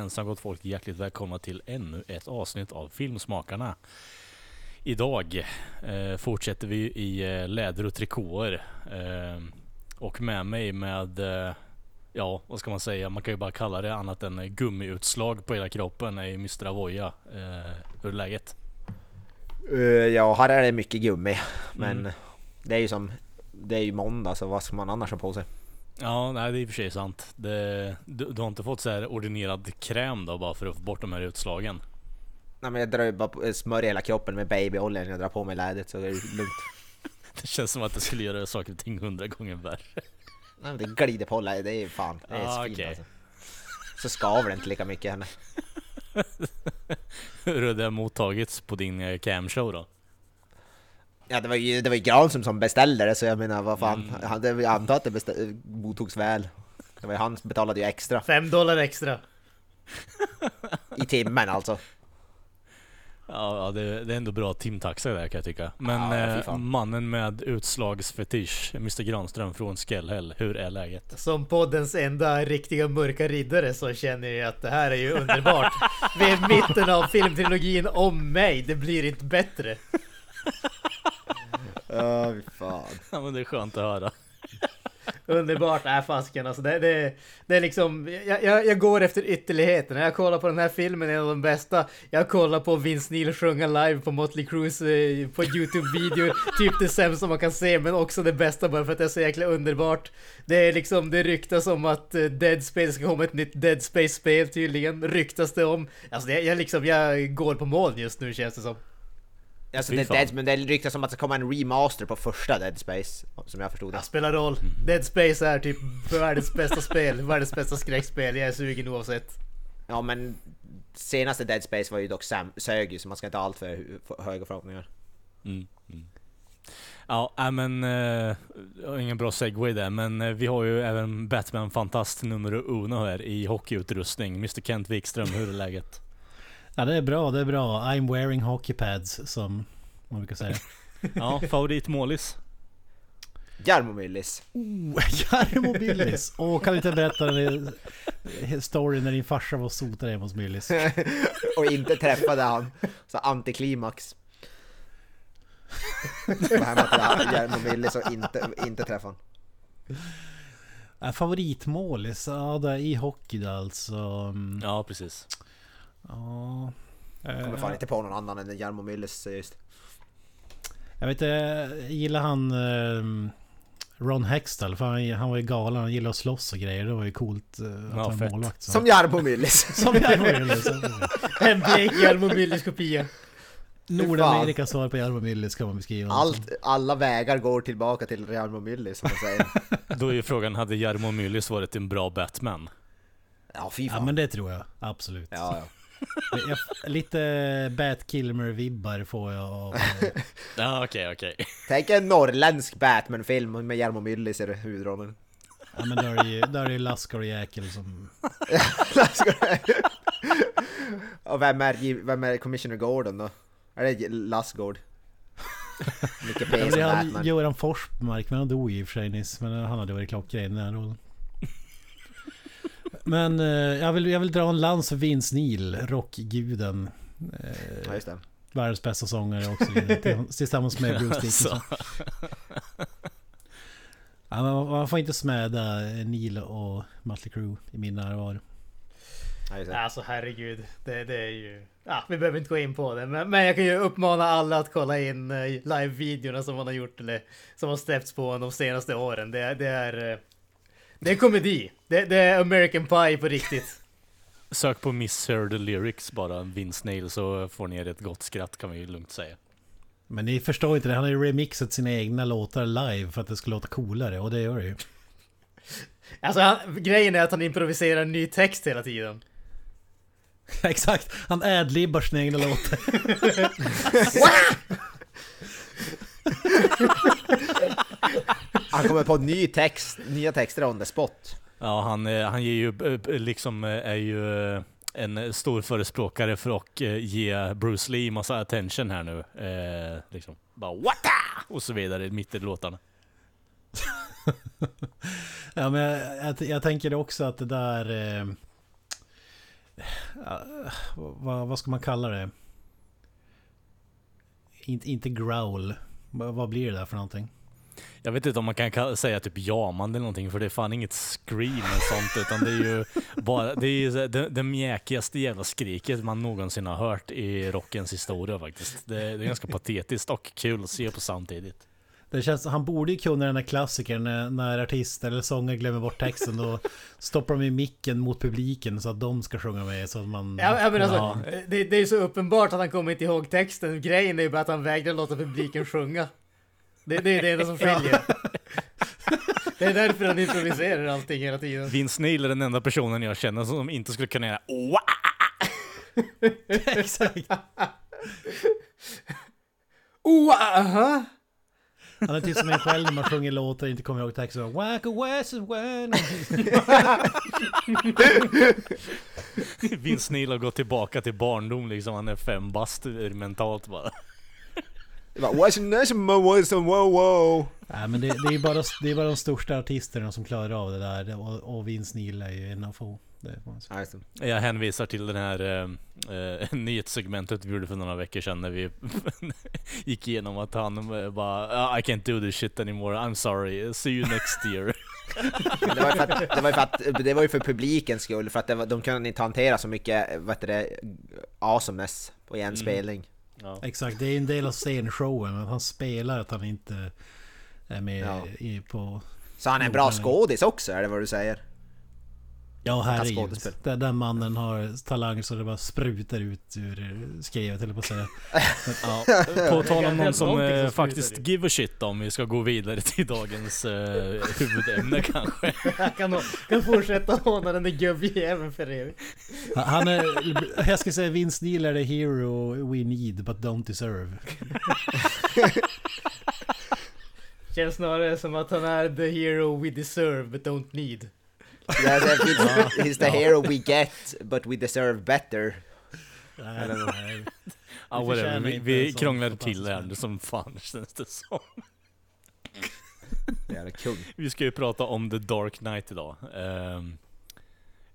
Jajamensan gott folk, hjärtligt välkomna till ännu ett avsnitt av Filmsmakarna. Idag eh, fortsätter vi i eh, läder och trikåer. Eh, och med mig med, eh, ja vad ska man säga, man kan ju bara kalla det annat än gummiutslag på hela kroppen är Mr. Avoya. Eh, hur är läget? Uh, ja, här är det mycket gummi. Men Mm. det är ju som... Det är ju måndag så vad ska man annars ha på sig? Ja, nej det är i och för sig sant. Det, du, du har inte fått så här ordinerad kräm då bara för att få bort de här utslagen? Nej men jag drar ju bara på- smörjer hela kroppen med babyolja när jag drar på mig lädret så det är lugnt. Det känns som att det skulle göra saker och ting hundra gånger värre. Nej men det glider på lädret, det är fan... Det är Ah, svin okej. alltså. Så skaver det inte lika mycket heller. Hur har det mottagits på din eh, camshow då? Ja det var ju, det var ju Granström som beställde det så jag menar vad fan. Mm. Han, det, jag antar att det mottogs väl. Det var ju han som betalade ju extra. Fem dollar extra. I timmen alltså. Ja, det, det är ändå bra timtaxa där kan jag tycka. Men Ja, eh, mannen med utslagsfetisch, Mr Granström från Skellhäll, hur är läget? Som poddens enda riktiga mörka riddare så känner jag att det här är ju underbart. Vi är i mitten av filmtrilogin om mig, det blir inte bättre. Ja fy fan. Ja men det är skönt att höra. Underbart, är fasken alltså. Det, det, det är liksom, jag, jag, jag går efter ytterligheterna. Jag kollar på den här filmen, en av de bästa. Jag kollar på Vince Neil sjunga live på Motley Crues eh, på Youtube-video. typ det sämsta man kan se, men också det bästa bara för att det är så jäkla underbart. Det är liksom, det ryktas om att eh, Dead Space ska komma ett nytt Dead Space-spel tydligen. Ryktas det om. Alltså det, jag liksom, jag går på moln just nu känns det som. Alltså det. Dead, men det ryktas om att det ska komma en remaster på första Dead Space. Som jag förstod det. Det spelar roll. Dead Space är typ världens bästa spel, världens bästa skräckspel. Jag är sugen oavsett. Ja men senaste Dead Space var ju dock Sam, sög ju så man ska inte ha allt för hu- höga förhoppningar. Mm. Mm. Ja, äh, men har ingen bra segway där, men eh, vi har ju även Batman-fantast nummer uno här i hockeyutrustning. Mr Kent Wikström, hur är läget? Ja det är bra, det är bra. I'm wearing hockey pads som man brukar säga. Ja, favoritmålis? Jarmo Myllys. Oh, Jarmo Byllis! Åh, kan du inte berätta den storyn när din farsa var och sotade hemma hos Byllis? och inte träffade han. Så antiklimax. Gå hemma till Jarmo Myllys och inte, inte träffa han. Ja, favoritmålis? Ja, det är i hockey alltså. Ja, precis. Ja... Kommer Eh, fan inte på någon annan än Jarmo Myllys just. Jag vet inte, jag gillar han eh, Ron Hextall? För han, han var ju galen, han gillade att slåss och grejer. Det var ju coolt eh, att Ja, vara fett. målvakt. Så. Som Jarmo Myllys. Som Jarmo Byllis. En blek Hjalmar Myllys kopia. Nordamerikas svar på Jarmo Byllis kan man beskriva. Allt, alla vägar går tillbaka till Jarmo Myllys som man säger. Då är ju frågan, hade Jarmo Myllys varit en bra Batman? Ja fy Ja fan. men det tror jag, absolut. Ja, ja. Jag, lite Bat Kilmer-vibbar får jag av... Ja, okej, okej. Tänk en norrländsk Batman-film med Jarmo Myllys i huvudrollen. Ja men där är ju, där är ju Laskar och Jäkel som... och vem är, vem är Commissioner Gordon då? Är det Lasgård? Mycket P som det är han, Batman. Göran Forsmark, men han dog ju i och för sig nyss. Men han hade varit klockren i den här rollen. Men eh, jag, vill, jag vill dra en lans för Vince Neil, rockguden. Eh, Ja just det. världens bästa sångare också. till- Tillsammans med Bruce Dickinson. Ja, man- man får inte smäda Neil och Mötley Crüe i min närvaro. Alltså herregud, det, det är ju... Ja, vi behöver inte gå in på det, men, men jag kan ju uppmana alla att kolla in eh, live-videorna som man har gjort eller som har släppts på de senaste åren. Det, det är... Det är komedi. Det, det är American Pie på riktigt. Sök på Misheard Lyrics bara, Vince Nail, så får ni er ett gott skratt kan vi ju lugnt säga. Men ni förstår inte det, han har ju remixat sina egna låtar live för att det ska låta coolare och det gör det ju. Alltså han, grejen är att han improviserar ny text hela tiden. Exakt, han adlibbar sina egna låtar. Han kommer på ny text, nya texter on the spot. Ja, han, eh, han ger ju eh, liksom eh, är ju en stor förespråkare för att ge Bruce Lee massa attention här nu. Eh, liksom bara Wata! Och så vidare mitt i låtarna. Ja men jag, jag, jag tänker också att det där... Eh, vad, vad ska man kalla det? Inte, inte growl. Vad, vad blir det där för någonting? Jag vet inte om man kan säga typ jamande eller någonting för det är fan inget scream eller sånt utan det är ju bara det, är ju det, det mjäkigaste jävla skriket man någonsin har hört i rockens historia faktiskt. Det, det är ganska patetiskt och kul att se på samtidigt. Det känns, han borde ju kunna den här klassikern när, när artister eller sångare glömmer bort texten. Då stoppar de i micken mot publiken så att de ska sjunga med. Så att man... Ja, ja, men alltså, Ja. det, det är så uppenbart att han kommer inte ihåg texten. Grejen är ju bara att han vägrar låta publiken sjunga. Det, det är det enda som skiljer. Det är därför han improviserar allting hela tiden. Vince Neil är den enda personen jag känner som inte skulle kunna göra! Exakt. Aha! Han är typ som en själv när man sjunger låtar och inte kommer ihåg texten. Whack a west when... Vince Neil har gått tillbaka till barndom liksom. Han är fem bast mentalt bara. Nej men det, det, är bara, det är bara de största artisterna som klarar av det där. Och, och Vince Neil är ju en av få. Jag hänvisar till den här eh, eh, nyhetssegmentet vi gjorde för några veckor sedan när vi gick igenom att han bara "Ah, I can't do this shit anymore, I'm sorry, see you next year. Det var, ju för att, det, var ju för att, det var ju för publikens skull, för att det var, de kunde inte hantera så mycket vad heter det, awesomeness på en spelning. Ja. Exakt, det är en del av scenshowen. Men han spelar att han inte är med Ja. i, på... Så han är en bra skådis också, är det vad du säger? Ja herregud. Den, den mannen har talang så det bara sprutar ut ur skrevet eller på att säga. Ja, på tal om någon som eh, faktiskt slutar give a shit om vi ska gå vidare till dagens eh, huvudämne kanske. Jag kan, kan fortsätta håna den där gubbjäveln för evigt. Han är... Jag ska säga Vince Neil är the hero we need but don't deserve. Känns snarare som att han är the hero we deserve but don't need. Yeah, he's, he's the hero we get, but we deserve better. Nej, nej. Ja, Vi whatever. Vi, vi krånglade till det här som fan känns det som. Jävla kung. Vi ska ju prata om The Dark Knight idag. Um,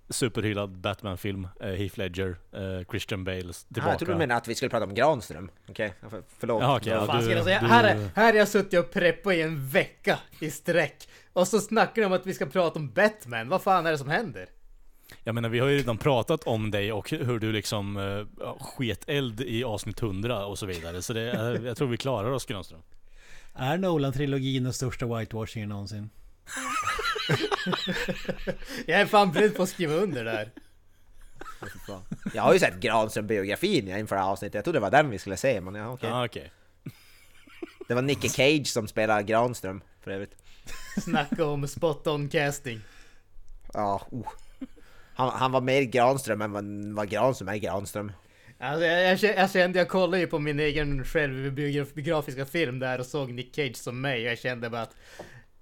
superhyllad Batman-film, uh, Heath Ledger, eh, Christian Bale Ah, tillbaka. jag trodde du menade att vi skulle prata om Granström. Okej, för, förlåt. Ja, okej, ja, du- du- Här, är, här har jag suttit och preppat i en vecka i sträck. Och så snackar de om att vi ska prata om Batman. Vad fan är det som händer? Jag menar, vi har ju redan pratat om dig och hur du liksom uh, sket eld i avsnitt 100 och så vidare. Så det, eh, jag tror vi klarar oss Granström. Är Nolan-trilogin den största whitewashingen någonsin? Jag är fan beredd på att skriva under där. Jag har ju sett Granström-biografin inför det här avsnittet. Jag trodde det var den vi skulle se, men ja, okej. Ja, okej. Det var Nicky Cage som spelar Granström, för övrigt. Snacka om spot on casting. Ja, oh. han, han var mer Granström än vad, vad Granström är Granström. Alltså jag, jag kände, jag kollade ju på min egen självbiografiska film där och såg Nick Cage som mig och jag kände bara att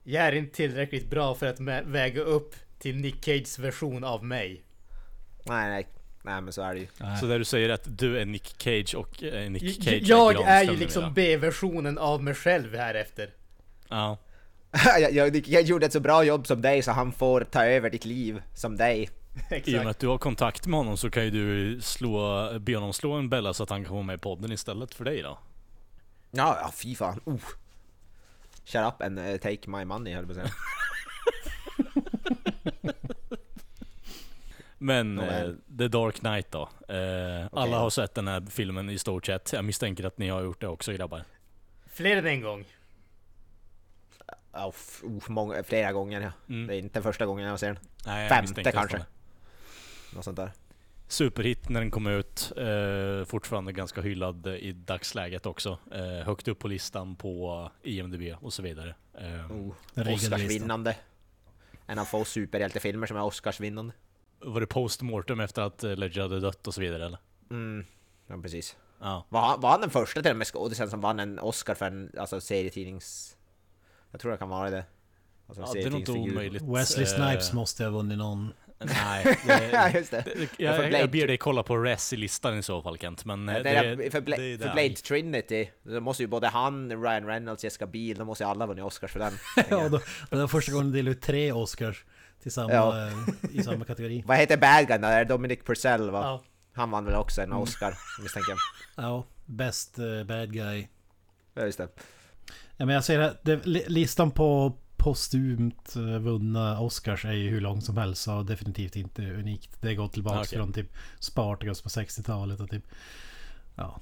jag är inte tillräckligt bra för att väga upp till Nick Cages version av mig. Nej, nej. Nej, men så är det ju. Så där du säger att du är Nick Cage och eh, Nick Cage jag är Granström ju liksom. B-versionen av mig själv här efter. Ja. jag, jag, jag gjorde ett så bra jobb som dig så han får ta över ditt liv som dig. I och med Exakt. att du har kontakt med honom så kan ju du slå, be honom slå en Bella så att han kan vara med i podden istället för dig då. Ja, ja fy fan. Oh. Shut up and uh, take my money höll jag på att säga. Men eh, The Dark Knight då. Eh, Alla har sett den här filmen i stort sett. Jag misstänker att ni har gjort det också grabbar. Fler än en gång. F- oh, många, flera gånger ja. Mm. Det är inte första gången jag ser den. Nej, jag Femte kanske. Något sånt där. Superhit när den kom ut. Eh, fortfarande ganska hyllad i dagsläget också. Eh, högt upp på listan på IMDB och så vidare. Eh, Oh. Oscarsvinnande. en av få superhjältefilmer som är Oscarsvinnande. Var det postmortem efter att eh, Ledger hade dött och så vidare eller? Mm, ja precis. Ja. Var, han- var han den första till och med skådisen som vann en Oscar för en alltså, serietidnings... Jag tror det kan vara det. Alltså, ja det är nog inte omöjligt. Wesley Eh, Snipes måste ha vunnit någon. Nej, ja, det, just det. det, för jag, Blade- jag ber dig kolla på Res i listan i så fall Kent, men eh, det är, för, Bla, det är för. Blade Trinity, då måste ju både han, Ryan Reynolds, Jessica Biel, de måste ju alla vunnit Oscars för den. Ja, då, det var första gången de delade ut tre Oscars till samma, Ja. eh, i samma kategori. Vad heter bad guyn där? Dominic Purcell va? Ja. Han vann väl också en Mm. Oscar, misstänker jag. Ja, Best eh, Bad Guy. Ja, just det. Ja, men jag ser att det, li- listan på postumt eh, vunna Oscars är ju hur lång som helst och definitivt inte unikt. Det går tillbaka Okej. från typ Spartacus på 60-talet och typ... Ja,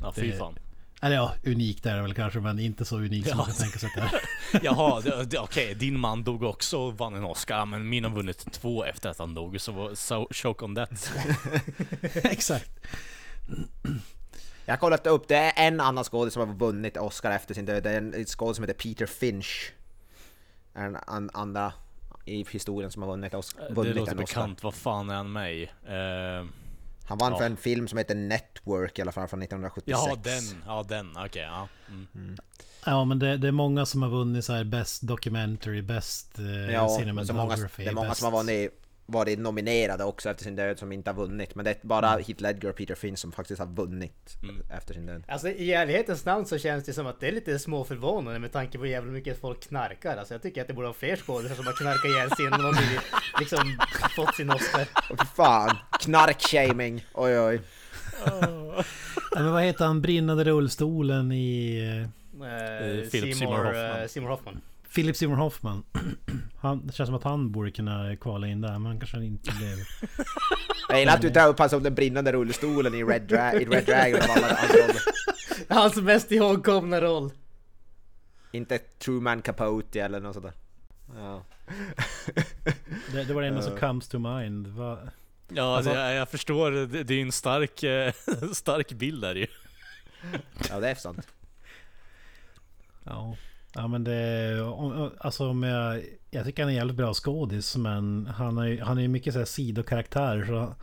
Ja, fy fan. eller ja, unikt är det väl kanske men inte så unikt som Ja. man kan tänka sig att det är. Jaha, okej, din man dog också och vann en Oscar, men min har vunnit två efter att han dog, så so, choke on that. Exakt. Jag har kollat upp, det är en annan skådis som har vunnit Oscar efter sin död. Det är en skådis som heter Peter Finch. Är den an, andra i historien som har vunnit, Oscar, Det vunnit låter en Oscar. bekant, vad fan är han med i? Eh, Han vann Ja. för en film som heter Network i alla fall från 1976. jaha, den, ja den, okej, ja. Mm. Ja men det, det är många som har vunnit så här Best Documentary, Best eh, Ja, Cinematography. det är många best... som har vunnit, varit nominerade också efter sin död som inte har vunnit. Men det är bara Heath Ledger och Peter Finch som faktiskt har vunnit Mm. efter sin död. Alltså i ärlighetens namn så känns det som att det är lite småförvånande med tanke på hur jävla mycket folk knarkar. Alltså jag tycker att det borde vara fler skådespelare som har knarkat ihjäl sig innan de har blivit, liksom fått sin Oscar. Och fy fan, knarkshaming! Oj oj. Ja, men vad heter han brinnande rullstolen i... Eh, Philip Seymour Hoffman. Seymour Hoffman. Philip Seymour Hoffman. Han, det känns som att han borde kunna kvala in där, men kanske han inte blev. Jag gillar att du tar upp han som den brinnande rullstolen i Red, Dra- i Red Dragon av alla hans roller. Hans mest ihågkomna roll. Inte Truman Capote eller något sånt där. Ja. Det, det var det enda som comes to mind. Va? Ja, Alltså- det, jag förstår, det, det är en stark, eh, stark bild där ju. ja, det är sant. Ja. Ja men det... Alltså om jag... Jag tycker han är jävligt bra skådis men han är ju han är ju mycket så här sidokaraktär så...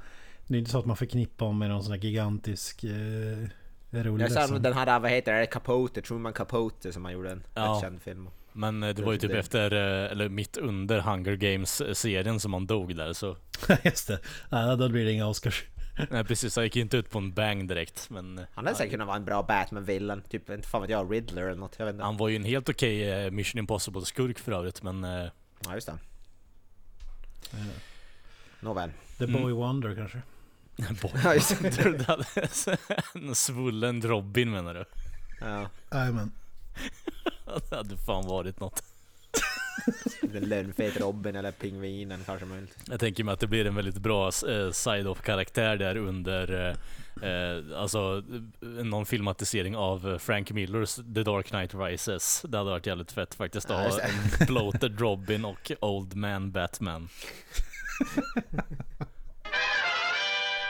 Det är inte så att man förknippar honom med någon sån här gigantisk... Eh, rulle Jag sa den här, vad heter det, Capote, Truman Capote som han gjorde en Ja. känd film. Men eh, det var ju typ Det- efter, eh, eller mitt under Hunger Games-serien som han dog där, så... Just det. Nej, då blir det inga Oscars. Nej precis, han gick inte ut på en bang direkt, men... Han hade säkert kunnat vara en bra Batman-villain, typ inte fan vet jag, Riddler eller något, jag vet inte. Han var ju en helt okej eh, Mission Impossible-skurk för övrigt, men... eh, Ja just det. Nåväl. The Mm. Boy Wonder kanske. boy, hade- en svullen Robin menar du? Ja, Jajamän. Det hade fan varit något. Lönnfet Robin eller pingvinen kanske möjligt. Jag tänker mig att det blir en väldigt bra eh, side-off-karaktär där under eh, eh, Alltså någon filmatisering av eh, Frank Millers The Dark Knight Rises. Det hade varit jävligt fett faktiskt att ha en bloated Robin och Old Man Batman.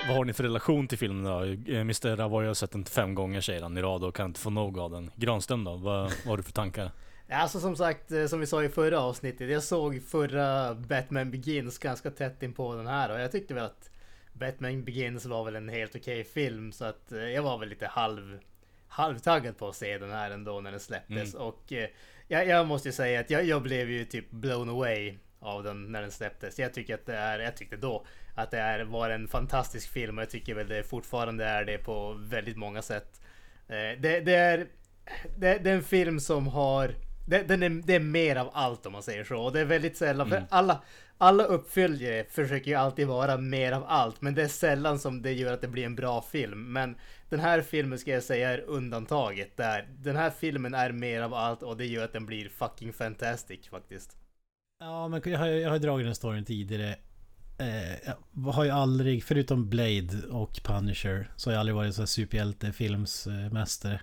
Vad har ni för relation till filmen då? Mr. Ravoy har sett den fem gånger säger han i rad och kan inte få nog av den. Granström då? Vad, vad har du för tankar? Alltså som sagt, eh, som vi sa i förra avsnittet, jag såg förra Batman Begins ganska tätt in på den här och jag tyckte väl att Batman Begins var väl en helt okej film så att eh, jag var väl lite halv halvtaggad på att se den här ändå när den släpptes och eh, jag, jag måste ju säga att jag, jag blev ju typ blown away av den när den släpptes. Jag tycker att det är, jag tyckte då att det är, var en fantastisk film och jag tycker väl det fortfarande är det på väldigt många sätt. Eh, det, det är det, det är en film som har det, den är, det är mer av allt om man säger så. Och det är väldigt sällan, för alla, alla uppföljare försöker ju alltid vara mer av allt. Men det är sällan som det gör att det blir en bra film. Men den här filmen ska jag säga är undantaget. Där den här filmen är mer av allt och det gör att den blir fucking fantastic faktiskt. Ja, men jag har, jag har dragit den storyn tidigare. Eh, jag har ju aldrig, förutom Blade och Punisher, så har jag aldrig varit så här superhjältefilmsmästare. Eh,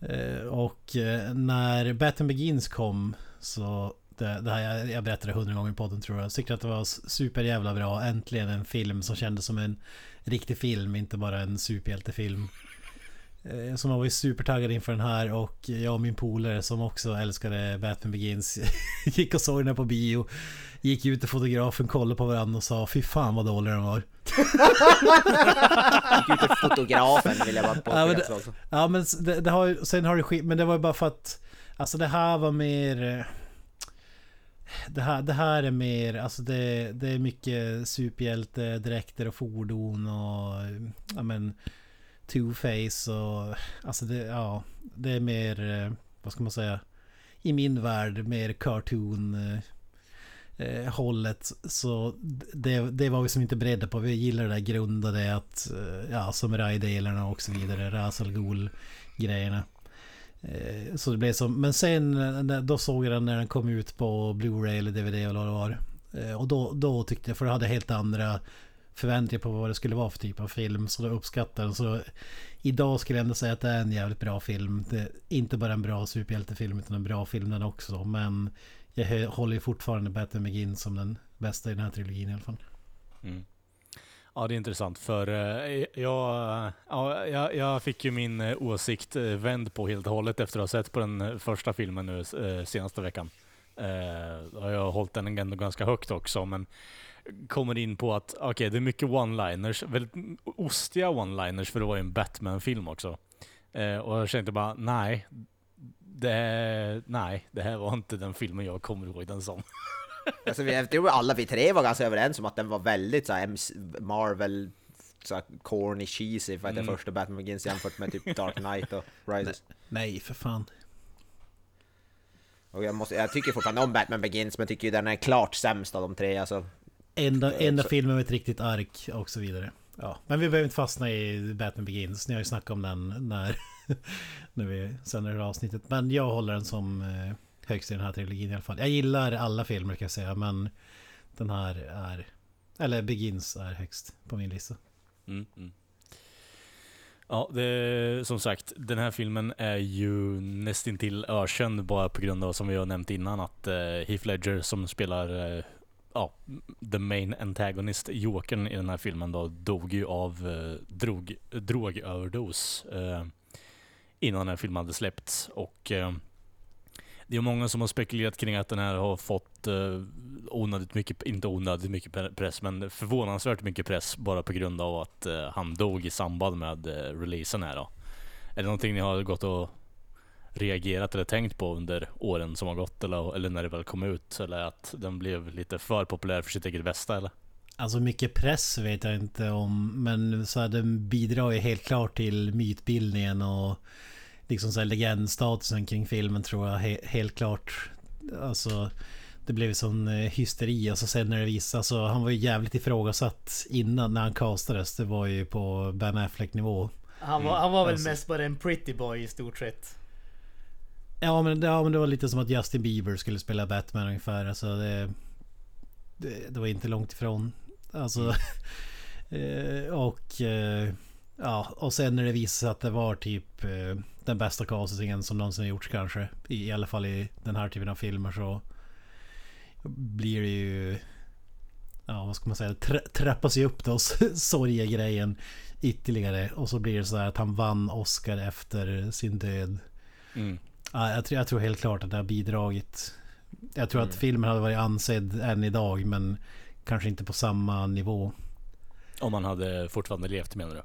Eh, och eh, när Batman Begins kom så det, det här, jag, jag berättade hundra gånger i podden tror jag. Jag tyckte att det var superjävla bra. Äntligen en film som kändes som en riktig film, inte bara en superhjältefilm. Eh, Som var ju supertaggad inför den här och jag och min polare som också älskade Batman Begins gick och såg den här på bio. Gick ut till fotografen, kollade på varandra och sa fy fan vad dålig den var. Gick ut till fotografen vill jag bara Ja, men påpeka också. Ja men det, det har ju, sen har det skit, men det var ju bara för att Alltså det här var mer eh, det här, det här är mer, alltså det, det är mycket superhjälte, dräkter och fordon och ja men Two-Face och alltså det, ja det är mer, eh, vad ska man säga I min värld mer cartoon eh, eh hållet så det, det var vi som inte beredda på. Vi gillar det där grundade att eh, ja, samurajdelarna och så vidare. Ras Al Ghul grejerna. Eh, Så det blev som, men sen eh, då såg jag den när den kom ut på Blu-ray eller DVD eller vad det var. Och då, då tyckte jag, för det hade helt andra förväntningar på vad det skulle vara för typ av film. Så då uppskattar den. Så idag skulle jag ändå säga att det är en jävligt bra film. Det är inte bara en bra superhjältefilm utan en bra film den också. Men jag håller ju fortfarande Batman Begins som den bästa i den här trilogin i alla fall. Mm. Ja, det är intressant för eh, jag, jag, jag fick ju min eh, åsikt eh, vänd på helt och hållet efter att ha sett på den första filmen nu senaste veckan. Jag har hållit den ändå ganska högt också, men kommer in på att okej, det är mycket one-liners, väldigt ostiga one-liners för det var ju en Batman-film också. Eh, och jag kände bara, nej, det, nej, det här var inte den filmen jag kommer ihåg den som. Alltså, vi, jag tror alla vi tre var ganska överens om att den var väldigt så här, Marvel, så här, corny, cheesy för att det Mm. första Batman Begins jämfört med typ Dark Knight och Rises. Nej, för fan. Och jag, måste, jag tycker fortfarande om Batman Begins men tycker ju den är klart sämst av de tre. Alltså, Enda, enda filmen med ett riktigt ark och så vidare. Ja, men vi behöver inte fastna i Batman Begins. Ni har ju snackat om den när, när vi sänder det här avsnittet. Men jag håller den som eh, högst i den här trilogin i alla fall. Jag gillar alla filmer kan jag säga, men den här är... Eller Begins är högst på min lista. Mm, mm. Ja, det, som sagt, den här filmen är ju nästintill ökänd bara på grund av, som vi har nämnt innan, att eh, Heath Ledger som spelar eh, ja, the main antagonist, Jokern i den här filmen då, dog ju av eh, drog, drogöverdos eh, innan den här filmen hade släppts. Och eh, det är många som har spekulerat kring att den här har fått eh, onödigt mycket, inte onödigt mycket press, men förvånansvärt mycket press bara på grund av att eh, han dog i samband med eh, releasen här då. Är det någonting ni har gått och reagerat eller tänkt på under åren som har gått eller, eller när det väl kom ut? Eller att den blev lite för populär för sitt eget bästa eller? Alltså mycket press vet jag inte om Men så här, den bidrar ju helt klart till mytbildningen och Liksom så här legendstatusen kring filmen tror jag he helt klart Alltså Det blev sån eh, hysteri och så sen när det visade alltså, Han var ju jävligt ifrågasatt innan när han castades Det var ju på Ben Affleck nivå Han var, han var väl Alltså. mest bara en pretty boy i stort sett. Ja men, ja men det var lite som att Justin Bieber skulle spela Batman ungefär. Alltså det, det, det var inte långt ifrån. Alltså... eh, och... Eh, ja, och sen när det visade sig att det var typ eh, den bästa castingen som någonsin gjorts kanske. I, I alla fall i den här typen av filmer så... Blir det ju... Ja vad ska man säga? Tra, trappas ju upp då sorgegrejen ytterligare. Och så blir det så här att han vann Oscar efter sin död. Mm. Ja, jag, tror, jag tror helt klart att det har bidragit. Jag tror att filmen hade varit ansedd än idag men kanske inte på samma nivå. Om man hade fortfarande levt menar du?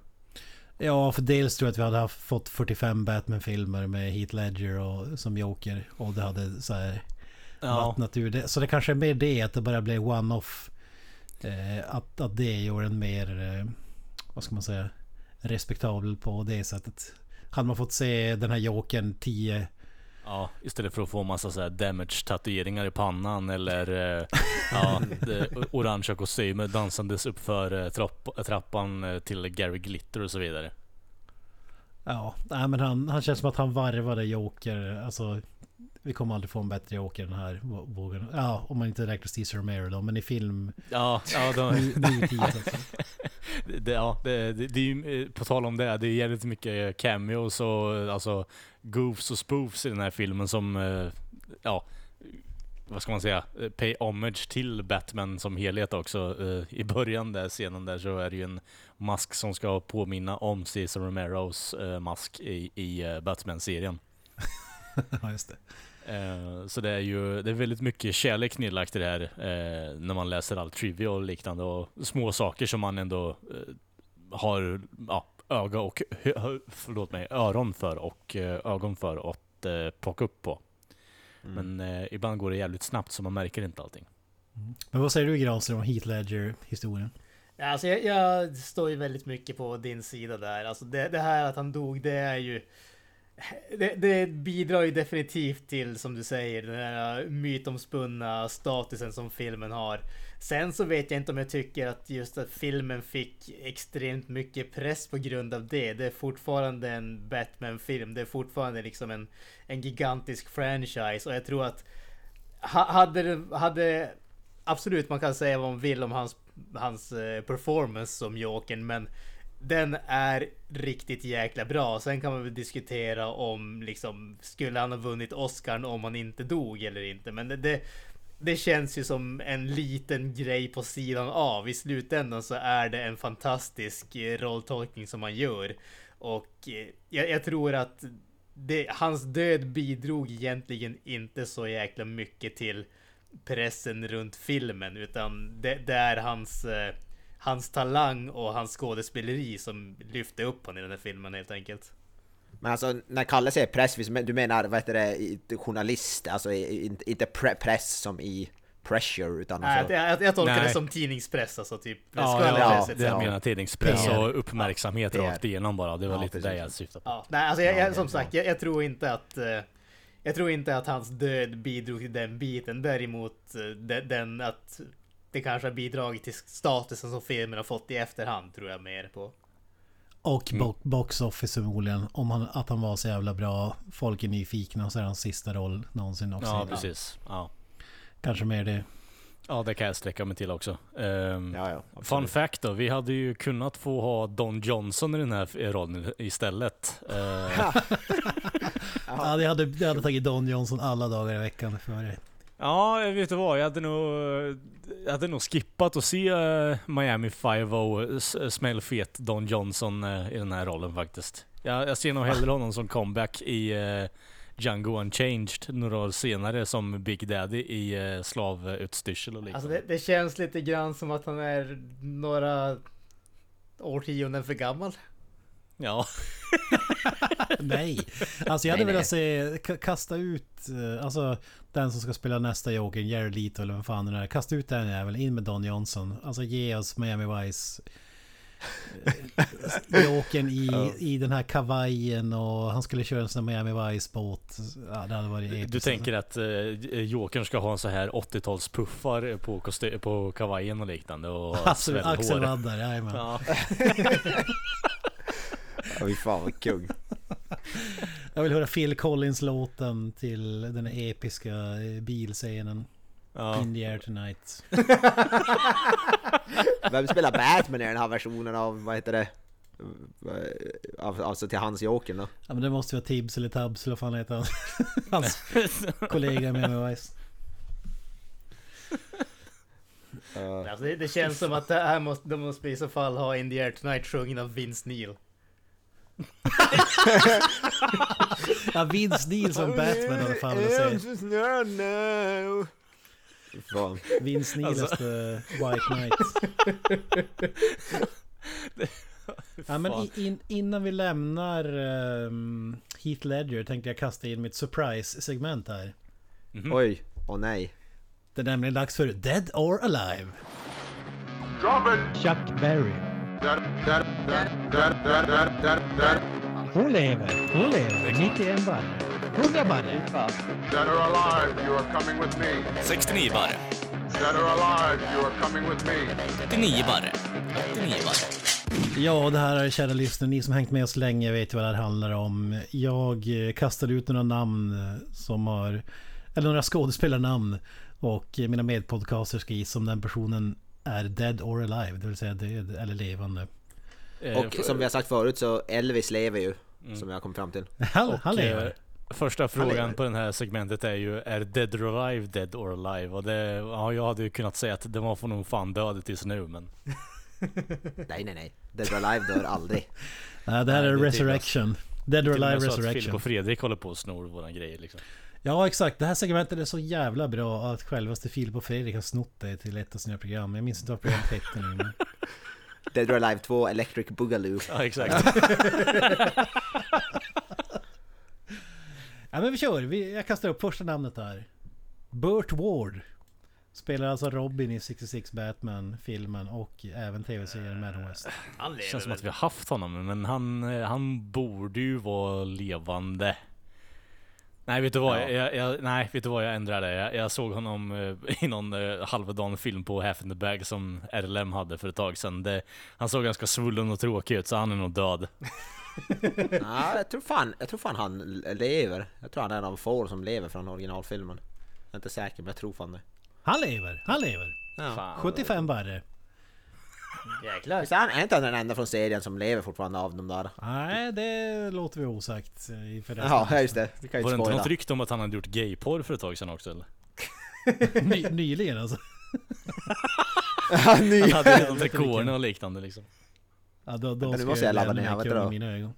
Ja, för dels tror jag att vi hade haft, fått 45 Batman-filmer med Heath Ledger och, som Joker. Och det hade så här vattnat ur det. Så det kanske är mer det att det bara blev one-off. Eh, att, att det gör en mer, eh, vad ska man säga, respektabel på det sättet. Hade man fått se den här Jokern 10 Ja, istället för att få massa så här damage tatueringar i pannan eller eh, ja, orangea kostymer dansandes uppför eh, trapp, trappan eh, till Gary Glitter och så vidare. Ja, nej, men han, han känns som att han varvade Joker. Alltså, vi kommer aldrig få en bättre Joker den här vå- vågen. Ja, om man inte räknar Cesar Romero då. Men i film... Ja, ja, de, tid, alltså. det, ja det, det, det är ju, på tal om det, det är jävligt mycket cameos och alltså goofs och spoofs i den här filmen som, eh, ja, vad ska man säga, eh, pay homage till Batman som helhet också. Eh, I början där scenen där så är det ju en mask som ska påminna om Cesar Romeros eh, mask i, i Batman-serien. ja, just det. Så det är ju det är väldigt mycket kärlek nedlagt i det här när man läser all trivia och liknande och små saker som man ändå har ja, öga och förlåt mig, öron för och eh, ögon för att eh, plocka upp på. Mm. Men eh, ibland går det jävligt snabbt så man märker inte allting. Men vad säger du Granström om Heath Ledger-historien? Ja, Alltså jag, jag står ju väldigt mycket på din sida där. Alltså det, det här att han dog, det är ju... Det, det bidrar ju definitivt till, som du säger, den här mytomspunna statusen som filmen har. Sen så vet jag inte om jag tycker att just att filmen fick extremt mycket press på grund av det. Det är fortfarande en Batman-film. Det är fortfarande liksom en, en gigantisk franchise och jag tror att hade, hade absolut man kan säga vad man vill om hans, hans eh, performance som Jokern men den är riktigt jäkla bra. Sen kan man väl diskutera om liksom skulle han ha vunnit Oscar om han inte dog eller inte. Men det, det, det känns ju som en liten grej på sidan av. I slutändan så är det en fantastisk eh, rolltolkning som han gör. Och eh, jag, jag tror att det, hans död bidrog egentligen inte så jäkla mycket till pressen runt filmen utan det, det är hans eh, Hans talang och hans skådespeleri som lyfte upp honom i den här filmen helt enkelt. Men alltså när Kalle säger press, du menar vad heter det, journalist, alltså inte, inte pre press som i pressure utan Nej, alltså... jag, jag, jag tolkar det Nej. som tidningspress alltså typ. Ja, ja, etc. det jag menar tidningspress PR. och uppmärksamhet PR. rakt igenom bara. Det var Ja, lite precis. det jag syftade på. Ja, nej, alltså jag, Ja, jag, ja, som ja. sagt, jag, jag tror inte att eh, Jag tror inte att hans död bidrog till den biten. Däremot eh, de- den att det kanske har bidragit till statusen som filmen har fått i efterhand tror jag mer på. Och bo- box office förmodligen. Om han, att han var så jävla bra. Folk är nyfikna så är det hans sista roll någonsin också. Ja, precis. Ja. Kanske mer det. ja, det kan jag sträcka mig till också. Ehm, Ja, ja, Fun fact då, vi hade ju kunnat få ha Don Johnson i den här rollen istället. Eh, Ja, det hade, det hade tagit Don Johnson alla dagar i veckan före. Ja, jag vet du vad? Jag hade nog, jag hade nog skippat att se eh, Miami 5 s- smällfet Don Johnson eh, i den här rollen faktiskt. Jag, jag ser nog hellre honom som comeback i eh, Django Unchanged några år senare som Big Daddy i eh, slavutstyrsel och liknande. Alltså det, det känns lite grann som att han är några årtionden för gammal. Ja, Nej, alltså jag hade Nej, nej. velat se, ka- kasta ut, eh, alltså den som ska spela nästa Joker, Jared Leto eller vem fan det är. Kasta ut den jäveln, in med Don Johnson. Alltså ge oss Miami Vice. eh, Jokern i, i den här kavajen och han skulle köra en sån här Miami Vice båt. Ja, det hade varit episkt. du tänker att eh, Jokern ska ha en så här 80-talspuffar på, på kavajen och liknande och svällhår. axelvaddar, jajamän. Ja. Oj fan vad kung. Jag vill höra Phil Collins-låten till den episka eh, bilscenen. Ja. In the air tonight. Vem spelar Batman i den här versionen av, vad heter det? Av, alltså till hans Joker då? Ja men det måste vara Tibbs eller Tubbs eller vad fan heter han? Hans kollega med Miami Vice. Uh, Alltså det, det känns som att det här måste, de måste i så fall ha In the Air Tonight sjungen av Vince Neil. Ja Vince Neil som Batman fan velat se. Fy fan. Vince Neil Alltså. the White Knight. Ja, men i, in, innan vi lämnar ehm, Heath Ledger tänkte jag kasta in mitt surprise-segment här. Oj, åh nej. Det är nämligen dags för Dead or Alive. Drop it! Chuck Berry. Hon lever, hon lever. 91 barre. 100 barre. that are alive, you are coming with me. 69 barre. That are alive, you are coming with me. 89 barre. 89 barre. Ja, det här är kära lyssnare, ni som hängt med oss länge vet vad det här handlar om. Jag eh, kastade ut några namn eh, som har... Eller några skådespelarnamn. Och eh, mina medpodcaster ska gissa om den personen är dead or alive, det vill säga död eller levande. Eh, Och som vi har sagt förut så Elvis lever ju. Som jag kom fram till. Han, och, han lever. eh, Första frågan på det här segmentet är ju Är Dead or Alive Dead or Alive? Och det, ja, jag hade ju kunnat säga att det var för nog fan död tills nu men Nej nej nej. Dead or Alive dör aldrig. Nej, det här Nej, är det är Resurrection. Dead or Alive att Filip Resurrection. och Fredrik håller på och snor våra grejer liksom. Ja exakt, det här segmentet är så jävla bra att självaste Filip och Fredrik har snott det till ett av sina program. Jag minns inte vad programmet hette nu men... Dead or Alive 2 Electric Boogaloo. Ja exakt. Ja men vi kör, vi, jag kastar upp första namnet här. Burt Ward. Spelar alltså Robin i 66 Batman-filmen och även tv-serien Madam West. Han Det lever känns som väl. att vi har haft honom men han, eh, han borde ju vara levande. Nej vet du vad? Ja. Jag, jag, nej vet du vad? Jag ändrar det. Jag, jag såg honom eh, i någon eh, halvdan film på Half in the Bag som RLM hade för ett tag sedan. Det, han såg ganska svullen och tråkig ut så han är nog död. Ja, jag tror fan, jag tror fan han lever. Jag tror han är en av få som lever från originalfilmen. Jag är inte säker men jag tror fan det. Han lever, han lever! Ja. Fan. 75 barre. Jäklar. Visst är han är inte han den enda från serien som lever fortfarande av de där? Nej, det låter vi osagt. eh, För resten. Ja, just det. Vi kan ju Var det inte inte något rykte om att han hade gjort gayporr för ett tag sedan också eller? Ny, nyligen alltså. Ja, ny. Han hade redan trikåerna och liknande liksom. Ja, då, då nu ska måste jag ladda lämna ner, mig vet du kul då? i mina ögon.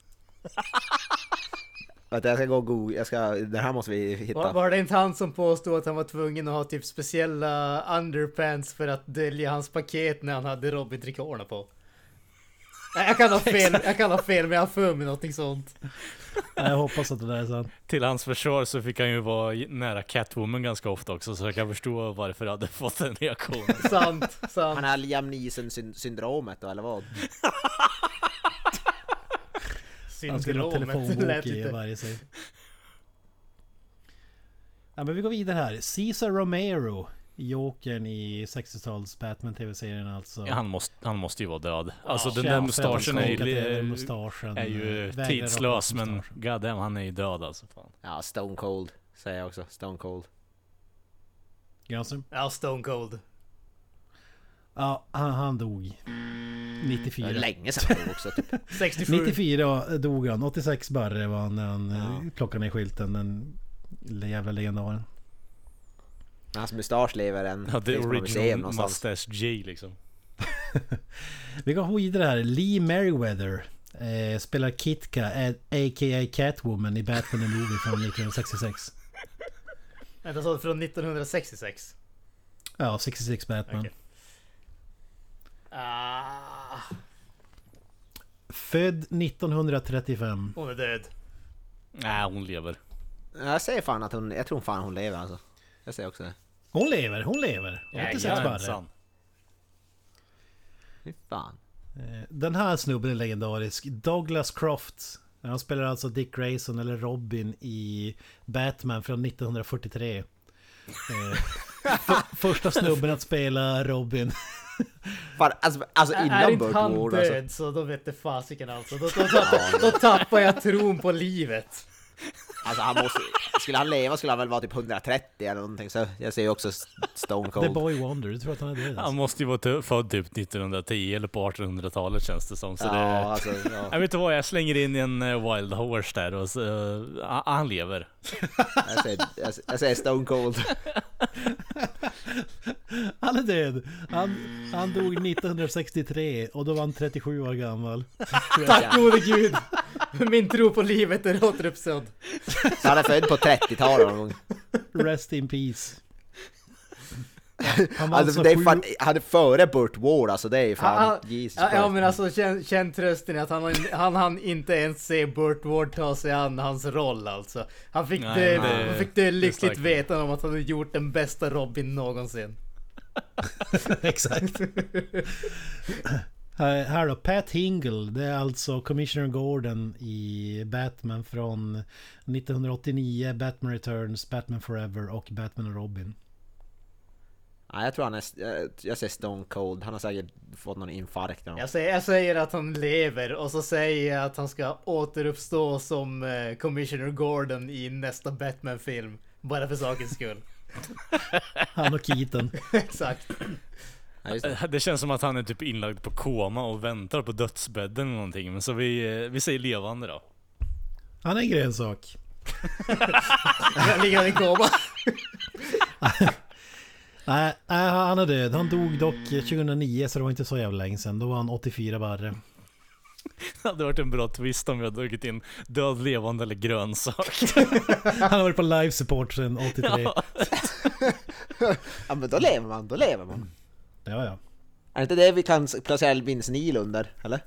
Vänta, jag ska gå och googla. Jag ska, det här måste vi Var, hitta. var det inte han som påstod att han var tvungen att ha typ speciella underpants för att dölja hans paket när han hade Robin-trikåerna på? Jag kan ha fel, jag kan ha fel men jag har för mig någonting sånt. Ja, Jag hoppas att det där är sant. Till hans försvar så fick han ju vara nära Catwoman ganska ofta också så jag kan förstå varför jag hade fått den reaktionen. Sant, Han sant. har Liam Neeson syn- syndromet då, eller vad? Han skulle ha telefonbok i varje sig. Ja men vi går vidare här. Cesar Romero. Jokern i 60-tals Batman TV-serien alltså. Ja, han, måste, han måste ju vara död. Alltså den Ja, där för mustaschen är ju, mustaschen, är ju tidslös men goddamn han är ju död alltså. Fan. Ja, Stone Cold säger jag också. Stone Cold. Granström? Ja, Stone Cold. Ja, han, han dog. Är 94. länge sedan också typ. 67. 94 dog han. 86 barre var han när han Ja. plockade ner skylten. Den jävla legendaren. Hans mustasch lever än. Ja, the original. Mustache J liksom. Vi går vidare här. Lee Merriweather. Eh, spelar Kitka, eh, a.k.a. Catwoman i Batman the Movie från 1966. Vänta, så från 1966? Ja, 66 Batman. Okej. Ah, Född 1935. hon är död. Nej, hon lever. Jag säger fan att hon, jag tror fan hon lever alltså. Jag säger också det. Hon lever, hon lever. 86 barre. Jajamensan. Fy fan. Eh, Den här snubben är legendarisk. Douglas Croft. Han spelar alltså Dick Grayson eller Robin i Batman från 1943. Eh, för, första snubben att spela Robin. Fan, alltså, alltså är innan inte Burt han Ward död alltså. så då vet det fasiken alltså. Då, då, då, då tappar jag tron på livet. Alltså han måste, skulle han leva skulle han väl vara typ 130 eller någonting så jag säger också Stone The Cold. Boy Wonder. Du tror att han är död Han alltså? måste ju vara född typ 1910 eller på 1800-talet känns det som. Så Ja, det, alltså, ja. jag vet inte vad, jag slänger in en eh, Wild Horse där och så, uh, han lever. jag, säger, jag, jag säger Stone Cold. Han är död. Han, han dog 1963 och då var han 37 år gammal. Tack gode gud! Min tro på livet är återuppstådd. Så han är född på 30-talet någon gång. Rest in peace. Han Alltså det är fan, han är före Burt Ward alltså det är fan ja, Jesus ja, ja men alltså känn, känn trösten i att han, han han inte ens se Burt Ward ta sig an hans roll alltså. Han fick, Nej, det, det- han fick det det lyckligt starkt. vetande om att han hade gjort den bästa Robin någonsin. Exakt. Här här då, Pat Hingle. Det är alltså Commissioner Gordon i Batman från 1989, Batman Returns, Batman Forever och Batman och Robin. Ja, jag tror han är, jag, säger Stone Cold, han har säkert fått någon infarkt. Jag säger, jag säger att han lever och så säger jag att han ska återuppstå som eh, Commissioner Gordon i nästa Batman-film. Bara för sakens skull. Han och Keaton. Exakt. Det. Det känns som att han är typ inlagd på koma och väntar på dödsbädden eller någonting. Men så vi, eh, vi säger levande då. Han är en grönsak. Ligger i koma. Nej, nej, han är död. Han dog dock 2009 så det var inte så jävla länge sedan. Då var han 84 barre. Det hade varit en bra twist om vi hade dragit in död, levande eller grönsak. Han har varit på live support sedan 83. Ja, Ja. Ja men då lever man, då lever man. ja. Är det inte det vi kan placera Vince Neil under? Eller?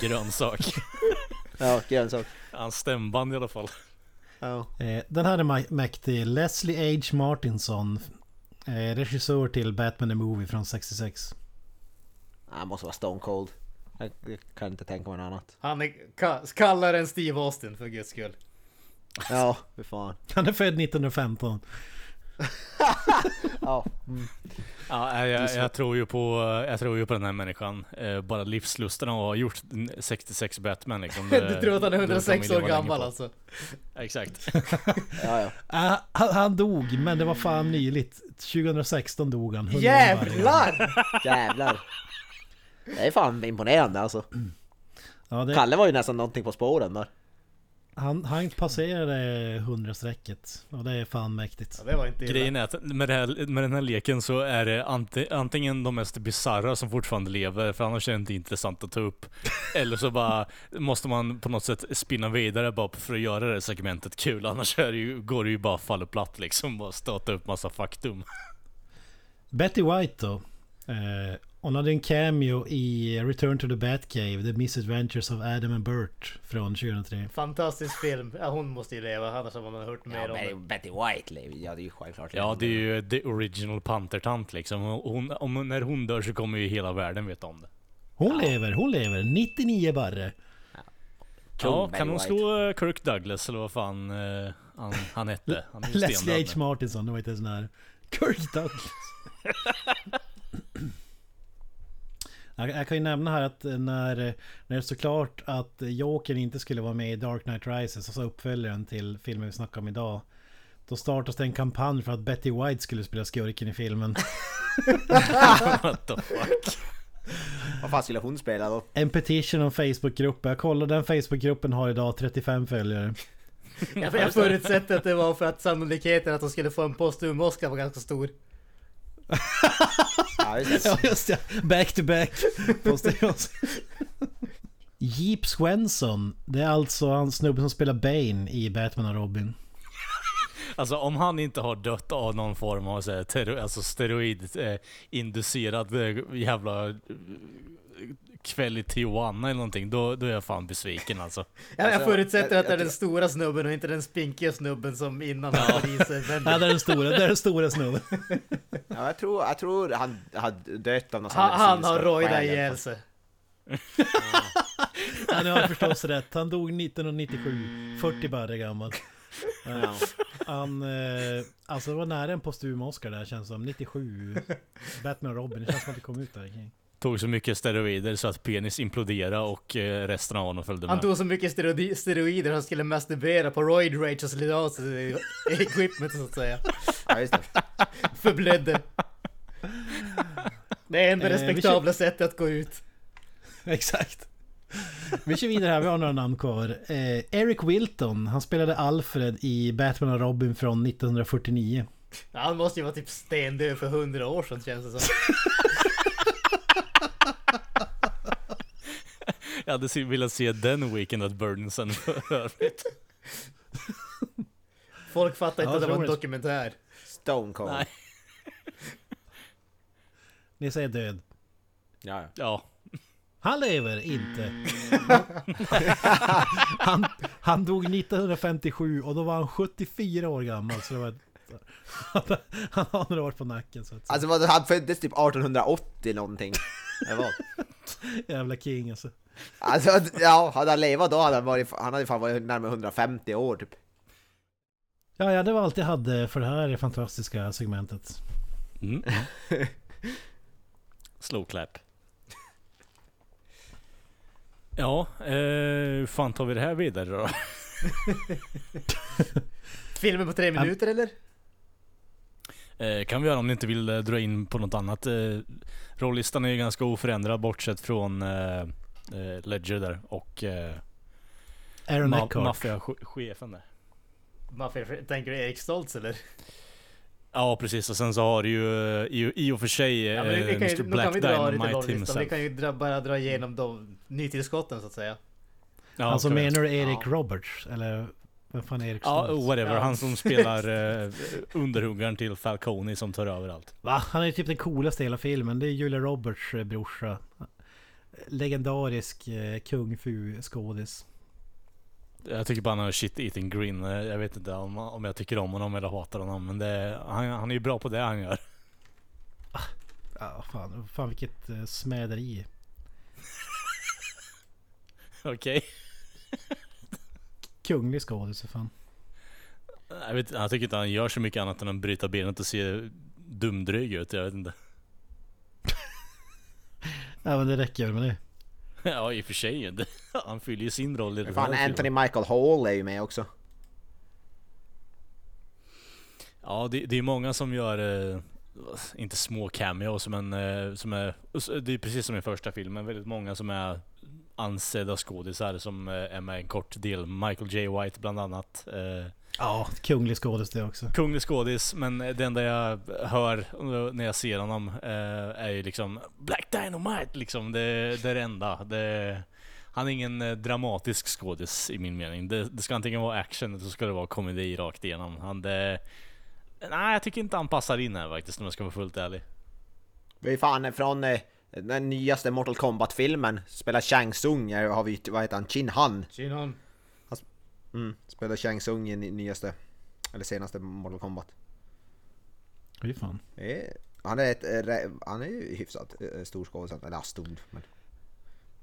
Grönsak. Ja, grönsak. Hans stämband i alla fall. Ja. Eh, Den här är mäktig. Leslie H. Martinson. Eh, regissör till Batman the Movie från 66. Han måste vara Stone Cold. Jag kan inte tänka mig något annat. Han är ka- kallare än Steve Austin för guds skull. Ja, för fan. Han är född 1915. Ja. Ja, nej, jag, jag, tror ju på, jag tror ju på den här människan. Eh, bara livslusten att ha gjort 66 Batman liksom. Du tror att han är det kan 106 man år gammal alltså? Exakt. Ja, ja. Ah, han, han dog, men det var fan nyligt. 2016 dog han. 100 barre. Jävlar! Jävlar. Det är fan imponerande alltså. Ja, det, Kalle var ju nästan någonting på spåren där. Han, han passerade 100-strecket. Och det är fan mäktigt. Ja, det var inte illa. Grejen är att med, det här, med den här leken så är det ante, antingen de mest bisarra som fortfarande lever, för annars är det inte intressant att ta upp. Eller så bara måste man på något sätt spinna vidare bara för att göra det segmentet kul. Annars är det ju, går det ju bara falla platt liksom. Bara stöta upp massa faktum. Betty White då. Eh, hon hade en cameo i Return to the Batcave, The Misadventures of Adam and Bert från 2003. Fantastisk film. Ja, hon måste ju leva, annars har man hört mer Ja, om det. Betty White lever Ja, det är ju självklart. Ja, det är ju the original pantertant liksom. Hon, om, när hon dör så kommer ju hela världen veta om det. Hon lever, hon lever. 99 barre. Ja, Betty kan hon slå eh, Kirk Douglas eller vad fan eh, han, han hette? Han Leslie H. nu. Martinson, det var inte ens nära. Kirk Douglas. jag, jag kan ju nämna här att när, när det stod klart att Jokern inte skulle vara med i Dark Knight Rises, alltså uppföljaren till filmen vi snackar om idag. Då startades det en kampanj för att Betty White skulle spela skurken i filmen. What the fuck? Vad fan skulle hon spela då? En petition och Facebookgrupp. Jag kollade den Facebookgruppen har idag 35 följare. Jag, jag förutsätter att det var för att sannolikheten att de skulle få en postum Oscar var ganska stor. Ja. Ja just det, back to back. Jeep Swenson. Det är alltså han snubben som spelar Bane i Batman och Robin. Alltså om han inte har dött av någon form av så här, alltså steroidinducerad eh, jävla eh, kväll i Tijuana eller någonting, då, då är jag fan besviken alltså. Jag, jag Alltså, förutsätter att det är den stora snubben och inte den spinkiga snubben som innan han Nej, vände. det är den stora, det är den stora snubben. Ja, jag tror, jag tror han hade dött av någon sån Han, han har rojdat ihjäl sig. Ja, nu har jag förstås rätt. Han dog 1997. 40 barre gammal. Ja. Han, eh, alltså det var nära en postum Oscar där känns som. 97. Batman och Robin, det känns som att det kom ut där kring. Tog så mycket steroider så att penis imploderade och eh, resten av honom följde Han med. tog så mycket steroidi- steroider han skulle masturbera på roid rage och slita av sig equipment så att säga. ja, just det. Förblödde. Det är enda Eh, respektabla sättet att gå ut. Exakt. Vi kör vidare här, vi har några namn kvar. Eh, Eric Wilton, han spelade Alfred i Batman och Robin från 1949. Ja, Han måste ju vara typ stendöd för hundra år sedan känns det som. Jag hade se- velat se den Weekend at Burdensen för övrigt. Folk fattar inte Ja, att det var en dokumentär. Stone Cold. Nej. Ni säger död. Ja, ja. Ja, Han lever inte. han, han dog 1957 och då var han 74 år gammal. Så det var, han har några år på nacken. Så att, Alltså vad, han föddes typ 1880 någonting. Det var. jävla king alltså. Alltså ja, hade han levat då hade han varit, han hade fan varit närmare 150 år typ. Ja, ja, det var allt jag hade för det här fantastiska segmentet. Mm. Slow clap. Ja, eh, fan tar vi det här vidare då? Filmen på tre minuter eller? Eh, kan vi göra om ni inte vill eh, dra in på något annat. Eh, rollistan är ju ganska oförändrad bortsett från eh, eh, Ledger där och eh, Aaron ma- Eckhart. maffiachefen där. Varför tänker du Erik Stoltz eller? Ja precis och sen så har du ju eh, i, i och för sig Ja, men eh, det kan ju, Mr Black vi Dynamite långlistan. Vi himself. kan ju dra, bara dra igenom de nytillskotten så att säga. Ja, alltså vi- menar du Erik Roberts? Eller vem fan är Erik Ja, whatever. Ja. Han som spelar uh, underhuggaren till Falcone som tar över allt. Va? Han är typ den coolaste i hela filmen. Det är Julia Roberts eh, brorsa. Legendarisk eh, kung fu skådis. Jag tycker bara han har shit eating grin. Eh, Jag vet inte om, om jag tycker om honom eller hatar honom. Men det, han, han är ju bra på det han gör. Ja, fan, fan vilket eh, smäderi. Okej. Kunglig skådis för fan. Jag, vet, jag tycker inte han gör så mycket annat än att bryta benet och se dumdryg ut. Jag vet inte. Ja men det räcker väl med det. Ja i och för sig. Det, han fyller ju sin roll i den Fan, här Anthony filmen. Michael Hall är ju med också. Ja det, det är många som gör, eh, inte små cameos men eh, som är, det är precis som i första filmen, väldigt många som är ansedda skådisar som eh, är med en kort del. Michael J White bland annat. Eh, Ja, kunglig skådis det också. kunglig skådis, men det enda jag hör när jag ser honom eh, är ju liksom Black Dynamite liksom. Det, det är det enda. Det, han är ingen dramatisk skådis i min mening. Det, det ska antingen vara action eller så ska det vara komedi rakt igenom. Han det, Nej, jag tycker inte han passar in här faktiskt om jag ska vara fullt ärlig. Vi är fan från eh, den nyaste Mortal Kombat-filmen. Spelar Shang Tsung, har vi, vad heter han, Chin Han. Shinon. Mm, spelar Shang Tsung i ny- nyaste, eller senaste Mortal Kombat. Fy fan. Han är, ett, eh, han är ju hyfsat eh, stor skådis, eller ja, stor, men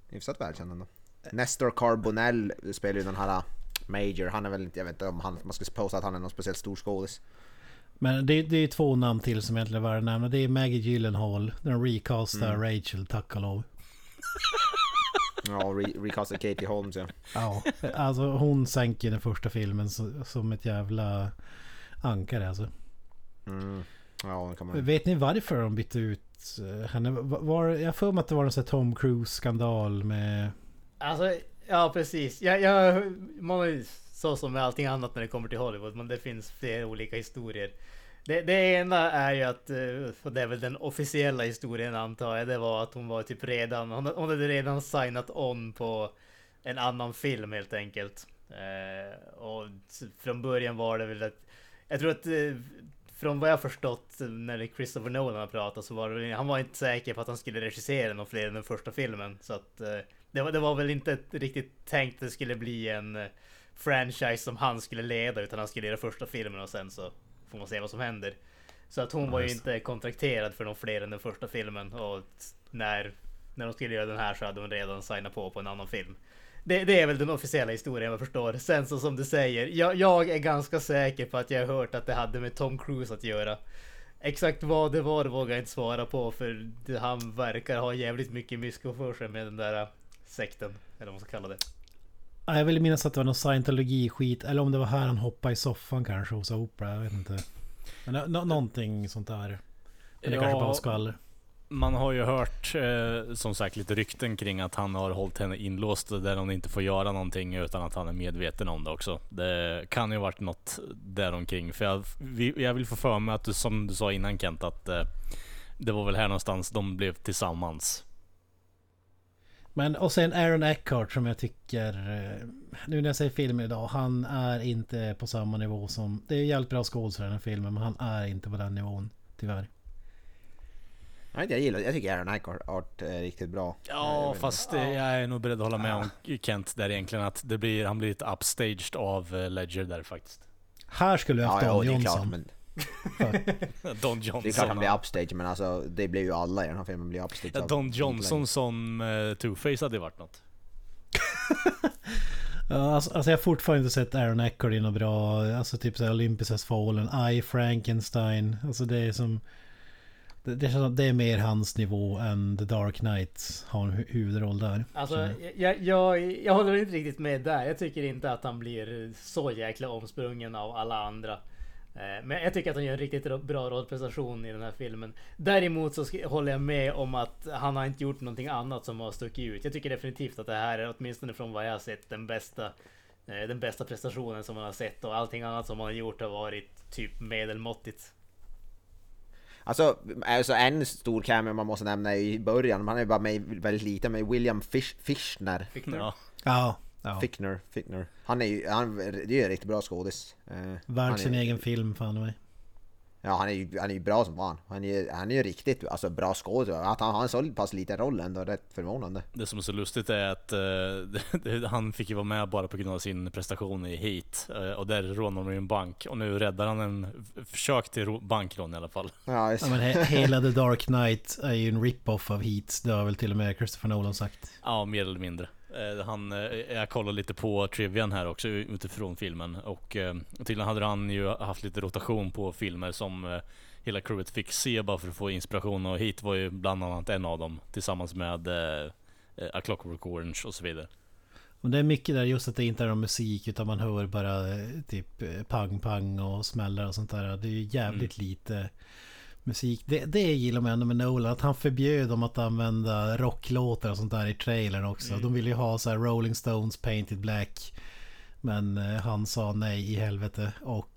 hyfsat välkänd ändå. Nestor Carbonell spelar ju den här eh, Major, han är väl inte, jag vet inte om han, man ska påstå att han är någon speciellt stor skådis. Men det, det är två namn till som egentligen är värda att nämna. Det är Maggie Gyllenhaal. Den recastar Rachel, tack och lov. Ja, re, recastad Katie Holmes ja. Ja, alltså hon sänker den första filmen som ett jävla ankare alltså. Mm. Ja, det kan man Vet ni varför de bytte ut eh, henne? Var, var, jag för mig att det var en sån här Tom Cruise-skandal med... Alltså, ja precis. Jag, jag, man har ju så som med allting annat när det kommer till Hollywood, men det finns flera olika historier. Det, det ena är ju att, eh, och det är väl den officiella historien antar jag, det var att hon var typ redan, hon, hon hade redan signat on på en annan film helt enkelt. Eh, och från början var det väl att, jag tror att eh, från vad jag förstått när Christopher Nolan har pratat så var det, han var inte säker på att han skulle regissera någon fler än den första filmen. Så att eh, det, var, det var väl inte riktigt tänkt att det skulle bli en eh, franchise som han skulle leda utan han skulle göra första filmen och sen så får man se vad som händer. Så att hon var ju inte kontrakterad för någon fler än den första filmen och när, när de skulle göra den här så hade hon redan signat på på en annan film. Det, det är väl den officiella historien jag förstår. Sen så som du säger, jag, jag är ganska säker på att jag har hört att det hade med Tom Cruise att göra. Exakt vad det var vågar jag inte svara på för han verkar ha jävligt mycket mysko för sig med den där sekten. Eller vad man ska kalla det. Ja, Jag vill minnas att det var någon scientologi-skit. Eller om det var här han hoppade i soffan kanske hos Oprah. Jag vet inte. Men nå- någonting sånt där. Men det kanske bara skvaller. Man har ju hört eh, som sagt lite rykten kring att han har hållit henne inlåst där hon inte får göra någonting utan att han är medveten om det också. Det kan ju varit något däromkring. För jag, jag vill få för mig att du som du sa innan Kent att eh, det var väl här någonstans de blev tillsammans. Men och sen Aaron Eckhart som jag tycker... eh, Nu när jag säger filmen idag. Han är inte på samma nivå som... Det är jävligt bra skådespelare i den här filmen. Men han är inte på den nivån. Tyvärr. Nej, jag gillar, jag tycker Aaron Eckhart är riktigt bra. Ja, Jag fast jag är nog beredd att hålla med om Kent där egentligen att det blir, han blir lite upstaged av eh, Ledger där faktiskt. Här skulle vi Ja, haft ja, Don det är klart, Johnson. men Don Johnson. det är klart han blir upstage, men alltså det blir ju alla i den här filmen blir upstage. ja, Don Johnson som eh, Two-Face hade varit något. Ja, alltså, alltså jag har fortfarande inte sett Aaron Eckhart i något bra... Alltså typ såhär Olympus Has Fallen, I, Frankenstein. Alltså det är som... Det, det, känns det är mer hans nivå än The Dark Knight har en hu- huvudroll där. Alltså, jag, jag, jag håller inte riktigt med där. Jag tycker inte att han blir så jäkla omsprungen av alla andra. Eh, Men jag tycker att han gör en riktigt bra rollprestation i den här filmen. Däremot så håller jag med om att han har inte gjort någonting annat som har stuckit ut. Jag tycker definitivt att det här är, åtminstone från vad jag har sett, den bästa eh, den bästa prestationen som man har sett och allting annat som man har gjort har varit typ medelmåttigt. Alltså, alltså en stor cameo man måste nämna i början, man är bara med väldigt lite, med William Fish, Fischner. Fichtner. Ja. Ja, ja. Fickner, Fickner. Han är ju, han, det är ju en riktigt bra skådis. Eh, Värd är- sin egen film fan mig. Ja, han är ju, han är ju bra som fan. Han är ju han är ju riktigt alltså, bra skådis. Att han har en så pass liten roll ändå, rätt förvånande. Det som är så lustigt är att eh, han fick ju vara med bara på grund av sin prestation i Heat. Eh, och där rånade de ju en bank. Och nu räddar han en försök till bankrån i alla fall. Ja, Ja, men he hela The Dark Knight är ju en rip-off av Heat. Det har väl till och med Christopher Nolan sagt. Ja, mer eller mindre. Eh, Han, eh, jag kollar lite på trivian här också utifrån filmen och eh, tydligen hade han ju haft lite rotation på filmer som hela crewet fick se bara för att få inspiration och hit var ju bland annat en av dem tillsammans med A Clockwork Orange och så vidare. Men det är mycket där just att det inte är någon musik utan man hör bara typ pang pang och smällar och sånt där. Det är ju jävligt lite musik. Det, det gillar man ändå med Nolan. Att han förbjöd dem att använda rocklåtar och sånt där i trailern också. De ville ju ha så här Rolling Stones Painted Black. Men eh, han sa nej i helvete. Och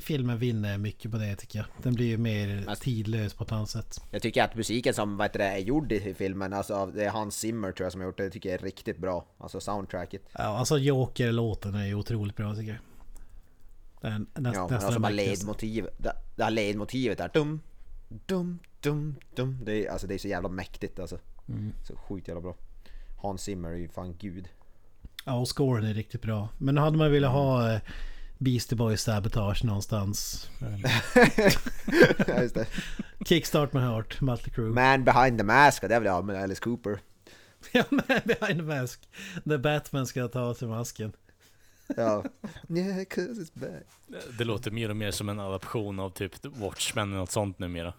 filmen vinner mycket på det tycker jag. Den blir ju mer Alltså- tidlös på ett annat sätt. jag tycker att musiken som vad det, är gjord i filmen, alltså det är Hans Zimmer tror jag som har gjort det, det tycker jag är riktigt bra. Alltså soundtracket. Ja, alltså Joker-låten är ju otroligt bra tycker jag. Den, näst, Ja, nästan alltså bara ledmotiv, det, det här ledmotivet där, dum, dum, dum, dum. Det är, alltså det är så jävla mäktigt alltså. Mm. Så sjukt jävla bra. Hans Zimmer är ju fan gud. Ja, och scoren är riktigt bra. Men hade man velat ha eh, Beastie Boys sabotage någonstans. Ja, just det. Kickstart med Heart, Mötley Crüe. Man behind the mask, det vill jag ha med Alice Cooper. Ja, men behind the mask. Där Batman ska ta av sig masken. Ja. Yeah, cause it's back. Det låter mer och mer som en adaption av typ Watchmen eller något sånt numera.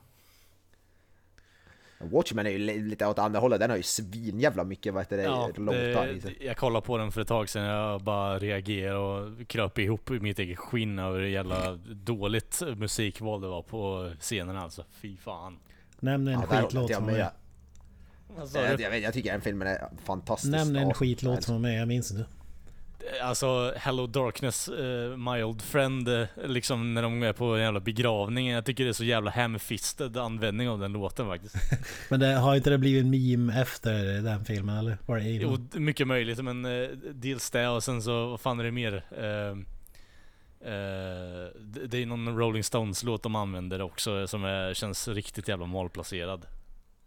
Watchmen är ju li- lite åt andra hållet, den har ju svinjävla mycket vad heter det, Ja, låtar i sig. jag kollade på den för ett tag sedan, jag bara reagerade och kröp ihop i mitt eget skinn över hur jävla dåligt musikval det var på scenen alltså. Fy fan. Nämn en Ja, skitlåt jag som var med. sa Jag, jag, vet, jag tycker den filmen är fantastisk. Nämn en skitlåt som var med, jag minns inte. Alltså Hello Darkness, uh, My Old Friend, eh, liksom när de är på en jävla begravning. Jag tycker det är så jävla ham-fisted användning av den låten faktiskt. Men det, har inte det blivit en meme efter den filmen eller? Var det Jo, mycket möjligt men uh, dels det och sen så, vad fan är det mer? Det det är någon Rolling Stones låt de använder också som är, känns riktigt jävla malplacerad.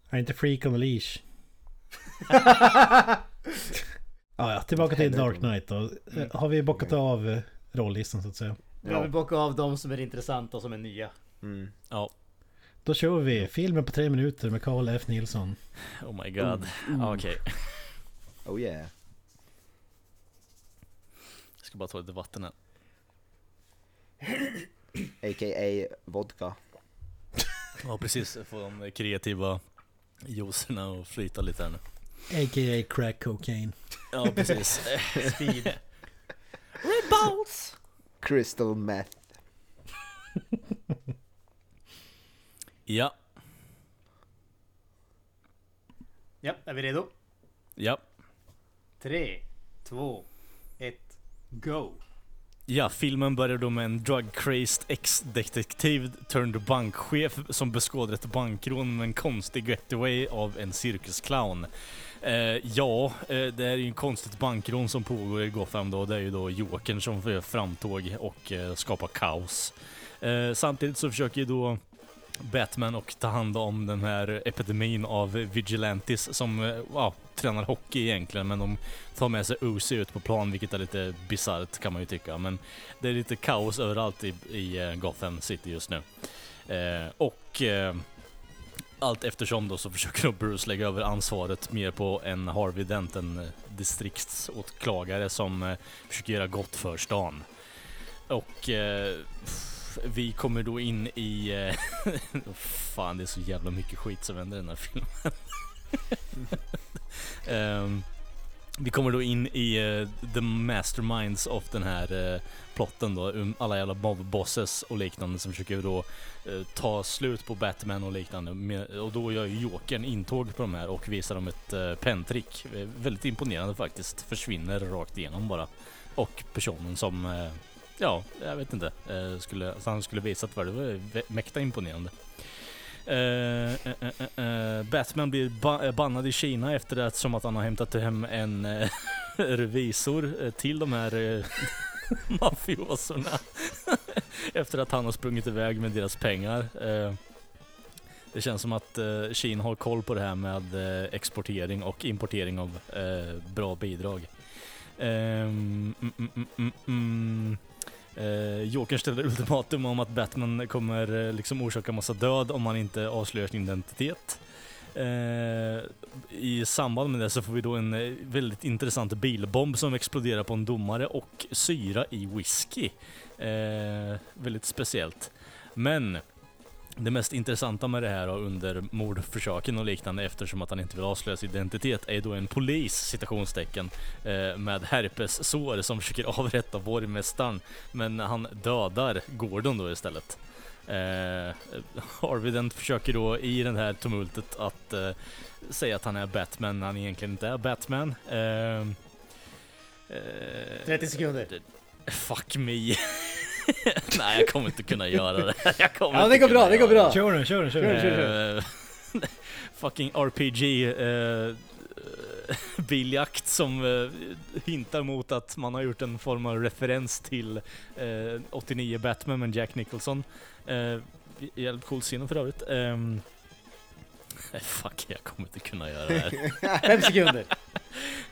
Är inte Freak on the Leash? ja, ja, tillbaka till Dark Knight då. Eh, Har vi bockat av eh, rollistan så att säga? Vi har väl bockat av de som är intressanta och som är nya. Mm. Ja, Då kör vi filmen på tre minuter med Carl F Nilsson. oh my god. Ja, Okej, Oh yeah. jag ska bara ta lite vatten här. A.k.a. vodka. Ja precis, få de kreativa juicerna att flyta lite här nu. A.k.a. crack cocaine. Ja precis. Speed. Crystal meth. ja, Ja, är vi redo? ja. Tre, två, ett, go! Ja, filmen börjar då med en drug-crazed ex-detektiv turned bankchef som beskådar ett bankrån med en konstig getaway av en cirkusclown. Eh, ja, eh, det är ju en konstigt bankrån som pågår i Gotham då. Det är ju då Jokern som gör framtåg och eh, skapar kaos. Eh, samtidigt så försöker ju då Batman och ta hand om den här epidemin av Vigilantis som eh, ja, tränar hockey egentligen men de tar med sig Uzi ut på plan vilket är lite bisarrt kan man ju tycka men det är lite kaos överallt i, i eh, Gotham City just nu. Eh, och eh, allt eftersom då så försöker då Bruce lägga över ansvaret mer på en Harvey Dent, en distriktsåklagare som eh, försöker göra gott för stan. Och eh, vi kommer då in i... Eh, fan det är så jävla mycket skit som händer i den här filmen. um, vi kommer då in i uh, the masterminds of den här uh, plotten då. Um, Alla jävla mobbosses och liknande som försöker då uh, ta slut på Batman och liknande. Med, och då gör ju Jokern intåg på de här och visar dem ett uh, penntrick. Väldigt imponerande faktiskt. Försvinner rakt igenom bara. och personen som, ja, jag vet inte, skulle, alltså han skulle visat vad det var mäkta imponerande. Eh, eh, eh, Batman blir ba- bannad i Kina efter det som att han har hämtat hem en revisor till de här mafioserna. efter att han har sprungit iväg med deras pengar. Det känns som att eh, Kina har koll på det här med eh, exportering och importering av eh, bra bidrag. Ehm, mm, mm, mm, mm, mm. Eh, Jokern ställer ultimatum om att Batman kommer eh, liksom orsaka massa död om han inte avslöjar sin identitet. Eh, I samband med det så får vi då en eh, väldigt intressant bilbomb som exploderar på en domare och syra i whisky. Eh, väldigt speciellt. Men det mest intressanta med det här då, under mordförsöken och liknande eftersom att han inte vill avslöja sin identitet är då en polis citationstecken eh, med herpessår som försöker avrätta borgmästaren men han dödar Gordon då istället. Eh, Harvey Dent försöker då i det här tumultet att eh, säga att han är Batman när han egentligen inte är Batman. Eh, eh, 30 sekunder. Fuck me. Nej jag kommer inte kunna göra det. Jag kommer Ja, det går bra, det går bra. Kör nu, kör nu, kör nu. Kör, kör, Eh, fucking RPG eh, biljakt som eh, hintar mot att man har gjort en form av referens till eh, 89 Batman med Jack Nicholson. Eh, jävligt cool scen för övrigt. Nej, fuck, jag kommer inte kunna göra det här. Fem sekunder.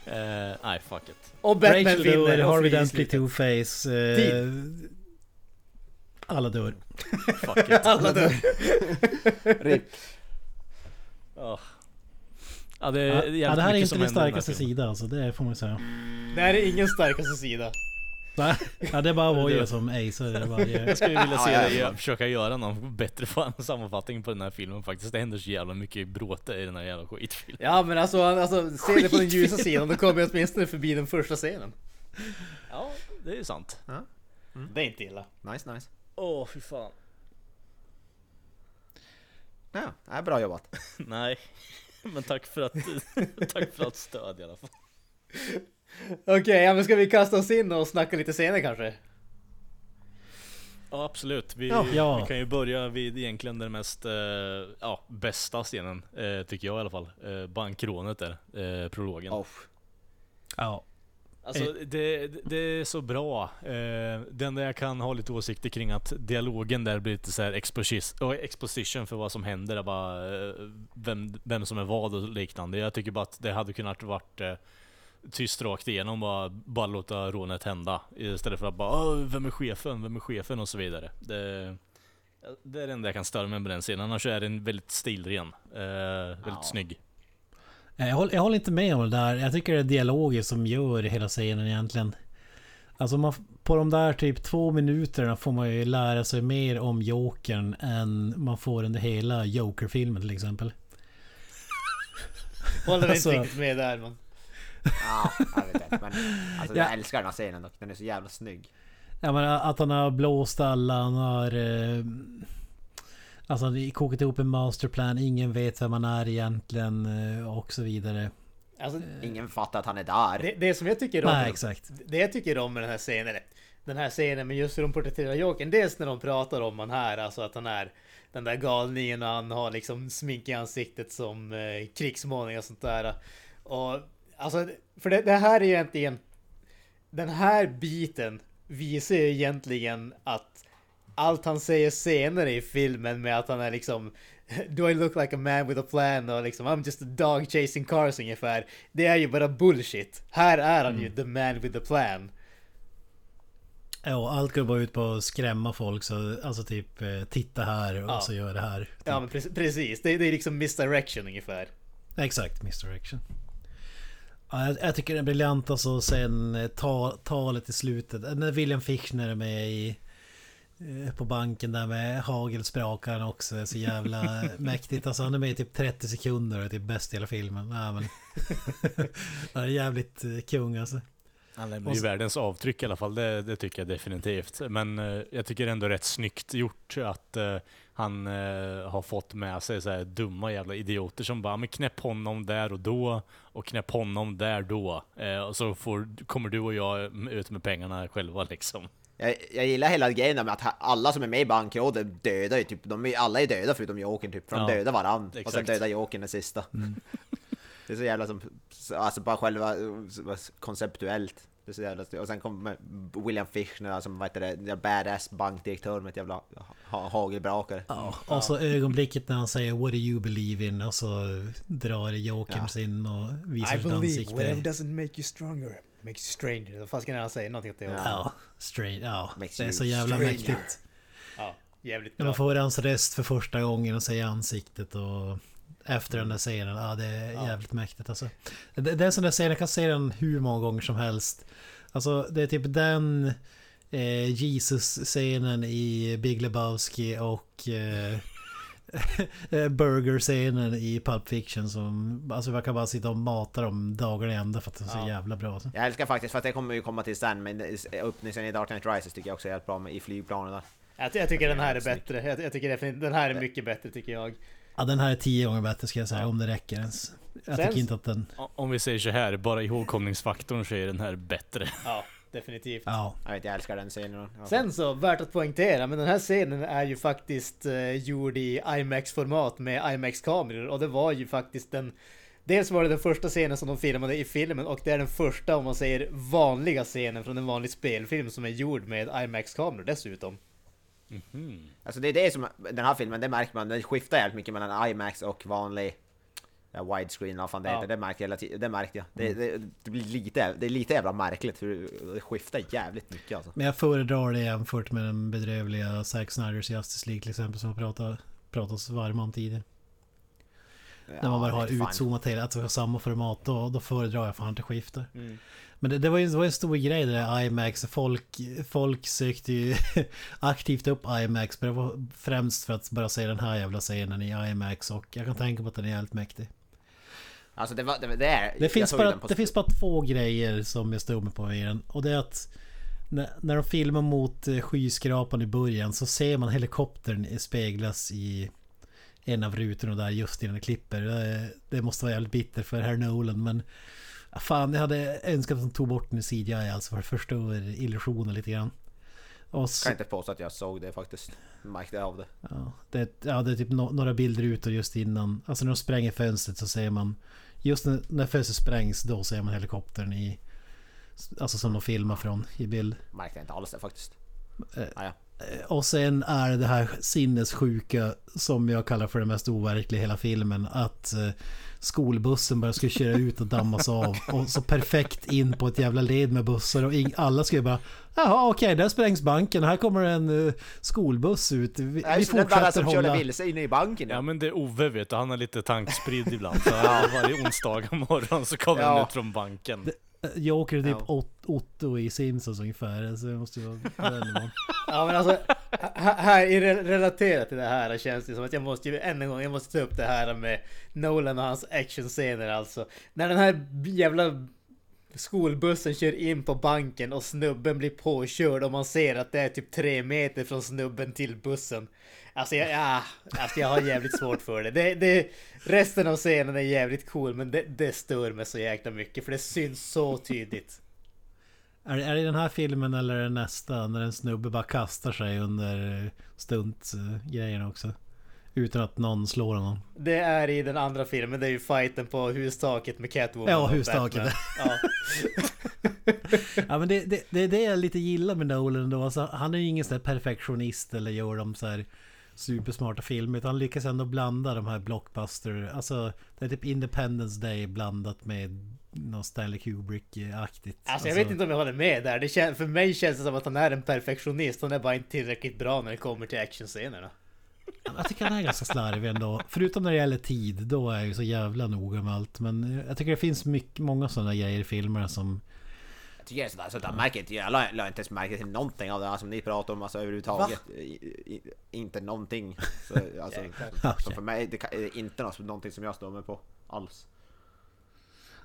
Eh, nej, fuck it. Och Batman Rachel vinner. Harvey Dent. Two-Face. Eh, alla dör. Fuck it. Alla dör. Ja. Ja, det, är Ja, jävligt ja, det här är inte som din starkaste sida alltså, det får man säga. Det här är ingen starkaste sida. Nej, Ja, det är bara Voja som acear varje... Jag skulle vilja se dig ja. försöka göra någon bättre sammanfattning på den här filmen faktiskt. Det händer så jävla mycket bråte i den här jävla skitfilmen. Ja men alltså, alltså se det på den ljusa sidan, då kommer jag åtminstone förbi den första scenen. Ja, det är sant. Det är inte illa. Nice, nice. Åh, fy fan. Ja, ja, bra jobbat. Nej, men tack för att, tack för att stöd i alla fall. Okej, ja men ska vi kasta oss in och snacka lite scener kanske? Ja, absolut. Vi, Ja. vi kan ju börja vid egentligen den mest, eh, ja, bästa scenen, eh, tycker jag i alla fall. Eh, bankrånet där, eh, prologen. Oh. Ja. Alltså det, det är så bra. Eh, det enda jag kan ha lite åsikter kring att dialogen där blir lite så här exposition för vad som händer. Bara, eh, vem, vem som är vad och liknande. Jag tycker bara att det hade kunnat varit eh, tyst rakt igenom och bara låta rånet hända. Istället för att bara "Åh, vem är chefen, vem är chefen och så vidare. Det, det är det enda jag kan störa mig med den scenen. Annars är den väldigt stilren. Eh, väldigt Ja. snygg. Jag håller, jag håller inte med om det där. Jag tycker det är dialogen som gör hela scenen egentligen. Alltså man, på de där typ två minuterna får man ju lära sig mer om Jokern än man får under hela Joker-filmen till exempel. Håller Alltså- inte riktigt med där men. Ja, jag vet inte. Men alltså, Ja. jag älskar den här scenen dock. Den är så jävla snygg. Ja men att han har blåst alla, han har... Eh, alltså har kokat ihop en masterplan, ingen vet vem man är egentligen eh, och så vidare. Alltså, Ingen fattar att han är där. det, det som jag tycker om... Nej exakt. Det jag tycker om med den här scenen, eller den här scenen med just hur de porträtterar Jokern, dels när de pratar om han här, alltså att han är den där galningen och han har liksom smink i ansiktet som eh, krigsmålning och sånt där. Och alltså, för det, det här är egentligen, den här biten visar ju egentligen att allt han säger senare i filmen med att han är liksom Do I look like a man with a plan? Och liksom I'm just a dog chasing cars ungefär. Det är ju bara bullshit. Här är han ju the man with a plan. Ja, allt går bara ut på att skrämma folk så alltså typ eh, titta här och Ja. så gör det här. Ja men pre- precis, det, det är liksom misdirection ungefär. Exakt, misdirection. Ja, jag, jag tycker det är briljant alltså sen eh, ta, talet i slutet. När William Fichtner är med i på banken där med hagelsprakaren också. Så jävla mäktigt. Alltså han är med i typ 30 sekunder och är typ bäst i hela filmen. Ja, men... Han är jävligt eh, kung alltså. Han lämnar Och ju så- världens avtryck i alla fall, det, det tycker jag definitivt. Men eh, jag tycker ändå rätt snyggt gjort att eh, han eh, har fått med sig så här dumma jävla idioter som bara men knäpp honom där och då och knäpp honom där då. Eh, och så får, kommer du och jag ut med pengarna själva liksom. Jag, jag gillar hela grejen med att alla som är med i bankrådet dödar ju typ, de är, alla är döda förutom Jokern typ, för de Ja, dödar varann. Och sen dödar Jokern den sista. Det är så jävla som, alltså bara själva konceptuellt. Det är så jävla. Och sen kommer William Fichtner som, vad heter det, badass bankdirektör med ett jävla ha, hagelbrakare. Ja, och så ögonblicket när han säger What do you believe in? Och så drar Jokers in och visar I sitt believe ansikte. whatever doesn't make you stronger makes you stranger. Vad fan ska han säga någonting åt det? Ja, Ja, straight. Ja, Makes det är så jävla stranger. mäktigt. ja jävligt När bra. man får hans röst för första gången och ser ansiktet och efter den där scenen, ja det är jävligt mäktigt alltså. Det, det är en sån där scen, jag kan se den hur många gånger som helst. Alltså det är typ den eh, Jesus-scenen i Big Lebowski och eh, Burger-scenen i Pulp Fiction som... Alltså man kan bara sitta och mata dem dagarna i ända för att det är så Ja. jävla bra. Alltså. Jag älskar faktiskt, för att det kommer ju komma till sen, men öppningen i Dark Knight Rises tycker jag också är helt bra med, i flygplanen där. Jag, jag tycker den här är bättre. Jag, jag tycker den här är mycket bättre tycker jag. Ja den här är tio gånger bättre ska jag säga, om det räcker ens. Jag Sen- tycker inte att den... Om vi säger så här, bara ihågkomningsfaktorn så är den här bättre. Ja, definitivt. Ja. Jag vet, jag älskar den scenen. Ja. Sen så, värt att poängtera, men den här scenen är ju faktiskt eh, gjord i IMAX-format med IMAX-kameror och det var ju faktiskt den Dels var det den första scenen som de filmade i filmen och det är den första, om man säger vanliga scenen från en vanlig spelfilm som är gjord med IMAX-kameror dessutom. Alltså det är det som, den här filmen, det märker man, den skiftar jävligt mycket mellan IMAX och vanlig ja, widescreen, vad fan det Ja. heter. Det märkte jag hela tiden, det märkte jag. Det, det, det blir lite, det är lite jävla märkligt för det skiftar jävligt mycket alltså. Men jag föredrar det jämfört med den bedrövliga Zack Snyders Justice League till exempel som vi pratade, pratade oss varma om tidigare. När man bara har utzoomat hela, att det har samma format, då, då föredrar jag fan att det skiftar. Mm. Men det, det, var ju det var en stor grej det där IMAX. Folk, folk sökte ju aktivt upp IMAX. Men det var främst för att bara se den här jävla scenen i IMAX. Och jag kan tänka på att den är jävligt mäktig. Alltså det, var, det, det är... Det finns, bara, det finns bara två grejer som jag stod mig på i den. Och det är att när, när de filmar mot eh, skyskrapan i början så ser man helikoptern speglas i en av rutorna där just innan det klipper. Det, det måste vara jävligt bitter för herr Nolan men Fan, jag hade önskat att de tog bort den i CGI alltså för det förstör illusionen lite grann. Och så, kan inte påstå att jag såg det faktiskt. Märkte av det. Ja, det, ja, det är typ no, några bilder ut och just innan. Alltså när de spränger fönstret så ser man... Just när, när fönstret sprängs då ser man helikoptern i... Alltså som de filmar från i bild. Märkte inte alls det faktiskt. Eh, Ah, ja. Eh, Och sen är det det här sinnessjuka som jag kallar för det mest overkliga i hela filmen. Att eh, skolbussen bara skulle köra ut och dammas av. Och så perfekt in på ett jävla led med bussar och alla skulle bara Jaha okej, där sprängs banken. Här kommer en eh, skolbuss ut. Vi, Nej, vi det, fortsätter som körde hålla... vilse inne i banken. Ja men det är Ove vet du, han har lite tankspridd ibland. Så varje onsdag morgon så kommer han Ja. ut från banken. Jag åker typ Ja. Ot- Otto i Simpsons ungefär. Så det måste ju vara den. Ja men alltså, här, i re- relaterat till det här känns det som att jag måste ju än en gång, jag måste ta upp det här med Nolan och hans actionscener alltså. När den här jävla skolbussen kör in på banken och snubben blir påkörd och man ser att det är typ tre meter från snubben till bussen. Alltså jag, ja, alltså jag har jävligt svårt för det. det, det resten av scenen är jävligt cool men det, det stör mig så jäkla mycket för det syns så tydligt. Är, är det den här filmen eller är det nästa? När en snubbe bara kastar sig under stuntgrejerna också. Utan att någon slår honom. Det är i den andra filmen, det är ju fighten på hustaket med Catwoman Ja, hustaket. Ja. Ja men det, det, det är det jag lite gillar med Nolan då. Alltså, han är ju ingen sån här perfektionist eller gör de så här supersmarta filmer. Utan lyckas ändå blanda de här blockbuster. Alltså det är typ Independence Day blandat med något Stanley Kubrick-aktigt. Alltså jag vet inte om jag håller med där. Det kän- för mig känns det som att han är en perfektionist. Han är bara inte tillräckligt bra när det kommer till actionscenerna. Jag tycker han är ganska slarvig ändå. Förutom när det gäller tid, då är jag ju så jävla noga med allt. Men jag tycker det finns mycket, många sådana grejer i filmerna som... Tycker det är sådär, så jag märker inte, jag la, la inte ens märke till någonting av det här som ni pratar om, alltså överhuvudtaget. I, i, inte någonting. Så, alltså, så för mig, det är inte något, någonting som jag står med på alls.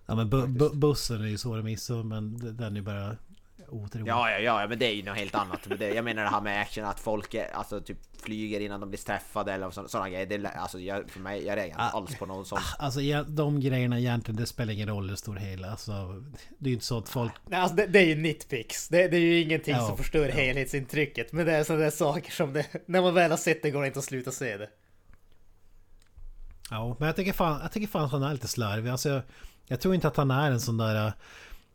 Ja men bu bu bussen är ju svår att missa men den är bara otrolig. Ja, ja, ja, men det är ju något helt annat. Men det, jag menar det här med action, att folk är, alltså, typ flyger innan de blir träffade eller sådana grejer. Det, alltså, jag, för mig, jag reagerar inte alls på någon sån. Alltså ja, de grejerna egentligen, det spelar ingen roll hur stor hela. Alltså, det är ju inte så att folk... Nej, alltså det, det är ju nitpicks. Det, det är ju ingenting Ja, som förstör ja. helhetsintrycket. Men det är sådana där saker som det, när man väl har sett det går det inte att sluta se det. Ja, men jag tycker fan, jag tycker fan att han är lite slarvig. Alltså, jag, jag tror inte att han är en sån där...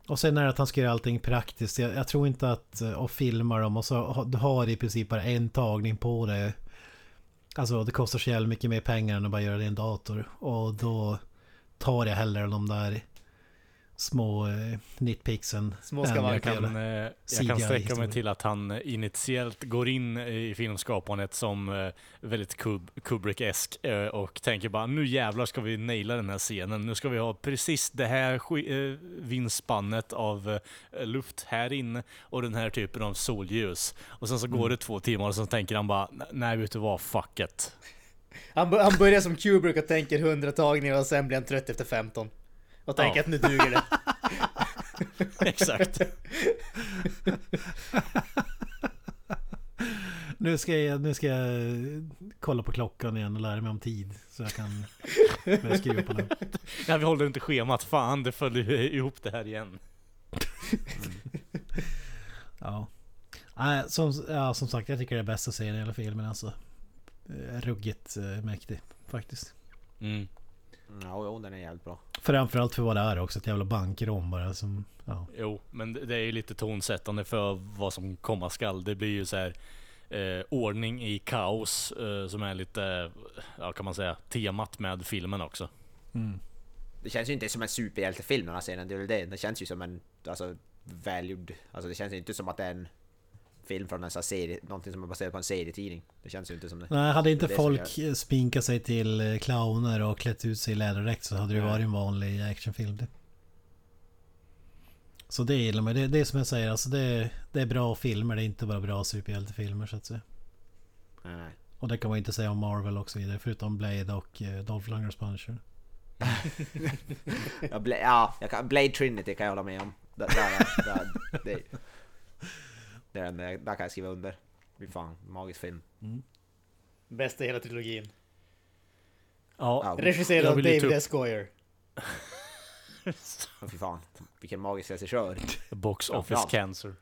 Och sen är det att han ska göra allting praktiskt. Jag, jag tror inte att... Eh, och filma dem och så har du i princip bara en tagning på det. Alltså det kostar så jävla mycket mer pengar än att bara göra det i en dator. Och då tar jag hellre de där små eh, nitpixen. Små än skavanker. Jag kan, eh, jag kan sträcka mig till att han eh, initiellt går in i filmskapandet som eh, väldigt Kub Kubrick-esk eh, och tänker bara nu jävlar ska vi naila den här scenen. Nu ska vi ha precis det här eh, vindspannet av eh, luft här inne och den här typen av solljus. Och sen så Mm. går det två timmar och så tänker han bara nej vet du vad, fuck it. Han, han börjar som Kubrick och tänker 100 tagningar och sen blir han trött efter 15. Och tänker Ja. att nu duger det. Exakt. Nu ska, jag, nu ska jag kolla på klockan igen och lära mig om tid. Så jag kan börja skriva på den. Nej, vi håller inte schemat. Fan, det följer ihop det här igen. Ja. Nej, som, ja, som sagt, jag tycker det är bästa serien i hela filmen alltså. Eh, Ruggigt eh, mäktig faktiskt. Mm. Ja, jo, den är jävligt bra. Framförallt för vad det är också, ett jävla bankrån bara som... Ja. Jo, men det det är ju lite tonsättande för vad som komma skall. Det blir ju så här eh, ordning i kaos eh, som är lite, ja kan man säga, temat med filmen också. Mm. Det känns ju inte som en superhjältefilm den här scenen, det är väl det. Det känns ju som en, alltså, välgjord. Alltså det känns ju inte som att det är en film från en sån serie, någonting som är baserat på en serietidning. Det känns ju inte som det. Nej, hade inte Det folk sminkat sig till eh, clowner och klätt ut sig i läderdräkt så hade det Nej. varit en vanlig actionfilm. Det. Så det gillar man. Det, det är som jag säger, alltså det, det är bra filmer. Det är inte bara bra superhjältefilmer så att säga. Nej. Och det kan man inte säga om Marvel och så vidare. Förutom Blade och eh, Dolph Lundgrens Punisher. Ja, Bla- ja kan, Blade Trinity kan jag hålla med om. Där, där, där, det, är den, där där kan jag skriva under. Fy fan, magisk film. Bästa i hela trilogin. Ja, Regisserad av David upp- S. Goyer. fy fan, vilken magisk regissör. box office cancer.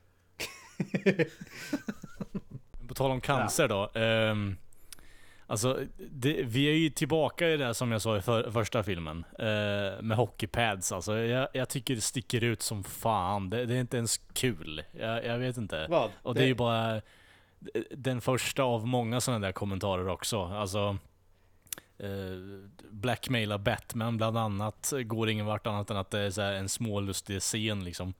På tal om cancer då. ehm, alltså, det, vi är ju tillbaka i det som jag sa i för, första filmen. eh, med hockeypads alltså. Jag, jag tycker det sticker ut som fan. Det, det är inte ens kul. Jag, jag vet inte. Vad? Och det är ju bara den första av många sådana där kommentarer också. Alltså eh, Blackmaila Batman bland annat går ingen vart annat än att det är så en smålustig scen liksom.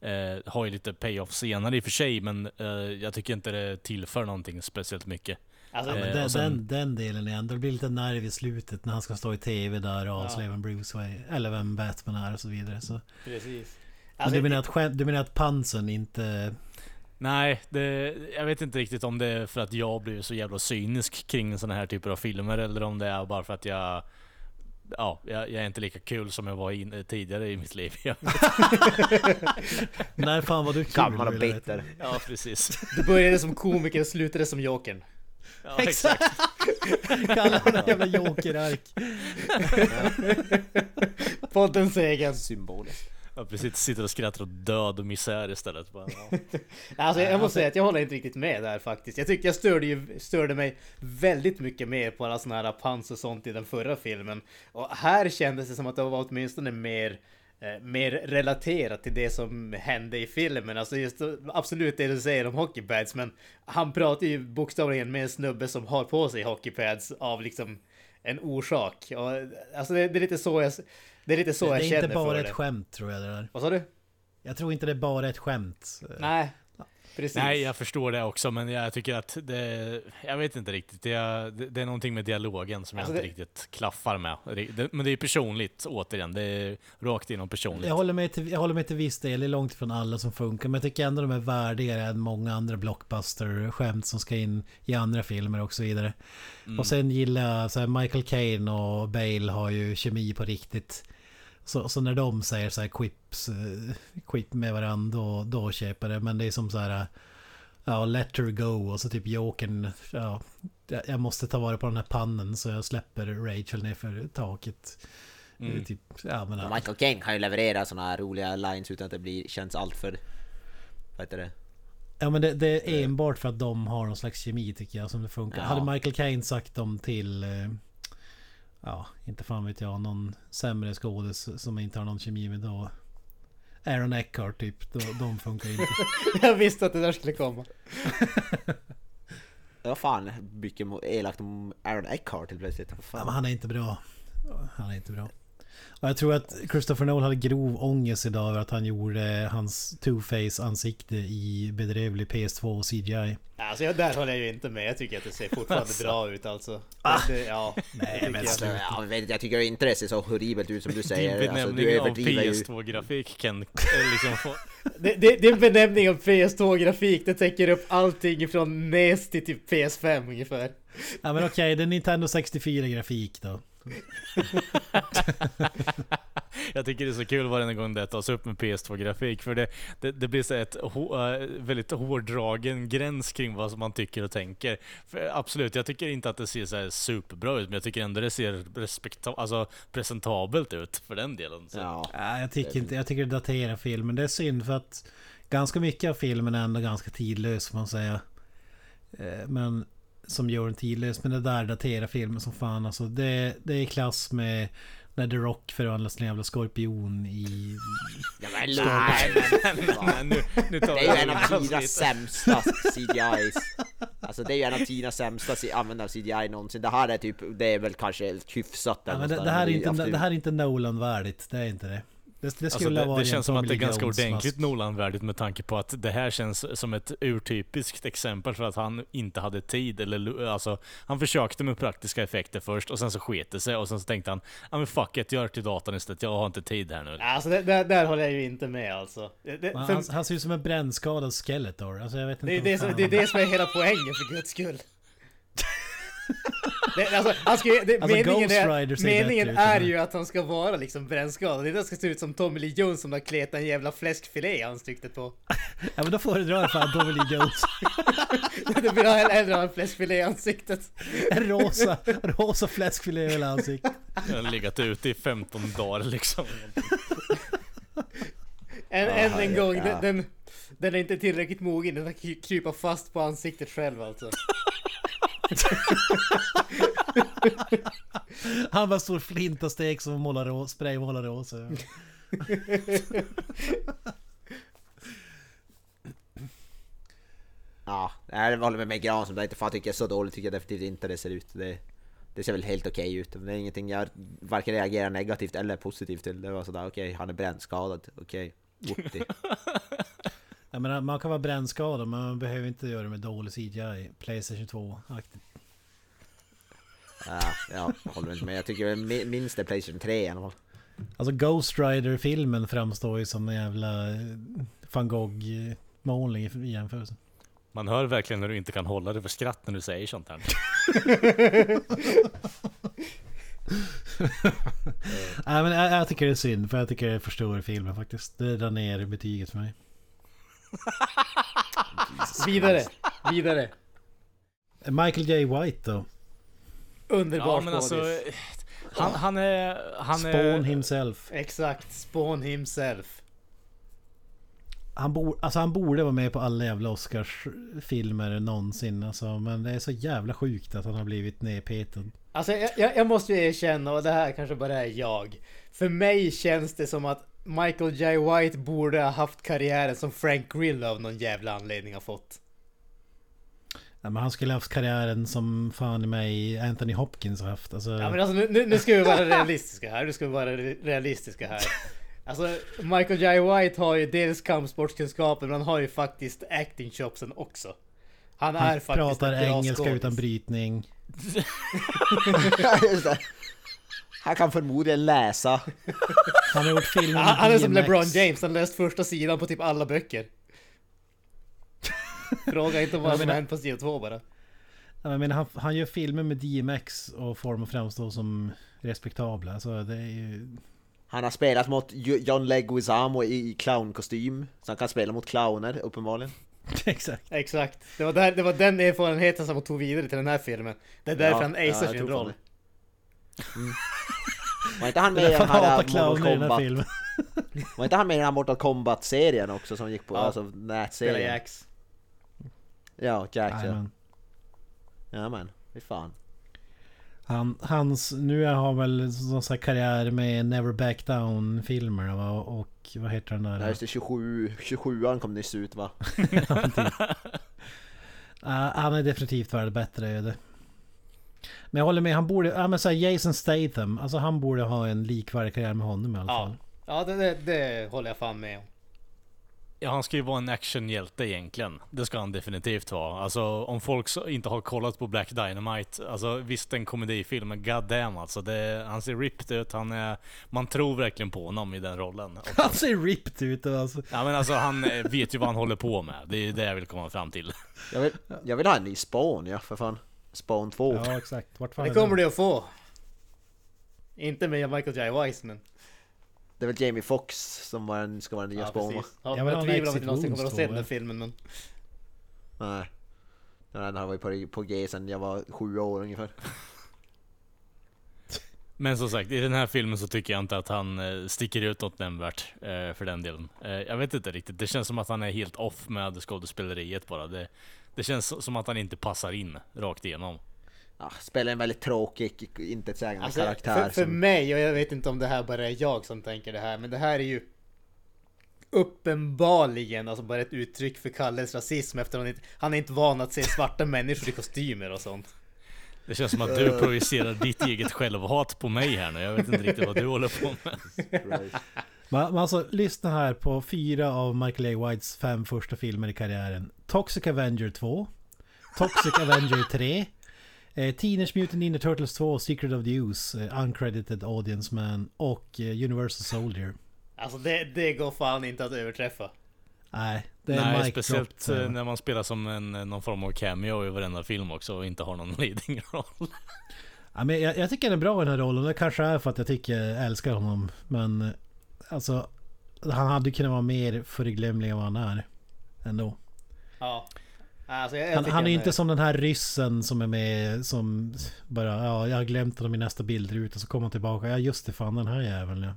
Eh, har ju lite payoff senare i och för sig men eh, jag tycker inte det tillför någonting speciellt mycket. Alltså, Ja, men Eh, den, sen- den, den delen är ändå, det blir lite nerv i slutet när han ska stå i TV där och avslöja vem Bruce Wayne, eller vem Batman är och så vidare. Så. precis. Men Alltså, du, menar att, skämt- du menar att pansen inte... Nej, det, jag vet inte riktigt om det är för att jag blir så jävla cynisk kring sådana här typer av filmer eller om det är bara för att jag Ja, jag, jag är inte lika kul som jag var in, tidigare i mitt liv. Ja, När fan var du kul? Gammal och bitter. ja precis. Du började som komiker och slutade som Jokern. Ja, exakt. Kalla den jävla jokerark. Poddens egen. Symboliskt. Ja, precis. Sitter och skrattar åt död och misär istället. Bara, ja. Alltså jag måste säga att jag håller inte riktigt med där faktiskt. Jag tycker jag störde, ju, störde mig väldigt mycket mer på alla såna här pans och sånt i den förra filmen. Och här kändes det som att det var åtminstone mer mer relaterat till det som hände i filmen. Alltså just absolut det du säger om hockeypads, men han pratar ju bokstavligen med en snubbe som har på sig hockeypads av liksom en orsak. Och, alltså det, det är lite så jag, det är lite så det jag är känner inte bara för ett det. skämt tror jag det där. Vad sa du? Jag tror inte det är bara ett skämt. Nej, precis. Nej, jag förstår det också, men jag tycker att det... Jag vet inte riktigt. Det, är- det, är någonting med dialogen som Alltså jag det- inte riktigt klaffar med. Men det är personligt, återigen. Det är rakt inom personligt. Jag håller, med till, jag håller med till viss del, det är långt ifrån alla som funkar. Men jag tycker ändå de är värdigare än många andra blockbuster-skämt som ska in i andra filmer och så vidare. Mm. Och sen gillar jag så här, Michael Caine och Bale har ju kemi på riktigt. Så, så när de säger så här quips, eh, quip med varandra då, då köper det. Men det är som så här... Ja, let her go och så typ Jokern. Ja, jag måste ta vara på den här pannen så jag släpper Rachel ner för taket. Mm. Eh, Typ, ja men... ja. Michael Caine kan ju leverera såna här roliga lines utan att det blir, känns alltför... Vad heter det? Ja men det, det är enbart för att de har någon slags kemi tycker jag som det funkar. Ja. Hade Michael Caine sagt dem till... Ja, inte fan vet jag. Någon sämre skådis som inte har någon kemi med då. Aaron Eckhart typ. Då, de funkar inte. Jag visste att det där skulle komma. Ja fan, mycket elakt om Aaron Eckhart helt plötsligt. Vad Ja, fan. men han är inte bra. Han är inte bra. Och jag tror att Christopher Nolan hade grov ångest idag över att han gjorde hans Two-Face ansikte i bedrövlig PS2 CGI. Alltså jag, där håller jag ju inte med. Jag tycker att det ser fortfarande bra ut alltså. Det, ja, Nej, men Alltså, jag. ja, jag, tycker inte det ser så horribelt ut som du Din säger. Alltså, benämning du av överdriver ju. PS2-grafik kan eh, liksom få... Det, det, det är en benämning av PS2-grafik. Det täcker upp allting från NES till typ PS5 ungefär. Ja men okej, det är Nintendo 64-grafik då. Jag tycker det är så kul varje gång det tas upp med PS2-grafik för det, det, det blir så ett äh, väldigt hårdragen gräns kring vad som man tycker och tänker. För absolut, jag tycker inte att det ser så här superbra ut men jag tycker ändå det ser respekta- alltså presentabelt ut för den delen. Så. Ja. Ja, jag tycker inte, jag tycker det daterar filmen. Det är synd för att ganska mycket av filmen är ändå ganska tidlös får man säga. Eh, Men som gör den tidlös. Men det där daterar filmen som fan alltså. Det, det är klass med när The Rock förvandlas till en jävla skorpion i... Ja, men nej, men. Men nu, nu tar Det är ju en av lite. sämsta CGI's. Alltså det är ju en av tidernas sämsta användare av CGI någonsin. Det här är typ, det är väl kanske hyfsat Ja, men det, det, här är inte, det här är inte Nolan-värdigt. Det är inte det. Det, det Alltså det, det känns som att det är ganska ordentligt. Nolan-värdigt med tanke på att det här känns som ett urtypiskt exempel för att han inte hade tid eller alltså Han försökte med praktiska effekter först och sen så sket det sig och sen så tänkte han Ja men fuck it, gör det till datorn istället, jag har inte tid här nu. Alltså det, där, där håller jag ju inte med alltså. Det, Men för, Han, han ser ut som en brännskadad Skeletor. Alltså jag vet inte det, är det, som, fan det är han- det som är hela poängen för guds skull. Det, alltså, han ska, det, Alltså, meningen är, meningen är ju att han ska vara liksom brännskadad. Det där ska se ut som Tommy Lee Jones som har kletat en jävla fläskfilé i ansiktet på. Ja men då föredrar jag fan Tommy Lee Jones. Det blir hellre ha en fläskfilé i ansiktet. En rosa, rosa fläskfilé i hela ansiktet. Jag har legat ute i 15 dagar liksom. Än, än en gång, ja. den, den, den är inte tillräckligt mogen. Den ska kry- krypa fast på ansiktet själv alltså. Han bara står flintastek som målar spraymålar rosa. Ja, jag håller med mig Gran som det inte fan tycker jag så dåligt tycker jag definitivt inte det ser ut. Det, det ser väl helt okej ut. Det är ingenting jag varken reagerar negativt eller positivt till. Det var sådär okej, han är brännskadad. Okej, whoopty. Jag menar, man kan vara brännskadad men man behöver inte göra det med dålig CGI. Playstation 2-aktigt. Ja, ja, jag håller inte med. Jag tycker mi- minst det är Playstation 3 i alla fall. Alltså Ghost Rider-filmen framstår ju som en jävla eh, van Gogh-målning i i jämförelse. Man hör verkligen när du inte kan hålla dig för skratt när du säger sånt här. Nej men jag, jag tycker det är synd för jag tycker det förstör filmen faktiskt. Det drar ner betyget för mig. Vidare, vidare. Michael J. White då? Underbar Ja men alltså... Han, han är... Han Spawn är... himself. Exakt, Spawn himself. Han, bo, alltså han borde vara med på alla jävla Oscars-filmer någonsin alltså, Men det är så jävla sjukt att han har blivit nedpetad. Alltså jag, jag, jag måste ju erkänna, och det här kanske bara är jag. För mig känns det som att Michael J. White borde ha haft karriären som Frank Grillo av någon jävla anledning har fått. Ja, men han skulle ha haft karriären som fan i mig Anthony Hopkins har haft. Alltså, Ja men alltså nu, nu, ska vi vara realistiska här, nu ska vi vara re- realistiska här. Alltså Michael J. White har ju dels kampsportskunskapen men han har ju faktiskt acting chopsen också. Han är han faktiskt pratar en bra engelska skådis. utan brytning. Han kan förmodligen läsa. Han har gjort filmer med Han, han är som. LeBron James, han läst första sidan på typ alla böcker. Fråga inte vad Jag som menar- hänt på sida två bara. Ja, men han, han gör filmer med DMX och får dem att framstå som respektabla. Så det är ju... Han har spelat mot John Leguizamo i clownkostym, så han kan spela mot clowner uppenbarligen. Exakt. Exakt. Det var, där, det var den erfarenheten som han tog vidare till den här filmen. Det är därför Ja, han ja, acear jag sin roll. Mm. Var inte han med i den här hatar Mortal den Kombat? Var inte han med i den här Mortal Kombat-serien också som gick på, Ja. alltså nätserien? Jax. Ja, Jack ja. Jajamän. Ja men, fy fan. Han, hans, nu har väl sån här karriär med Never Back Down filmer va? och vad heter den där? Ja just det, 27, 27an kom nyss ut va? Ja, han är definitivt värd bättre öde. Men jag håller med, han borde, ja men såhär Jason Statham, alltså han borde ha en likvärdig karriär med honom i alla Ja, fall. ja det, det, det håller jag fan med om. Ja, han ska ju vara en actionhjälte egentligen. Det ska han definitivt vara. Alltså om folk så- inte har kollat på Black Dynamite, alltså visst en komedifilm, men god damn alltså. Det, han ser ripped ut, han är... Man tror verkligen på honom i den rollen. Han ser ripped ut alltså. Ja men alltså han eh, vet ju vad han håller på med. Det är det jag vill komma fram till. Jag vill, jag vill ha en ny Spawn ja, för fan. Spawn 2. Ja exakt, vart fan Det är kommer den? du att få. Inte med Michael J. Weiss men... Det är väl Jamie Foxx som var en, ska vara den nya Ja, Spawn va? Ja, Jag tvivlar om att vi någonsin kommer att se den här ja. filmen men... Nej. Den har varit på, på G sen jag var sju år ungefär. Men som sagt, i den här filmen så tycker jag inte att han eh, sticker ut något nämnvärt eh, för den delen. Eh, jag vet inte riktigt, det känns som att han är helt off med skådespeleriet bara. Det, det känns som att han inte passar in rakt igenom. Ja, spelar en väldigt tråkig, intetsägande Alltså, karaktär. för, för som, mig, och jag vet inte om det här bara är jag som tänker det här, men det här är ju uppenbarligen alltså bara ett uttryck för Kalles rasism efter att han inte, han är inte van att se svarta människor i kostymer och sånt. Det känns som att du projicerar ditt eget självhat på mig här nu. Jag vet inte riktigt vad du håller på med. Men alltså lyssna här på fyra av Michael A. Whites fem första filmer i karriären. Toxic Avenger 2. Toxic Avenger 3. Eh, Teenage Mutant Ninja Turtles 2, Secret of the Use, eh, Uncredited Audience Man och eh, Universal Soldier. Alltså det, det går fan inte att överträffa. Nej, det är Nej, speciellt drop, eh, eh. när man spelar som en, någon form av cameo i varenda film också och inte har någon leading roll. Ja, men jag, jag tycker han är bra i den här rollen. Det kanske är för att jag tycker jag älskar honom. Men eh, alltså, han hade kunnat vara mer förglömlig än vad han är. Ändå. Ja. Alltså jag, jag Han, han är ju inte som den här ryssen som är med som bara ja, jag har glömt honom i nästa bildruta så kommer han tillbaka. Ja just det, fan den här jäveln ja.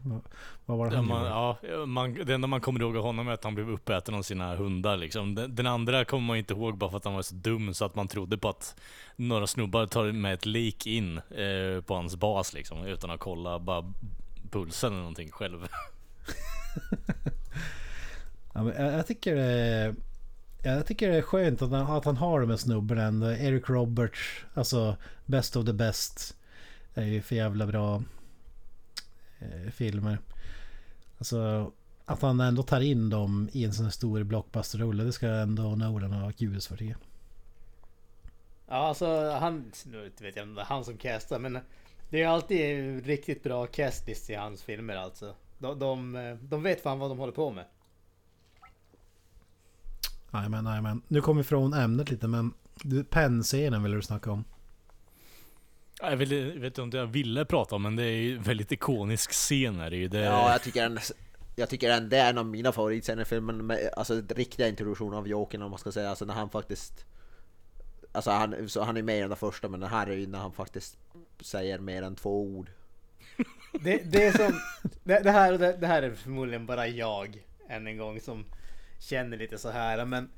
Vad- var det Ja, han man, gjorde? ja, man, det enda man kommer ihåg av honom är att han blev uppäten av sina hundar liksom. Den, den andra kommer man inte ihåg bara för att han var så dum så att man trodde på att några snubbar tar med ett lik in eh, på hans bas liksom utan att kolla bara pulsen eller någonting själv. Ja, men jag, jag tycker är, jag tycker det är skönt att han, att han har de här snubbarna ändå. Eric Roberts, alltså Best of the Best. Är ju för jävla bra eh, filmer. Alltså att han ändå tar in dem i en sån här stor blockbusterrulle. Det ska ändå Nolan ha ljus för det. Ja, alltså han, nu vet jag inte om det är han som castar, men det är alltid riktigt bra castlist i hans filmer alltså. De, de, de vet fan vad de håller på med. Jajamän, jajamän. Nu kommer vi från ämnet lite men pennscenen vill du snacka om. Jag vet, jag vet inte om jag ville prata om men det är ju en väldigt ikonisk scen är det ju. Det, Ja, jag tycker den, jag tycker den, det är en av mina favoritscener i filmen. Med, alltså den riktiga introduktionen av Jokern om man ska säga. Alltså när han faktiskt... Alltså han, så han är med i den där första men den här är ju när han faktiskt säger mer än två ord. Det, det är som, det, det, här, det, det här är förmodligen bara jag än en gång som känner lite så här men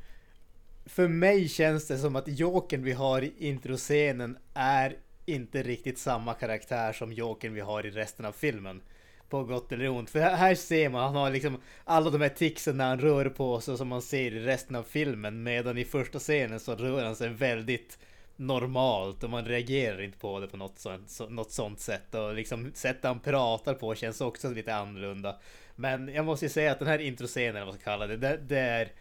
för mig känns det som att Jokern vi har i introscenen är inte riktigt samma karaktär som Jokern vi har i resten av filmen. På gott eller ont. För här, ser man, han har liksom alla de här ticsen när han rör på sig som man ser i resten av filmen. Medan i första scenen så rör han sig väldigt normalt och man reagerar inte på det på något sånt, något sånt sätt. Och liksom sättet han pratar på känns också lite annorlunda. Men jag måste ju säga att den här introscenen, eller vad man ska kalla det, det, det är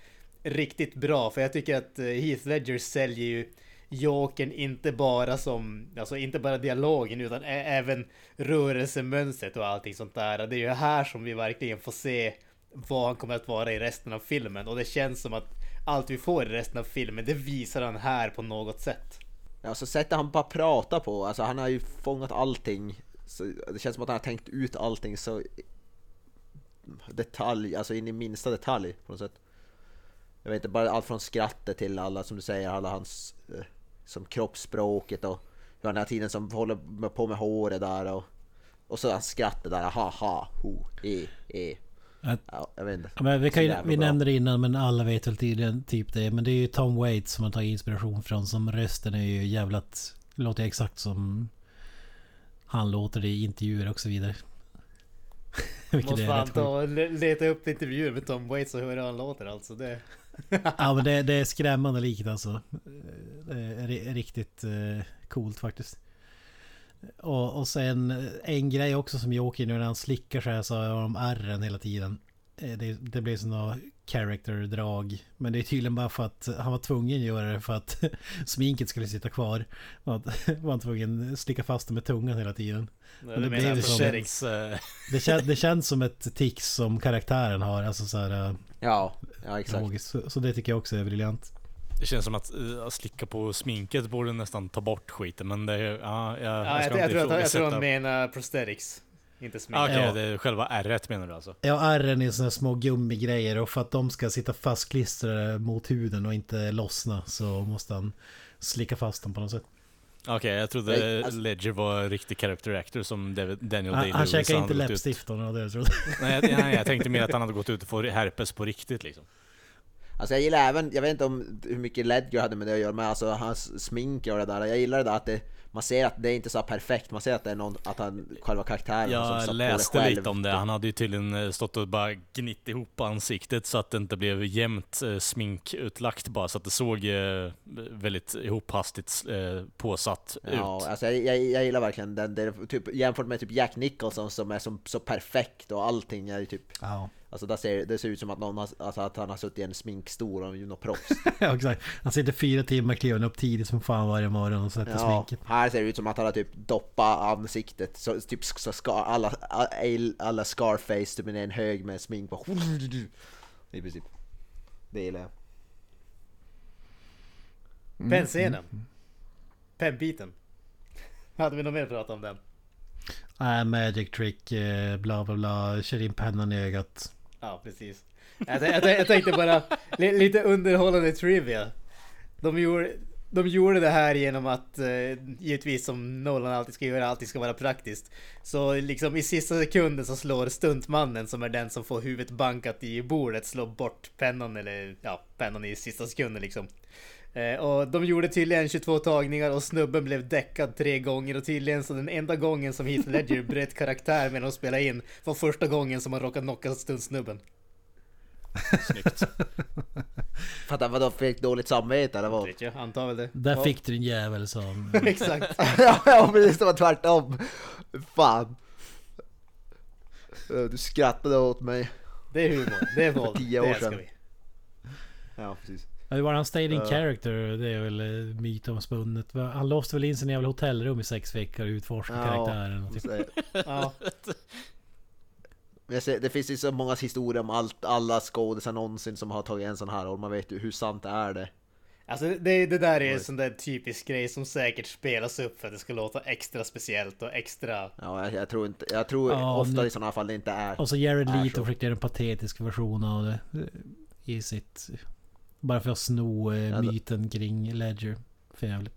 riktigt bra. För jag tycker att eh, Heath Ledger säljer ju Jokern inte bara som, alltså inte bara dialogen utan även rörelsemönstret och allting sånt där. Det är ju här som vi verkligen får se vad han kommer att vara i resten av filmen. Och det känns som att allt vi får i resten av filmen, det visar han här på något sätt. Alltså sättet han bara pratar på, alltså han har ju fångat allting. Så det känns som att han har tänkt ut allting så detalj, alltså in i minsta detalj på något sätt. Jag vet inte, bara allt från skrattet till alla som du säger, alla hans eh, som kroppsspråket och hur han hela tiden som håller på med håret där och och så hans skrattet där, ha ha, ho, e, e. Att- Ja, jag vet inte. Men vi kan ju, vi bra. nämnde det innan men alla vet väl tydligen typ det. Men det är ju Tom Waits som har tagit inspiration från. Som rösten är ju jävlat... Låter exakt som han låter i intervjuer och så vidare. Måste fan ta och le- leta upp intervjuer med Tom Waits och hur han låter alltså. Det... Ja men det, det är skrämmande likt alltså. Det är ri- riktigt eh, coolt faktiskt. Och, och sen eh, en grej också som Joker nu när han slickar så här så har de ärren hela tiden. Eh, Det, det blir som något character-drag. Men det är tydligen bara för att han var tvungen att göra det för att sminket skulle sitta kvar. Var, var han tvungen att slicka fast det med tungan hela tiden. Ja, det det blev jag som- eh, Det, kän, det känns som ett tics som karaktären har. Alltså så här eh, Ja, ja exakt. Så, så det tycker jag också är briljant. det känns som att uh, slicka på sminket borde nästan ta bort skiten men det. Ja, jag, Ja, jag, jag, inte tror att, han- jag tror han menar prosthetics. Inte smink. Ah, Okej, Ja. det är själva ärret menar du alltså? Ja, ärren är såna små gummigrejer och för att de ska sitta fastklistrade mot huden och inte lossna så måste han slicka fast dem på något sätt. Okej, jag trodde Nej, alltså- Ledger var en riktig character actor som David- Daniel Day-Lewis. han käkar inte läppstift och det jag trodde. Nej, jag- nej, jag tänkte mer att han hade gått ut och fått herpes på riktigt liksom. Alltså jag gillar även, jag vet inte om hur mycket Ledger hade med det att göra, men alltså hans smink och det där. Jag gillar det där att det, man ser att det är inte så perfekt, man ser att det är någon, att han, själva karaktären har som satt på Jag det läste själv. lite om det. Han hade ju tydligen eh, stått och bara gnitt ihop ansiktet så att det inte blev jämnt eh, sminkutlagt bara så att det såg eh, väldigt ihophastigt eh, påsatt Ja, ut. alltså jag, jag, jag gillar verkligen den, det typ, jämfört med typ Jack Nicholson som är som, så perfekt och allting är ju typ Ja, Alltså där ser, det ser ut som att, någon har, alltså att han har suttit i en sminkstol och något proffs ja, exakt. Han sitter fyra timmar, kliver upp tidigt som fan varje morgon och sätter Ja, sminket. Här ser det ut som att han har typ doppat ansiktet, så, typ så ska, alla, alla Scarface typ i en hög med smink på I princip Det gillar jag Pennscenen. Pennbiten. Hade vi något mer att prata om den? Äh, magic trick, eh, bla bla bla, kör in pennan i ögat. Ja, precis. Jag, jag, jag, jag tänkte bara, li, lite underhållande trivia. De gjorde, de gjorde det här genom att, eh, givetvis som Nolan alltid ska göra, allting ska vara praktiskt. Så liksom i sista sekunden så slår stuntmannen, som är den som får huvudet bankat i bordet, slår bort pennan eller ja, pennan i sista sekunden liksom. Eh, och de gjorde tydligen 22 tagningar och snubben blev däckad tre gånger och tydligen så den enda gången som Heath Ledger bröt karaktär medan de spelade in var första gången som han råkade knocka stuntsnubben. Snyggt. För att han vadå, fick dåligt samvete eller vad? Jag, antar väl det. Där Ja, fick du din jävel som... Exakt. ja, ja precis, det var tvärtom! Fan! Du skrattade åt mig Det är humor, det är våld. Tio det år älskar sedan. vi. Ja precis Ja, det var han stayed in character, det är väl eh, mytomspunnet. Han låste väl in sig i en jävla hotellrum i sex veckor och utforskade Ja. karaktären. Och typ. Så- ser, det finns ju så många historier om allt, alla skådisar någonsin som har tagit en sån här och man vet ju hur sant är det alltså det, det där är en sån där typisk grej som säkert spelas upp för att det ska låta extra speciellt och extra... Ja, jag, jag tror inte, jag tror Ja, ofta nu- i sådana fall det inte är Och så Jared Leto försökte göra en patetisk version av det. eh, I sitt... Bara för att sno eh, Ja, myten kring Ledger. För jävligt.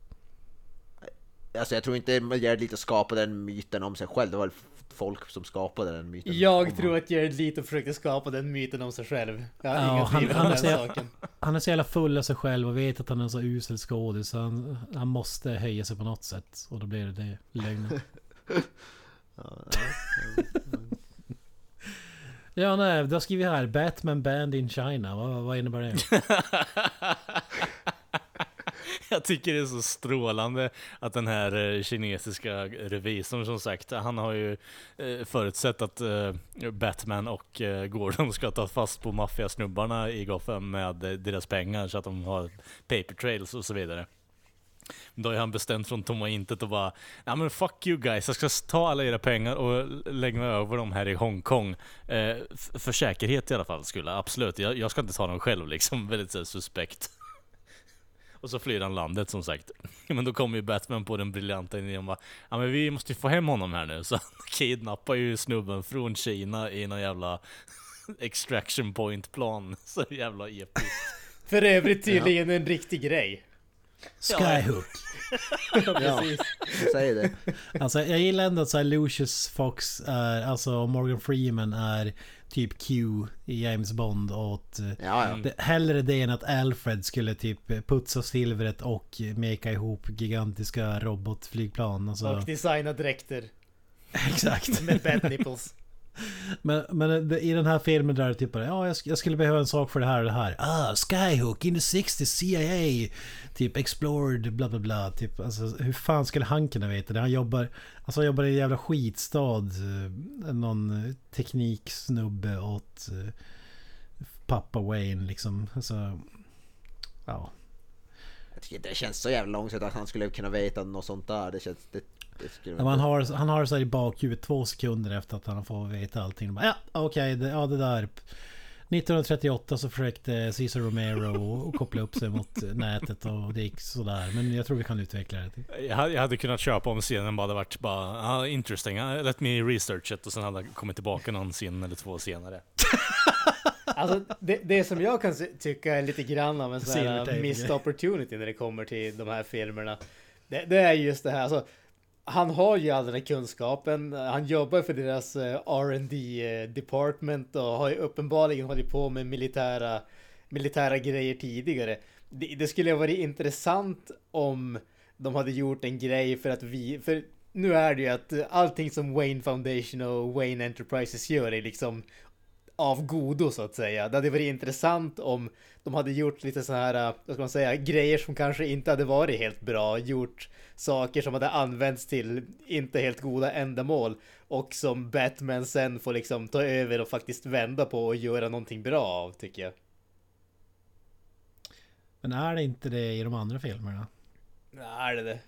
Alltså jag tror inte Jared Leto skapade den myten om sig själv, det var folk som skapade den myten Jag tror att Jared Leto försökte skapa den myten om sig själv. Jag har Ja, inga han- han är så- saken. Han är så jävla full av sig själv och vet att han är så usel skådis. så Han, han måste höja sig på något sätt. Och då blir det det lögnen. ja, ja, Ja, nej, du har skrivit här Batman Band in China. Vad, vad innebär det? Jag tycker det är så strålande att den här eh, kinesiska revisorn som sagt, han har ju eh, förutsett att eh, Batman och Gordon ska ta fast på maffiasnubbarna i Gotham med deras pengar så att de har paper trails och så vidare. Då är han bestämt från tomma intet och bara Ja men fuck you guys, jag ska ta alla era pengar och lägga över dem här i Hongkong. Eh, för säkerhet i alla fall skulle absolut. Jag, jag ska inte ta dem själv liksom, väldigt så här, suspekt. Och så flyr han landet som sagt. Men då kommer ju Batman på den briljanta idén och bara Ja men vi måste ju få hem honom här nu. Så han kidnappar ju snubben från Kina i någon jävla extraction point plan. Så jävla episkt. För övrigt tydligen en riktig grej. Skyhook. Ja, jag säger det. Alltså jag gillar ändå att så här Lucius Fox är, alltså Morgan Freeman är typ Q i James Bond åt... eh, Ja, ja. det, hellre det än att Alfred skulle typ putsa silvret och meka ihop gigantiska robotflygplan. Alltså, Och designa dräkter exakt. med bad nipples. Men, men det- i den här filmen där är det typ bara, ja jag, jag skulle behöva en sak för det här och det här. Ah, Skyhook in the 60, CIA. Typ explored bla bla bla. Typ, alltså, hur fan skulle han kunna veta det? Han jobbar, alltså han jobbar i en jävla skitstad. Eh, någon tekniksnubbe åt eh, pappa Wayne liksom. Alltså, ja. Jag tycker det känns så jävla långsökt att han skulle kunna veta något sånt där. Det känns... Det, det han har, han har så här i bakhuvudet två sekunder efter att han får veta allting. Bara, Ja, okej, det, ja det där. 1938 så försökte Cesar Romero koppla upp sig mot nätet och det gick sådär. Men jag tror vi kan utveckla det. Jag hade, jag hade kunnat köpa om scenen bara hade varit bara ah, interesting, let me research it och sen hade jag kommit tillbaka någon scen eller två senare. Alltså det, det som jag kan tycka är lite grann av en sån här missed opportunity när det kommer till de här filmerna. Det, det är just det här, alltså. Han har ju all den här kunskapen. Han jobbar för deras eh, R&D eh, department och har ju uppenbarligen hållit på med militära, militära grejer tidigare. Det, det skulle ha varit intressant om de hade gjort en grej för att vi, för nu är det ju att allting som Wayne Foundation och Wayne Enterprises gör är liksom av godo så att säga. Det hade varit intressant om de hade gjort lite så här, eh, vad ska man säga, grejer som kanske inte hade varit helt bra. Gjort saker som hade använts till inte helt goda ändamål. Och som Batman sen får liksom ta över och faktiskt vända på och göra någonting bra av tycker jag. Men är det inte det i de andra filmerna? Ja, är det det?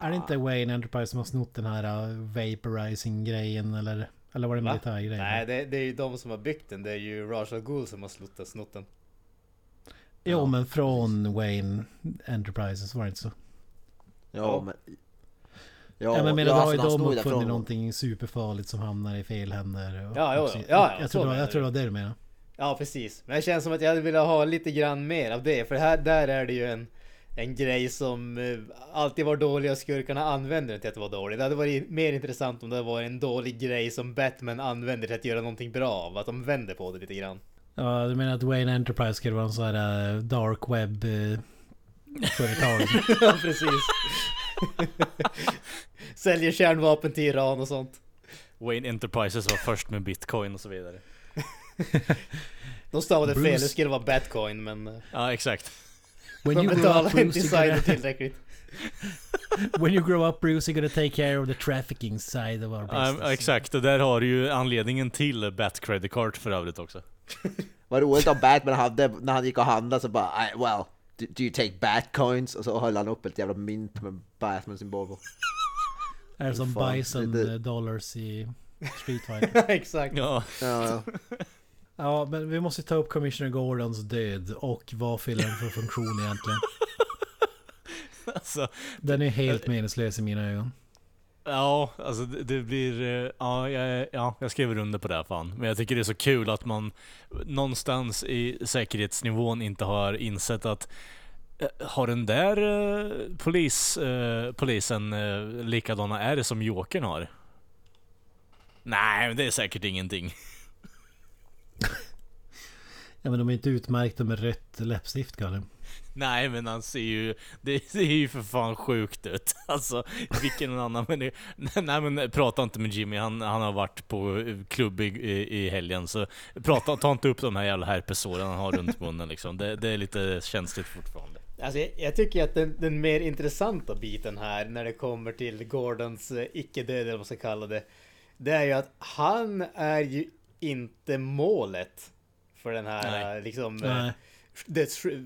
Är det inte Wayne Enterprise som har snott den här uh, vaporizing-grejen eller? Eller var det Va? militärgrejen? Nej, det, det är ju de som har byggt den. Det är ju Raj Al Ghul som har snott snott den. Jo men från Wayne Enterprises var det inte så? Ja, men... Ja, men menar, då har ju alltså, de uppfunnit därifrån. någonting superfarligt som hamnar i fel händer. och- Ja, jo, och- ja, ja, jag, så tror jag tror det var det du menade. Ja, precis. Men det känns som att jag hade velat ha lite grann mer av det. För här, där är det ju en, en grej som eh, alltid var dålig och skurkarna använder den till att vara dålig. Det hade varit mer intressant om det var en dålig grej som Batman använder till att göra någonting bra av. Att de vänder på det lite grann. Ja, du menar att Wayne Enterprise skulle vara en sån här eh, dark web eh, företag? ja, precis. Säljer kärnvapen till Iran och sånt. Wayne Enterprises var först med bitcoin och så vidare. De stavade fel, Bruce- det skulle vara Batcoin men... Ja, exakt. When you grow up inte Bruce, you're designen gonna, tillräckligt. when you grow up Bruce you're gonna take care of the trafficking side of our business. Ja, exakt, och där har du ju anledningen till Bat Credit Card för övrigt också. Vad roligt om Batman hade, när han gick och handlade så bara I, well, do, do you take Batcoins? Och så höll han upp ett jävla mynt med Batman-symbol på. Är det som Bison det- eh, dollars i Street Fighter? Exakt. Ja, Ja, ja. men vi måste ta upp Commissioner Gordons död och vad fyller den för funktion egentligen? alltså. Den är helt meningslös i mina ögon. Ja, alltså det, blir... eh, Ja, jag, ja, jag skriver under på det här fan. Men jag tycker det är så kul att man någonstans i säkerhetsnivån inte har insett att eh, har den där eh, polis, eh, polisen eh, likadana är det som Jokern har? Nej, det är säkert ingenting. Ja men de är inte utmärkta med rött läppstift Kalle. Nej men han ser ju, det ser ju för fan sjukt ut. Alltså vilken annan människa. Nej men prata inte med Jimmy, han, han har varit på klubb i, i, helgen. Så prata, ta inte upp de här jävla herpesåren han har runt munnen liksom. Det, det är lite känsligt fortfarande. Alltså jag, jag tycker att den, den mer intressanta biten här när det kommer till Gordons eh, icke-död eller vad man ska kalla det. Det är ju att han är ju inte målet för den här Nej. eh, liksom Nej. eh, döds-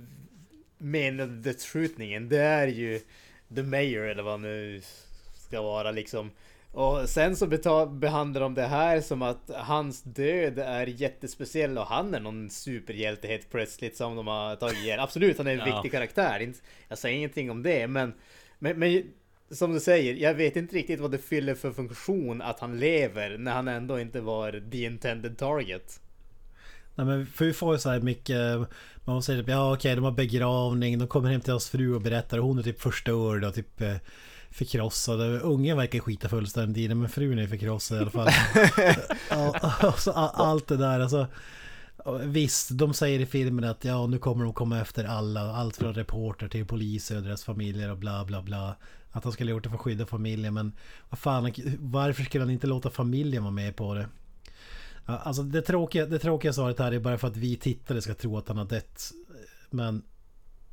men dödsskjutningen. Det är ju The Mayor eller vad nu ska vara liksom. Och sen så behandlar de det här som att hans död är jättespeciell och han är någon superhjälte helt plötsligt som de har tagit ihjäl. Absolut, han är en Ja. viktig karaktär. Jag säger ingenting om det, men, men, men som du säger, jag vet inte riktigt vad det fyller för funktion att han lever när han ändå inte var the intended target. Nej men för vi får ju så här mycket Man säger typ ja okej de har begravning De kommer hem till hans fru och berättar och hon är typ förstörd och typ eh, Förkrossad Ungen verkar skita fullständigt i det men frun är förkrossad i alla fall ja, och så a- Allt det där alltså Visst, de säger i filmen att ja nu kommer de komma efter alla Allt från reporter till poliser och deras familjer och bla bla bla Att han skulle ha gjort det för att skydda familjen men Vad fan, varför skulle han inte låta familjen vara med på det? Alltså det tråkiga, det tråkiga svaret här är bara för att vi tittare ska tro att han har dött. Men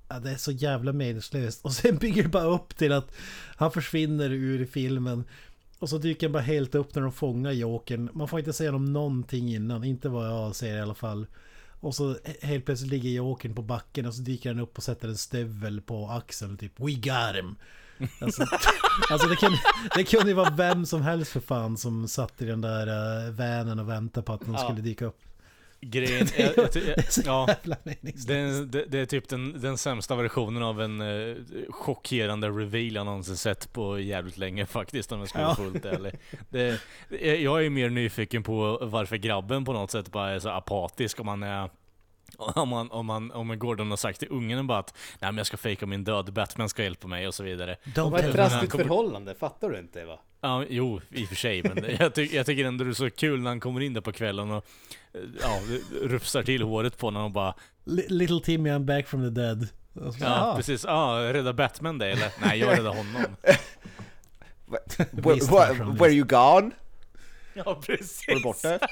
ja, det är så jävla meningslöst. Och sen bygger det bara upp till att han försvinner ur filmen. Och så dyker han bara helt upp när de fångar Jokern. Man får inte säga om någonting innan, inte vad jag ser i alla fall. Och så helt plötsligt ligger Jokern på backen och så dyker han upp och sätter en stövel på axeln typ We got him! Alltså, alltså det, kunde, det kunde ju vara vem som helst för fan som satt i den där uh, vanen och väntade på att de Ja. skulle dyka upp. Grejen, jag, jag, är så ja, det, det, det är typ den, den sämsta versionen av en eh, chockerande reveal jag någonsin sett på jävligt länge faktiskt om jag ska vara Ja. fullt ärlig. Jag är mer nyfiken på varför grabben på något sätt bara är så apatisk om han är om man, om man, om Gordon har sagt till ungen bara att Nej men jag ska fejka min död, Batman ska hjälpa mig och så vidare. De har ett trassligt kommer- förhållande, fattar du inte va? Ja, jo, i och för sig, men jag, ty jag tycker ändå det är så kul när han kommer in där på kvällen och eh, ja, rufsar till håret på honom och bara Li- Little Timmy I'm back from the dead. Ja, "Ah, precis. Ja, rädda Batman det eller? Nej, jag räddar honom. Where, where, where you gone? Ja, precis. Var du borta?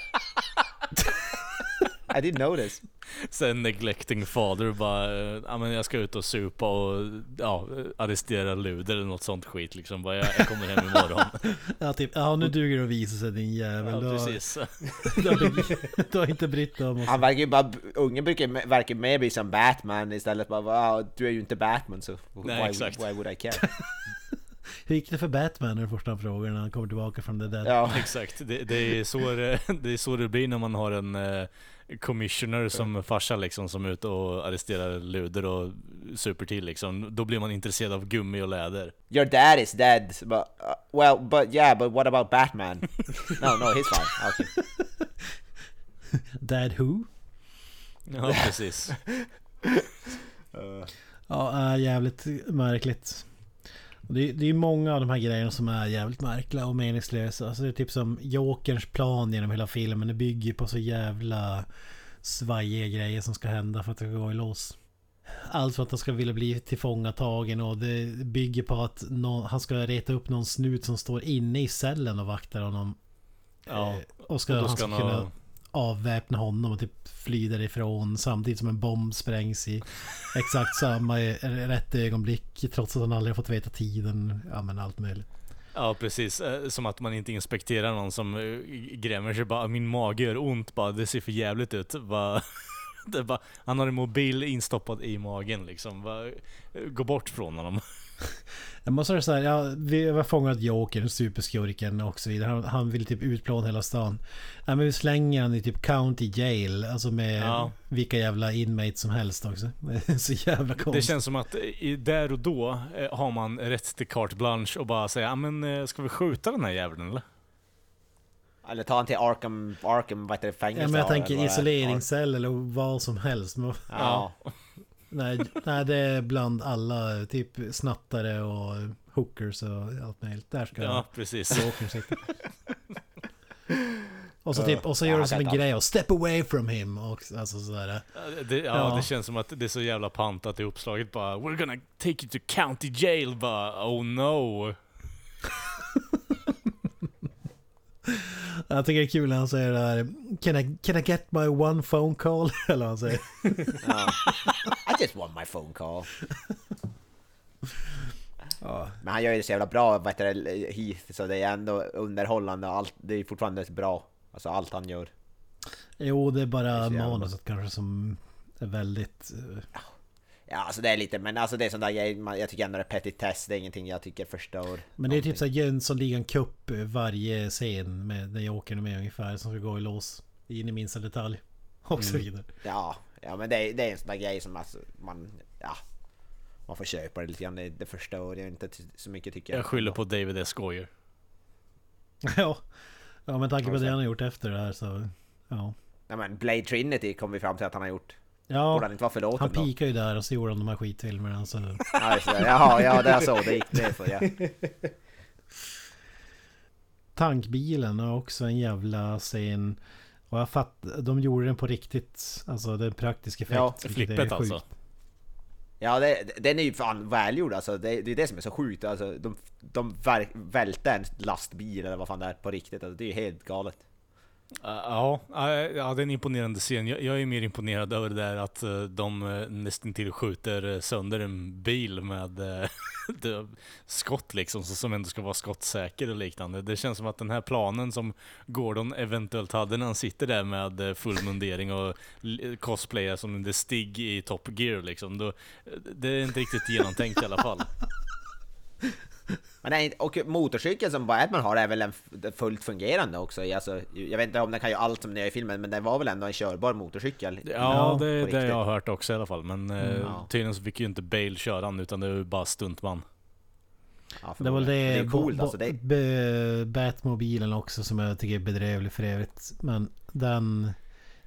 I didn't notice. Sen neglecting father bara, eh, ja men jag ska ut och supa och ja, arrestera Luder eller något sånt skit liksom. Bara, jag, jag kommer hem imorgon. Ja, typ, ja nu duger det att visa sig din jävel. Ja, du, har, precis. du, har, du har inte brytt dig om oss. Han verkar ju bara, ungen brukar, verkar mer bli som Batman istället bara wow, du är ju inte Batman så Nej, why, exakt. why would I care? Hur gick det för Batman? är den första frågan när han kommer tillbaka från the dead. Ja, Exakt, det, det, är så det, det är så det blir när man har en eh, commissioner som farsa liksom som är ute och arresterar Luder och super till liksom. Då blir man intresserad av gummi och läder. your dad is dead, but uh, well, but yeah, but what about Batman? no, no, he's fine. Okay. Dad Who? Ja, precis. Ja, äh, jävligt märkligt. Det, det är många av de här grejerna som är jävligt märkliga och meningslösa. Alltså det är typ som Jokerns plan genom hela filmen. Det bygger på så jävla svajiga grejer som ska hända för att det ska gå i lås. Allt för att han ska vilja bli tillfångatagen och det bygger på att nå- han ska reta upp någon snut som står inne i cellen och vaktar honom. Ja, Eh, och ska, och då han ska ska han kunna ha... avväpna honom och typ fly därifrån samtidigt som en bomb sprängs i exakt samma i- rätt ögonblick trots att han aldrig fått veta tiden. Ja men allt möjligt. Ja precis, Eh, som att man inte inspekterar någon som eh, grämer sig bara Min mage gör ont bara, det ser för jävligt ut. Bara, bara, han har en mobil instoppad i magen liksom. Bara, eh, gå bort från honom. Jag måste säga ja, vi har fångat Jokern, superskurken och så vidare. Han, han vill typ utplåna hela stan. Ja, men vi slänger han i typ County Jail, alltså med Ja. vilka jävla inmates som helst också. Det så jävla Det konstigt. känns som att i, där och då eh, har man rätt till carte blanche och bara säga, ja men eh, ska vi skjuta den här jäveln eller? Eller ta han till Arkham, Arkham, vad heter det, fängelse? Ja, men jag eller tänker det isoleringscell eller vad som helst. Ja. Nej, nej, det är bland alla, typ snattare och hookers och allt möjligt. Där ska Ja, precis. Och så, typ, och så gör de som en grej och step away from him. Och, alltså sådär. Ja, Det, ja, Ja. det känns som att det är så jävla pantat i uppslaget bara We're gonna take you to county jail bara Oh no Jag tycker det är kul när han säger det här. Can I, can I get my one phone call? Eller han säger. Ja. I just want my phone call. Men han gör ju det så jävla bra, vad heter det, Heath, så det är ändå underhållande och allt, det är fortfarande bra. Alltså allt han gör. Jo, det är Det är bara så jävla manuset kanske som är väldigt... eh, Ja, alltså det är lite, men alltså det är sån där grej, jag tycker ändå det är petitess, det är ingenting jag tycker förstör. Men det är typ någonting. såhär Jönssonligan Cup varje scen med, där jag åker med ungefär som ska gå i lås. In i minsta detalj. Och så vidare. Ja, ja men det är, det är en sån där grej som alltså, man, ja. Man får köpa det lite grann, det, det förstör jag inte så mycket tycker jag. Jag skyller på David S. Goyer. Ja. Ja med tanke på det han har gjort efter det här så... Ja. Ja men Blade Trinity kom vi fram till att han har gjort. Borde Ja. han inte vara förlåten Han då? pikade ju där och så gjorde han de här skitfilmerna så... Ja, just det. Jaha, ja det är så det gick det för ja. Tankbilen har också en jävla scen. Och jag fattar, de gjorde den på riktigt. Alltså det är en praktisk effekt. Ja, är Flippet alltså. Ja, det, den är ju fan välgjord alltså. Det, det är det som är så sjukt. Alltså, de de välte en lastbil eller vad fan det är på riktigt. Alltså, det är ju helt galet. Ja, eh, ja, det är en imponerande scen. Jag, jag är mer imponerad över det där att eh, de eh, nästintill skjuter sönder en bil med skott liksom, som ändå ska vara skottsäker och liknande. Det känns som att den här planen som Gordon eventuellt hade när han sitter där med full mundering och cosplayar som The Stig i Top Gear liksom. Då, det är inte riktigt genomtänkt i alla fall. Men nej, och motorcykeln som Batman har är väl en fullt fungerande också. Alltså, jag vet inte om den kan göra allt som den gör i filmen, men den var väl ändå en körbar motorcykel? Ja, Ja, det är det jag har hört också i alla fall. Men uh, Ja. tydligen så fick ju inte Bale köra den utan det var ju bara stuntman. Ja, Det var väl det, det är coolt alltså. Det, Batmobilen också som jag tycker är bedrövlig för övrigt. Men den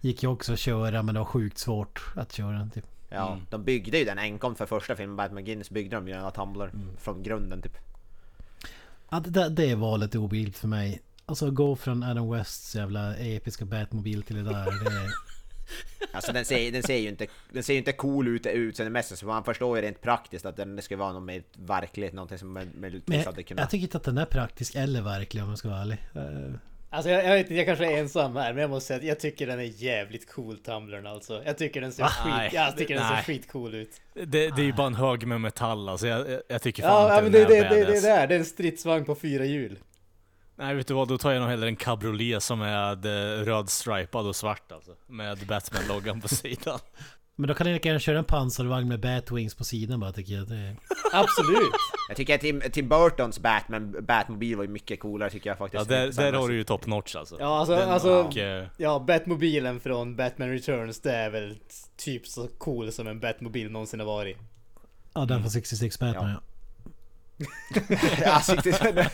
gick ju också att köra men det var sjukt svårt att köra den typ. ja, Mm. de byggde ju den enkom för första filmen, Batman Begins byggde de ju den här Tumblr Mm. från grunden typ. Ja, det, där- det valet är obegripligt för mig. Alltså gå från Adam Wests jävla episka Batmobil till det där. Det är... Alltså den ser, den ser ju inte, den ser ju inte cool ut utseendemässigt, så man förstår ju rent praktiskt att den ska vara något mer verkligt, någonting som med Men hade jag, kunnat... jag tycker inte att den är praktisk eller verklig om jag ska vara ärlig. Alltså jag, jag vet inte, jag kanske är ensam här, men jag måste säga att jag tycker den är jävligt cool, Tumblern alltså. Jag tycker den ser Va? skit, Nej, jag tycker den ser nej. skitcool ut. Det, det är ju bara en hög med metall alltså. Jag, jag, tycker fan Ja, inte men den det, är det, det, det, det är det är en stridsvagn på fyra hjul. Nej vet du vad, då tar jag nog hellre en cabriolet som är eh, röd stripad och svart alltså. Med Batman-loggan på sidan. Men då kan ni lika gärna köra en pansarvagn med Batwings på sidan bara tycker jag. Det... Absolut! Jag tycker att Tim, Tim Burtons Batman, Batmobil var ju mycket coolare tycker jag faktiskt. Ja, där, där har du ju top notch alltså. Ja alltså, Den- alltså och, eh, ja, Batmobilen från Batman Returns, det är väl typ så cool som en Batmobil någonsin har varit. Ja den från 66 Batman ja. ja, riktigt.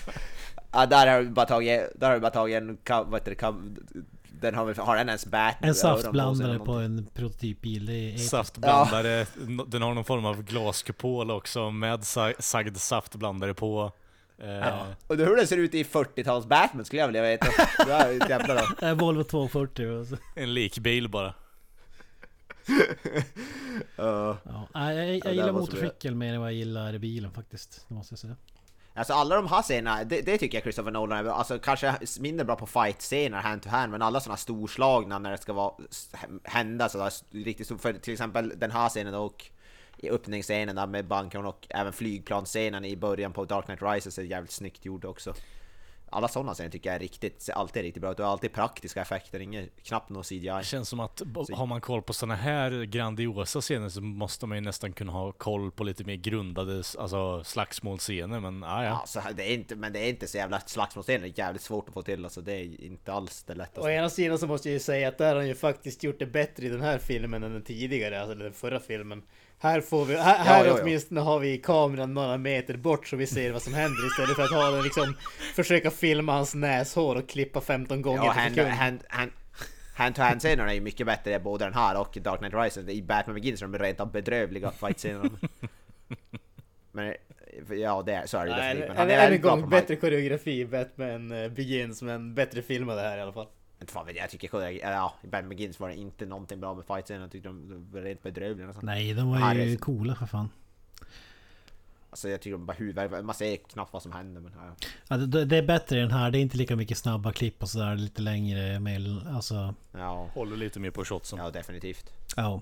ja, där har du bara tagit, där har du bara tagit en, vad heter det, den har har den ens bat En saftblandare på sig en prototypbil. Det är. Saftblandare, den har någon form av glaskupol också med sa sagd saftblandare på. Ja. Och hur den ser ut i 40-tals Batman skulle jag vilja veta. Det är ju ett jävla då. Volvo 240 och så. En likbil bara. Ja. Ja, jag, jag det gillar motorcykel mer än vad jag gillar bilen faktiskt. Det måste jag säga. Alltså alla de här scenerna, det, det tycker jag Christopher Nolan är alltså kanske mindre bra på fight-scener hand to hand, men alla sådana storslagna när det ska vara, hända sådär riktigt stort, för till exempel den här scenen och i öppningsscenen där med banken och även flygplansscenen i början på Dark Knight Rises är jävligt snyggt gjord också. Alla sådana scener tycker jag är riktigt, ser alltid riktigt bra ut och alltid praktiska effekter, inget, knappt någon CGI. Det känns som att har man koll på såna här grandiosa scener så måste man ju nästan kunna ha koll på lite mer grundade alltså, slagsmålscener men ah, ja. Ja, så här, det är inte, men det är inte så jävla slagsmålscener, det är jävligt svårt att få till alltså, det är inte alls det Å lättaste. ena sidan så måste jag ju säga att där har han ju faktiskt gjort det bättre i den här filmen än den tidigare, alltså den förra filmen. Här får vi, här, här ja, ja. åtminstone har vi kameran några meter bort så vi ser vad som händer istället för att ha den liksom försöka filma hans näshår och klippa 15 gånger Ja, per hand, sekund. hand, hand, hand to hand scenerna är ju mycket bättre både den här och Dark Knight Rises. I Batman Begins är de rent av bedrövliga fight-scenerna. men ja, det är, så är det Nej, definitivt. Än, en gång, bättre koreografi i Batman eh, Begins men bättre filmade här i alla fall. Inte fan vet jag, jag tycker ja, i Batman Begins var det inte någonting bra med fight-scenerna. Jag tyckte de var rent bedrövliga nästan. Nej, de var ju är- coola för fan. Alltså jag tycker de bara huvudvärk, man ser knappt vad som händer men ja. Ja, det, det är bättre i den här. Det är inte lika mycket snabba klipp och sådär. Lite längre med, alltså, Ja, Håller lite mer på shotsen. ja definitivt. ja.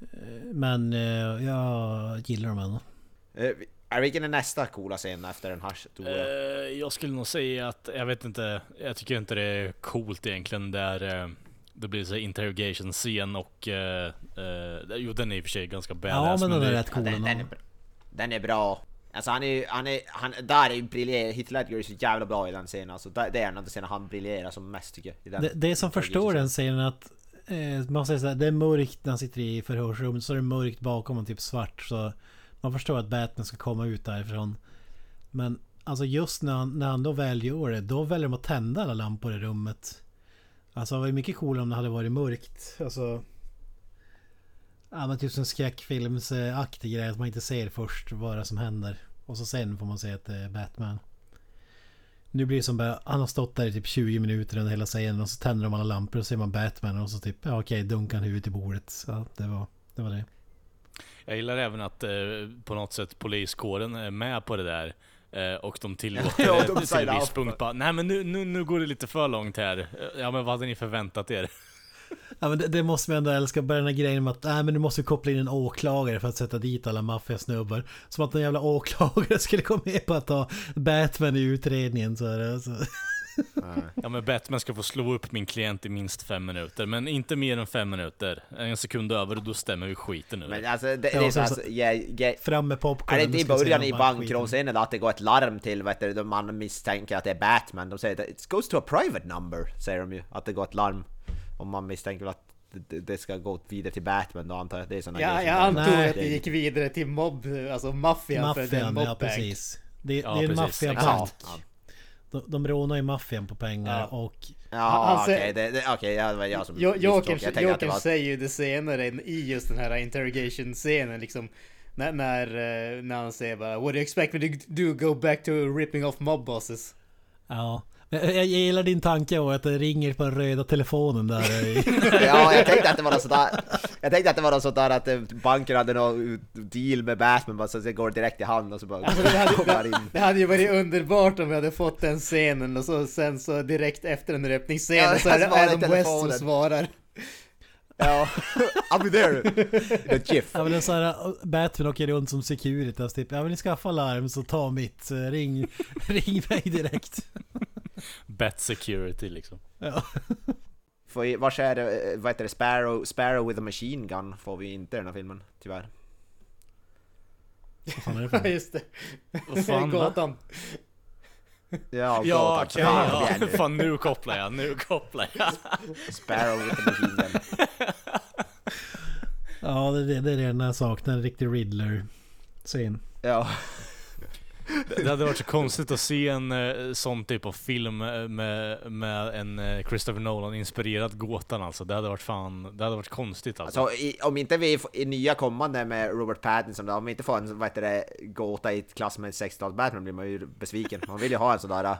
Eh, Men eh, jag gillar dem ändå. Är vilken är nästa coola scen efter den här stora? Eh, jag skulle nog säga att, jag vet inte, jag tycker inte det är coolt egentligen där eh, det blir så interrogation scen och... eh, eh, jo den är i och för sig ganska Ja badass men den är rätt Ja, cool den, den, är, den är bra. Alltså han är ju, han är, han, där är ju briljerar, Ledger är så jävla bra i den scenen alltså. Det är en av de scener han briljerar som mest tycker jag. I den. Det, det som förstår den scenen är att eh, man säger så här, det är mörkt när han sitter i förhörsrummet så är det mörkt bakom och typ svart så man förstår att Batman ska komma ut därifrån. Men alltså just när han, när han då väl gör det, då väljer de att tända alla lampor i rummet. Alltså det var ju mycket coolare om det hade varit mörkt. Alltså... Ja men typ som skräckfilmsaktig grej att man inte ser först vad det är som händer. Och så sen får man se att det är Batman. Nu blir det som bara, han har stått där i typ 20 minuter under hela scenen och så tänder de alla lampor och så ser man Batman och så typ, ja okej, dunkar han huvudet i bordet. Så det var det. Var det. Jag gillar även att eh, på något sätt poliskåren är med på det där. Eh, och de tillåter Ja, det de till säger en viss punkt. Bara, Nej men nu, nu, nu går det lite för långt här. Ja men vad hade ni förväntat er? Ja men det, det måste man ändå älska, bara den här grejen med att nej men du måste koppla in en åklagare för att sätta dit alla maffiasnubbar. Som att en jävla åklagare skulle gå med på att ta Batman i utredningen så är det alltså. Ja men Batman ska få slå upp min klient i minst fem minuter. Men inte mer än fem minuter. En sekund över och då stämmer vi skiten nu. Men alltså det, det är och så alltså, ja, ja, Fram med Är popcorn. det inte i början i bankrånscenen att det går ett larm till vet du, man misstänker att det är Batman? De säger att it goes to a private number, säger de ju. Att det går ett larm om man misstänker att det, ska gå vidare till Batman då antar jag. Det är såna Ja, jag antog Nej. att det gick vidare till mobb, alltså maffian för den Maffian, ja mobbank. precis. Det, Ja, det är en precis, maffiabank. Ja, De, de rånar ju maffian på pengar Ja. och... ja okej, säger- det, det, okej, ja, det var jag som Jo- Jokern misstolkade. Jag tänkte att det var... säger ju det senare i just den här interrogation-scenen liksom. När, när, eh, när han säger bara What do you expect me to do? Go back to ripping off mob bosses? Ja. Men Jag, jag gillar din tanke och att det ringer på den röda telefonen där. Ja, jag tänkte att det var något sådär Jag tänkte att det var något sådär att eh, banken hade någon deal med Batman så det går direkt i hand och så bara Alltså, det, hade, det, det hade ju varit underbart om vi hade fått den scenen och så sen så direkt efter den öppningsscenen Ja, så är det svarar i Adam West som svarar. Ja, I'll be there! The GIF Ja men det är så här, Batman åker runt som security och typ, ja vill ni skaffa larm så ta mitt, eh, ring, ring mig direkt. Bat security liksom. Ja. Får vars är det, eh, vad heter det, Sparrow, Sparrow with a machine gun får vi inte i den här filmen, tyvärr. Vad fan är det Ja för just det. Vad fan? Gatan. Ja, Ja, okej. Fan, ja. Fan nu kopplar jag, nu kopplar jag. Sparrow with a machine gun. Ja det, det, är det enda jag saknar, en riktig Riddler-scen. Ja, Det hade varit så konstigt att se en eh, sån typ av film eh, med, med en eh, Christopher Nolan-inspirerad Gåtan alltså. Det hade varit fan, det hade varit konstigt alltså. alltså i, om inte vi i nya kommande med Robert Pattinson, då, om vi inte får en vad heter det, gåta i ett klass med 60-tals Batman blir man ju besviken. Man vill ju ha en sån där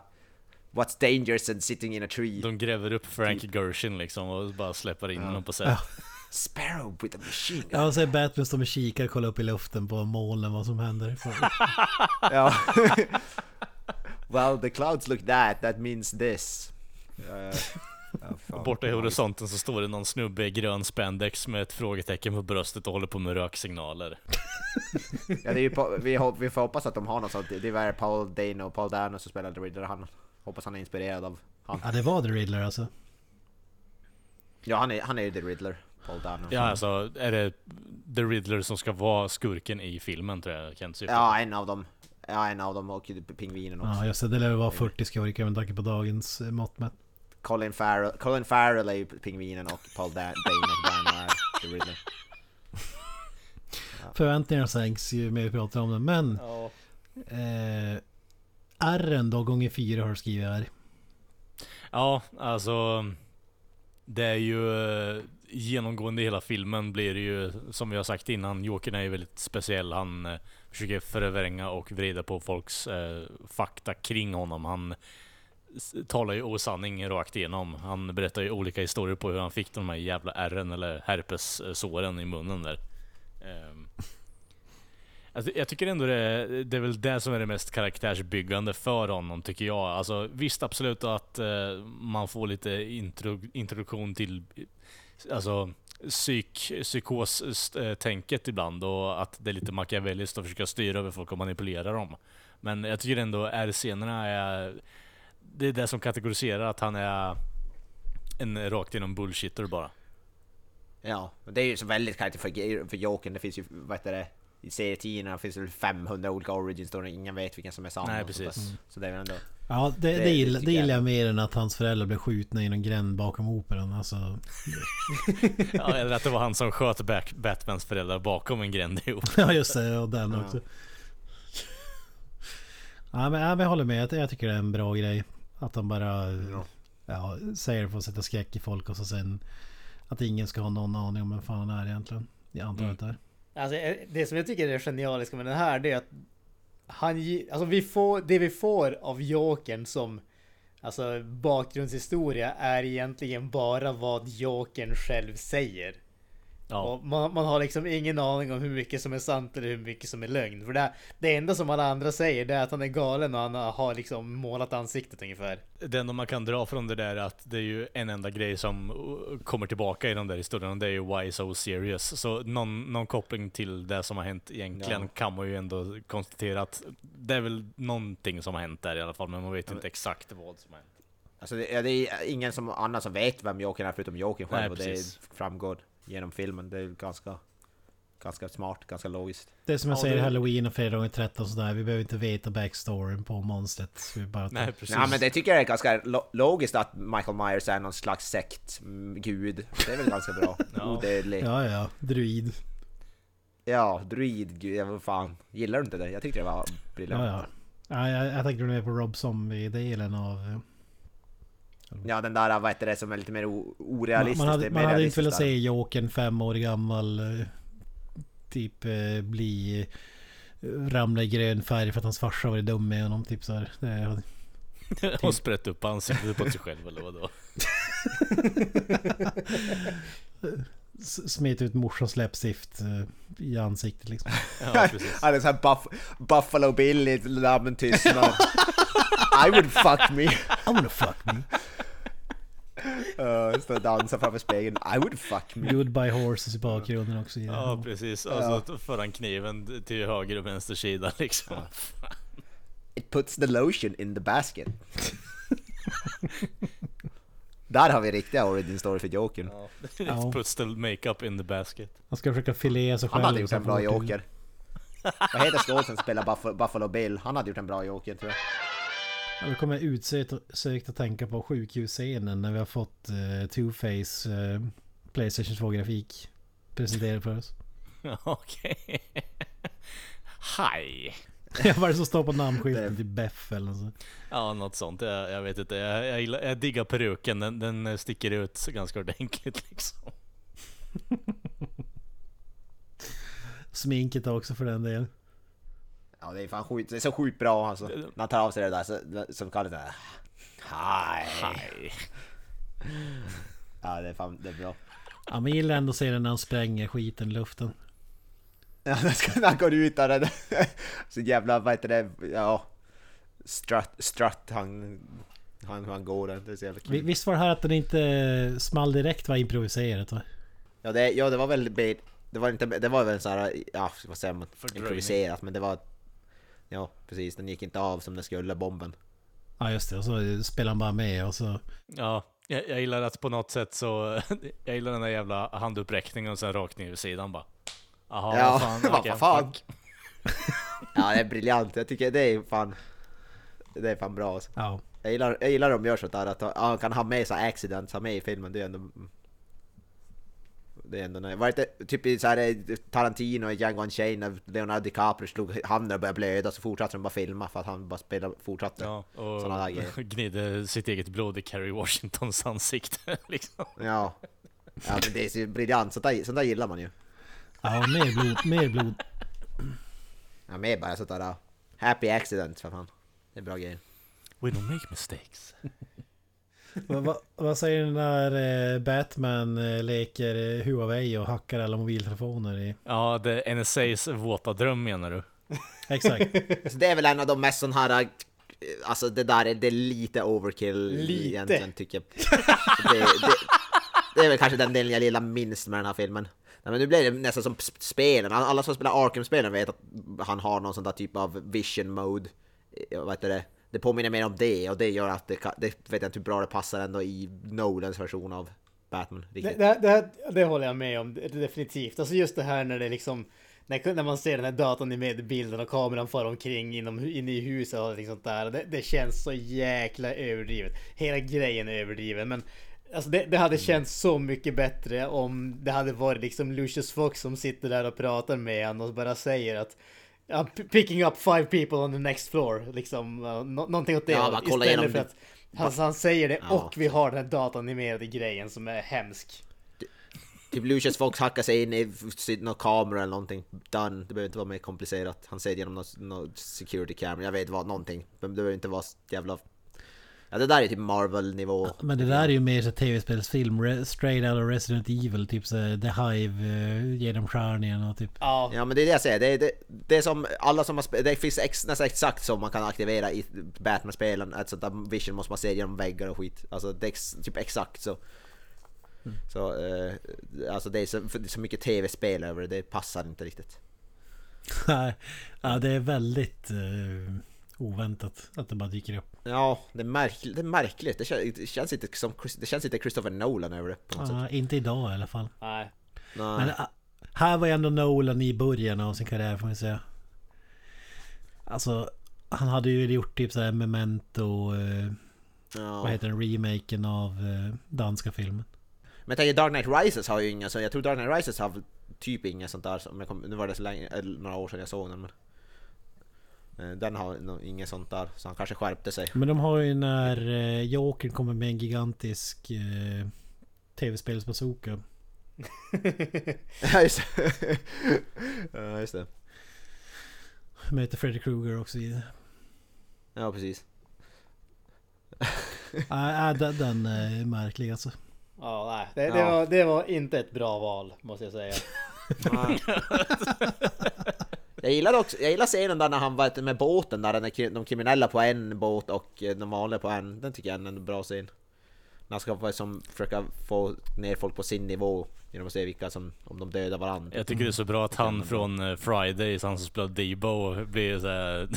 What's dangerous and sitting in a tree? De gräver upp Frank Gershon liksom och bara släpper in honom på set. Sparrow with a machine gun. Ja och så är Batman står med kikare och kollar upp i luften på molnen vad som händer. Ja. well, the clouds look that, that means this. Uh, ja. Borta i horisonten så står det någon snubbe i grön spandex med ett frågetecken på bröstet och håller på med röksignaler. Ja, det är ju på, vi, hop, vi får hoppas att de har något sånt. Det var Paul Dano, Paul Dano som spelade Riddler. Han, hoppas han är inspirerad av han. Ja det var The Riddler alltså. Ja, han är, han är ju The Riddler, Paul Dano. Ja alltså, är det The Riddler som ska vara skurken i filmen tror jag Kent syftar Ja, en av dem. Ja, en av dem och pingvinen också. Ja just det, det lär vara 40 skurkar med tanke på dagens eh, mått mätt. Colin Farrell, Colin Farrell är ju pingvinen och Paul da Dano, är The Riddler. Förväntningarna sänks ju mer vi pratar om det men Ja. eh, R'n då gånger fyra har du skrivit här. Ja, alltså Det är ju eh, genomgående i hela filmen blir det ju som vi har sagt innan, Jokern är ju väldigt speciell. Han eh, försöker förvränga och vrida på folks eh, fakta kring honom. Han talar ju osanning rakt igenom. Han berättar ju olika historier på hur han fick de här jävla ärren eller herpessåren i munnen där. Eh. Alltså, jag tycker ändå det, det är väl det som är det mest karaktärsbyggande för honom tycker jag. Alltså, visst absolut att eh, man får lite intro, introduktion till alltså, psyk, psykos-tänket ibland och att det är lite machiavelliskt att försöka styra över folk och manipulera dem. Men jag tycker ändå R-scenerna är det är det som kategoriserar att han är en rakt igenom bullshitter bara. Ja, det är ju så väldigt karaktär för, för Jokern. Det finns ju, vad heter det, i serietidningarna finns det väl 500 olika origin stories. Ingen vet vilken som är sann. Nej, precis. där. Så det är väl ändå... Ja, det, det, Det- gillar, det gillar jag. mer än att hans föräldrar blev skjutna i någon gränd bakom operan. Alltså, Ja, eller att det var han som sköt Bat- Batmans föräldrar bakom en gränd ihop. ja just det, och den Ja. också. Ja men, ja, men jag håller med, jag, jag tycker det är en bra grej. Att han bara ja. säger det för att sätta skräck i folk och så sen att ingen ska ha någon aning om vem fan han är egentligen. Jag antar Mm. att det är. Alltså, eh, det som jag tycker är genialiskt med den här det är att han, alltså vi får, det vi får av Jokern som alltså bakgrundshistoria är egentligen bara vad Jokern själv säger. Ja, Och man, man har liksom ingen aning om hur mycket som är sant eller hur mycket som är lögn. För det, det enda som alla andra säger det är att han är galen och han har liksom målat ansiktet ungefär. det enda man kan dra från det där är att det är ju en enda grej som uh, kommer tillbaka i de där historierna och det är ju Why So Serious. Så någon, någon koppling till det som har hänt egentligen Ja. kan man ju ändå konstatera att det är väl någonting som har hänt där i alla fall, men man vet inte exakt vad som har hänt. Alltså det, ja, det är ingen som, annan som vet vem Jokern är förutom Jokern själv Nej, och det framgår genom filmen. Det är ganska, ganska smart, ganska logiskt. Det är som jag Ja, säger det- Halloween och Fredag gånger 13 sådär. Vi behöver inte veta backstoryn på monstret. Vi bara Nej, precis. Ja men det tycker jag är ganska lo- logiskt att Michael Myers är någon slags sektgud. Det är väl ganska bra. Ja. Odödlig. Ja, ja, druid. Ja, druid, gud, ja, vad fan. Gillar du inte det? Jag tyckte det var briljant. Ja, ja. ja jag, jag tänkte mer på Rob Zombie-delen av... Ja, den där, vad heter det, som är lite mer Man, orealistisk. man det hade, är man hade inte velat se Jokern fem år gammal eh, typ eh, bli eh, ramla i grön färg för att hans farsa var dum med honom. Typ så här. Det hade, Och sprätt upp ansiktet på sig själv eller vadå? smet ut morsans läppstift i ansiktet liksom. Ja, precis. Han är såhär buff, Buffalo Bill i Lammen tystnad. I would fuck me. I wanna fuck me. Uh, Står och dansar framför spegeln. I would fuck me. Goodbye horses i bakgrunden också. det. Ja, precis. Och så för han kniven till höger och vänster sida liksom. It puts the lotion in the basket. Där har vi riktiga origin story för Jokern. Ja. Puts the makeup in the basket. Han ska försöka filea sig själv. Han hade gjort så en bra Joker. Vad heter skådisen som spelar Buff- Buffalo Bill? Han hade gjort en bra Joker tror jag. Då kommer jag utsökt sökt att tänka på sjukhusscenen när vi har fått eh, Two-Face eh, Playstation 2-grafik presenterad för oss. Okej. Hej. Vad är det som står på namnskylten till Beff eller något sånt? Ja, något sånt. Jag, jag vet inte. Jag, jag, gillar, jag diggar peruken. Den, den sticker ut ganska ordentligt liksom. Sminket också för den delen. Ja det är fan sjukt, det är så sjukt bra alltså. När han tar av sig det där så, som kallas det Hi. Hej. Ja det är fan, det är bra. Ja men jag gillar ändå att se den när han spränger skiten i luften. Ja, när han går ut där, så jävla, vad heter det, ja... Strut, strut han, han, han går där, det är så jävla kul. Visst var det här att den inte small direkt var improviserat va? Ja det, ja det var väl, det var inte, det var väl så här, ja vad säger man, improviserat men det var... Ja precis, den gick inte av som den skulle, bomben. Ja just det, och så spelar han bara med och så... Ja, jag, jag gillar att på något sätt så... Jag gillar den där jävla handuppräckningen och sen rakt ner vid sidan bara. Jaha, Ja, vad fan. vad okej, fan. fuck. Ja det är briljant, jag tycker det är fan... Det är fan bra alltså. Ja. Jag gillar, jag gillar de gör sånt där, att han kan ha med så här accidents, ha med i filmen, det är ändå... Det är ändå nice. Var det inte typ i så här eh, Tarantino i Django Unchained när Leonardo DiCaprio slog handen och började blöda så fortsatte de bara filma för att han bara spelade, fortsatte. Ja, Såna där och gnidde sitt eget blod i Kerry Washingtons ansikte liksom. Ja. Ja men det är så briljant, sånt där, sånt där gillar man ju. Ja, mer blod, mer blod. Ja med bara sånt där uh, happy accidents för fan. Det är bra grejer. We don't make mistakes. Va, va, vad säger ni när eh, Batman eh, leker eh, Huawei och hackar alla mobiltelefoner i... Ja, det är NSAs våta dröm menar du? Exakt. Alltså, det är väl en av de mest sån här... Alltså det där är, det är lite overkill Lite. egentligen tycker jag. Det, det, det är väl kanske den delen jag gillar minst med den här filmen. Nej, men nu blir det nästan som sp- spelen. Alla som spelar Arkham-spelen vet att han har någon sån där typ av vision mode. Vad heter det? Det påminner mer om det och det gör att det, det vet jag inte hur bra det passar ändå i Nolans version av Batman. Det, det, det, det håller jag med om, definitivt. Alltså just det här när det liksom när, när man ser den här datorn i medbilden och kameran far omkring inom, inne i huset och allting sånt där. Det, det känns så jäkla överdrivet. Hela grejen är överdriven. Men alltså det, det hade känts så mycket bättre om det hade varit liksom Lucius Fox som sitter där och pratar med honom och bara säger att P- picking up five people on the next floor. Liksom uh, nå- någonting åt det Ja, Istället igenom för det. att han, han säger det Ja. och vi har den här datanimerade grejen som är hemsk. Typ Lucius Fox hackar sig in i någon kamera eller någonting. Done. Det behöver inte vara mer komplicerat. Han ser genom någon, någon security camera. Jag vet vad, någonting. Men det behöver inte vara jävla... Ja det där är typ Marvel-nivå. Men det där är ju mer så tv-spelsfilm. Straight out of Resident Evil. Typ så The Hive uh, genom skärningen och typ. Ja, Ja men det är det jag säger, det är, det, det är som alla som har spe- det finns ex, nästan exakt som man kan aktivera i Batman-spelen, ett sånt där vision måste man se genom väggar och skit. Alltså det är ex, typ exakt så. Så, eh, alltså det är så, det är så mycket tv-spel över det, det passar inte riktigt. Nej, ja, det är väldigt eh, oväntat att det bara dyker upp. Ja, det är, märkligt, det är märkligt, det känns, det känns inte som, det känns inte Christopher Nolan över det på något Ja, inte idag i alla fall. nej. sätt. Nej. Men ah, här var ju ändå Nolan i början av sin karriär får man säga. Alltså, han hade ju gjort typ såhär Memento, eh, ja. vad heter den, remaken av eh, danska filmen. Men jag tänker Dark Knight Rises har ju inga, så jag tror Dark Knight Rises har typ inga sånt där, kom, nu var det så länge, några år sedan jag såg den men den har nog inget sånt där, så han kanske skärpte sig. Men de har ju när eh, Jokern kommer med en gigantisk eh, tv-spelsbazooka. Ja just det. ja just det. Möter Freddy Krueger också i Ja precis. Nej, äh, den, den är märklig alltså. Ja, nej. Det, det, Ja. var, det var inte ett bra val, måste jag säga. jag gillar också, jag gillar scenen där när han var med båten där, när de kriminella på en båt och eh, de vanliga på en. Den tycker jag är en bra scen. När han ska få, som, försöka få ner folk på sin nivå genom att se vilka som, om de dödar varandra. Jag tycker det är så bra att han från eh, Fridays, han som spelar Debo, blir så här,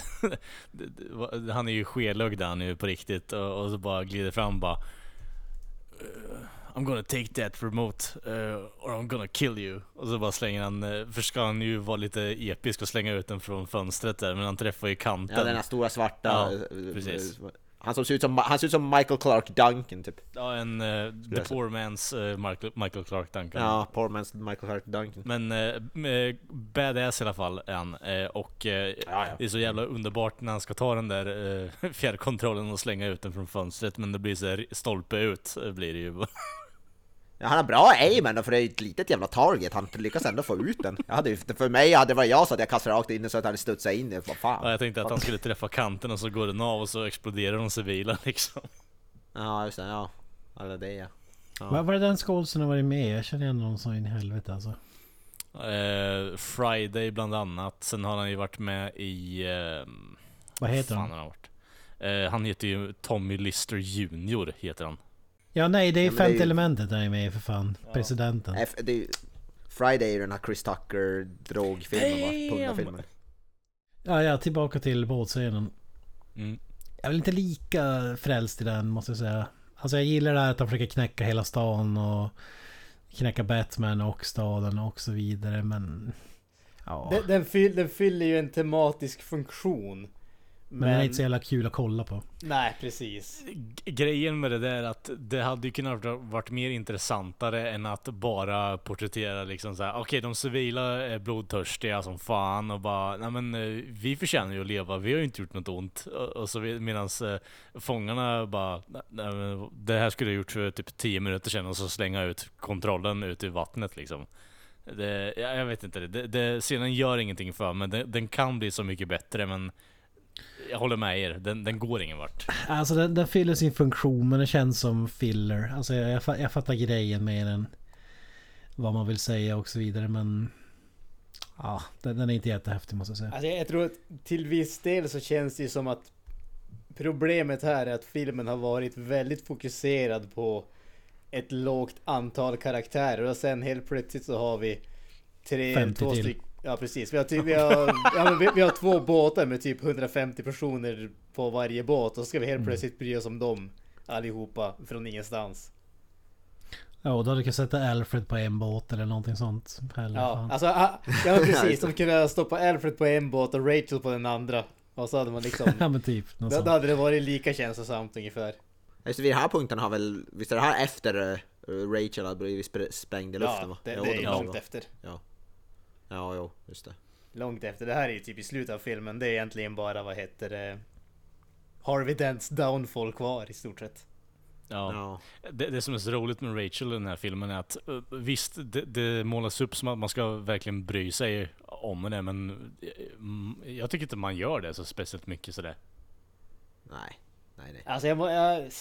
Han är ju skelögd han ju på riktigt och, och så bara glider fram bara "Eh, I'm gonna take that remote eh, or I'm gonna kill you. Och så bara slänger han, uh, för ska han ju vara lite episk och slänga ut den från fönstret där men han träffar ju kanten. Ja den här stora svarta... Ja, eh, precis. eh, Han som ser ut som, han ser ut som Michael Clark Duncan typ. Ja, en uh, The. Poor Man's eh, Michael, Michael Clark Duncan. Ja, poor man's Michael Clark Duncan. Men eh, eh, badass i alla fall är han. Eh, och eh, ja. det är så jävla underbart när han ska ta den där eh, fjärrkontrollen och slänga ut den från fönstret. Men det blir så här stolpe ut eh, blir det ju. Ja, han har bra aim ändå för det är ett litet jävla target, han lyckas ändå få ut den. Jag hade, för mig hade det varit jag så att jag kastade rakt in så att han hade studsat in vad fan. Ja, jag tänkte att han skulle träffa kanten och så går den av och så exploderar de civila liksom. Ja just det, ja. Eller det ja. Ja. Var, var det den skådisen har varit med? Jag känner igen honom så in i helvete alltså. Eh, Friday bland annat. Sen har han ju varit med i... Eh, Vad heter fan han? har han varit? Eh, han heter ju Tommy Lister Jr heter han. Ja nej, det är Ja, det är femte ju- elementet där är med för fan. Presidenten. F, det är, ju- Friday är ju den här Chris Tucker drogfilmen va? Pundarfilmen. Ja, ja, tillbaka till båtscenen. Mm. Jag är väl inte lika frälst i den måste jag säga. Alltså jag gillar det här att han försöker knäcka hela stan och knäcka Batman och staden och så vidare men... Ja. Den, den, fyll, den fyller ju en tematisk funktion. Men den är inte så jävla kul att kolla på. Nej, precis. Grejen med det där är att det hade ju kunnat varit mer intressantare än att bara porträttera liksom så här. okej de civila är blodtörstiga som fan och bara, nej men eh, vi förtjänar ju att leva, vi har ju inte gjort något ont. Och, så medan fångarna bara, nej, men det här skulle jag gjort för typ 10 minuter sedan och så slänga ut kontrollen ut i vattnet liksom. Det, jag, jag vet inte, det, det, det, scenen gör ingenting för men den, den kan bli så mycket bättre men jag håller med er, den, den går ingen vart. Alltså den, den fyller sin funktion men det känns som filler. Alltså jag, jag, jag fattar grejen med den. Vad man vill säga och så vidare men... Ja, den, den är inte jättehäftig måste jag säga. Alltså jag tror att till viss del så känns det ju som att problemet här är att filmen har varit väldigt fokuserad på ett lågt antal karaktärer och sen helt plötsligt så har vi tre, 50 två till. stycken Ja precis, vi har, typ, vi, har, ja, men vi, vi har två båtar med typ 150 personer på varje båt och så ska vi helt plötsligt bry oss om dem allihopa från ingenstans. Ja, och då hade du kunnat sätta Alfred på en båt eller någonting sånt. Eller Ja, fan. alltså, ah, ja precis, de kunde stoppa Alfred på en båt och Rachel på den andra. Och så hade man liksom, ja men typ. Något då, då hade det varit lika känslosamt ungefär. Just vid den här punkten har väl, visst är det här efter eh, Rachel har blivit spr- sprängd i luften Ja, det, det är långt efter. Ja. Ja, jo, just det. Långt efter. Det här är ju typ i slutet av filmen. Det är egentligen bara, vad heter det? Harvey Dents downfall kvar i stort sett. Ja. Ja. Det, det som är så roligt med Rachel i den här filmen är att eh, visst, det, det målas upp som att man ska verkligen bry sig om henne men eh, mm, jag tycker inte man gör det så speciellt mycket sådär. Nej. Nej, nej. Alltså jag, jag,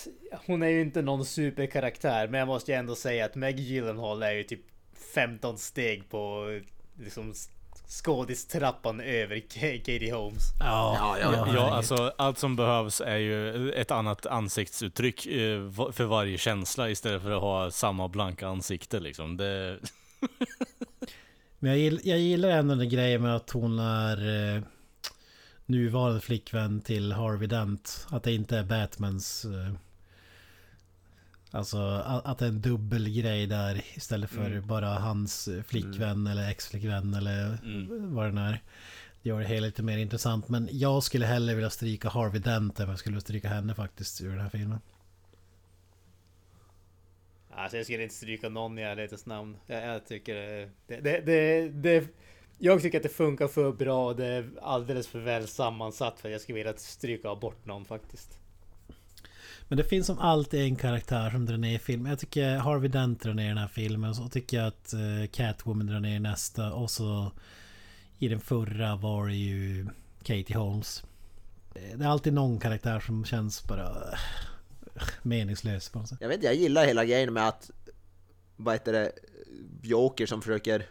hon är ju inte någon superkaraktär, men jag måste ju ändå säga att Meg Gyllenhaal är ju typ 15 steg på liksom skådistrappan över Katie Holmes. Ja, Ja, ja, Ja, herregud. alltså allt som behövs är ju ett annat ansiktsuttryck eh, för varje känsla istället för att ha samma blanka ansikte liksom. Det, Men jag, gill, jag gillar ändå den grejen med att hon är eh, nuvarande flickvän till Harvey Dent. Att det inte är Batmans... Eh, alltså att, det är en dubbel grej där istället för Mm. bara hans eh, flickvän eller ex-flickvän eller Mm. vad den är. Det gör det hela lite mer intressant. Men jag skulle hellre vilja stryka Harvey Dent än jag skulle stryka henne faktiskt ur den här filmen. Alltså jag skulle inte stryka någon i ärlighetens namn. Jag, jag tycker det, det, det, det Jag tycker att det funkar för bra och det är alldeles för väl sammansatt för att jag skulle vilja stryka bort någon faktiskt. Men det finns som alltid en karaktär som drar ner filmen. Jag tycker Harvey Dent drar ner den här filmen. Så tycker jag att eh, Catwoman drar ner nästa. Och så i den förra var det ju Katie Holmes. Det är alltid någon karaktär som känns bara eh, meningslös på något sätt. Jag vet inte, jag gillar hela grejen med att vad heter det, Joker som försöker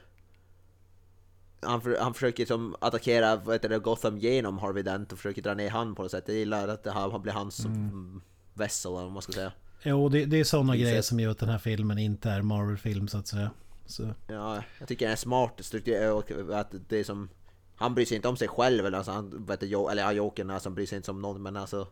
han, för, han försöker som attackera vad heter det, Gotham genom Harvey Dent och försöker dra ner han på något sätt. Jag gillar att det här han blir hans som vessel eller vad man ska säga. Jo, det, det är sådana grejer som gör att den här filmen inte är Marvel-film så att säga. Så, Ja, jag tycker den är smart struktur och att det är som han bryr sig inte om sig själv eller alltså han, vet du, eller ja, Jokern alltså, han bryr sig inte om någon men alltså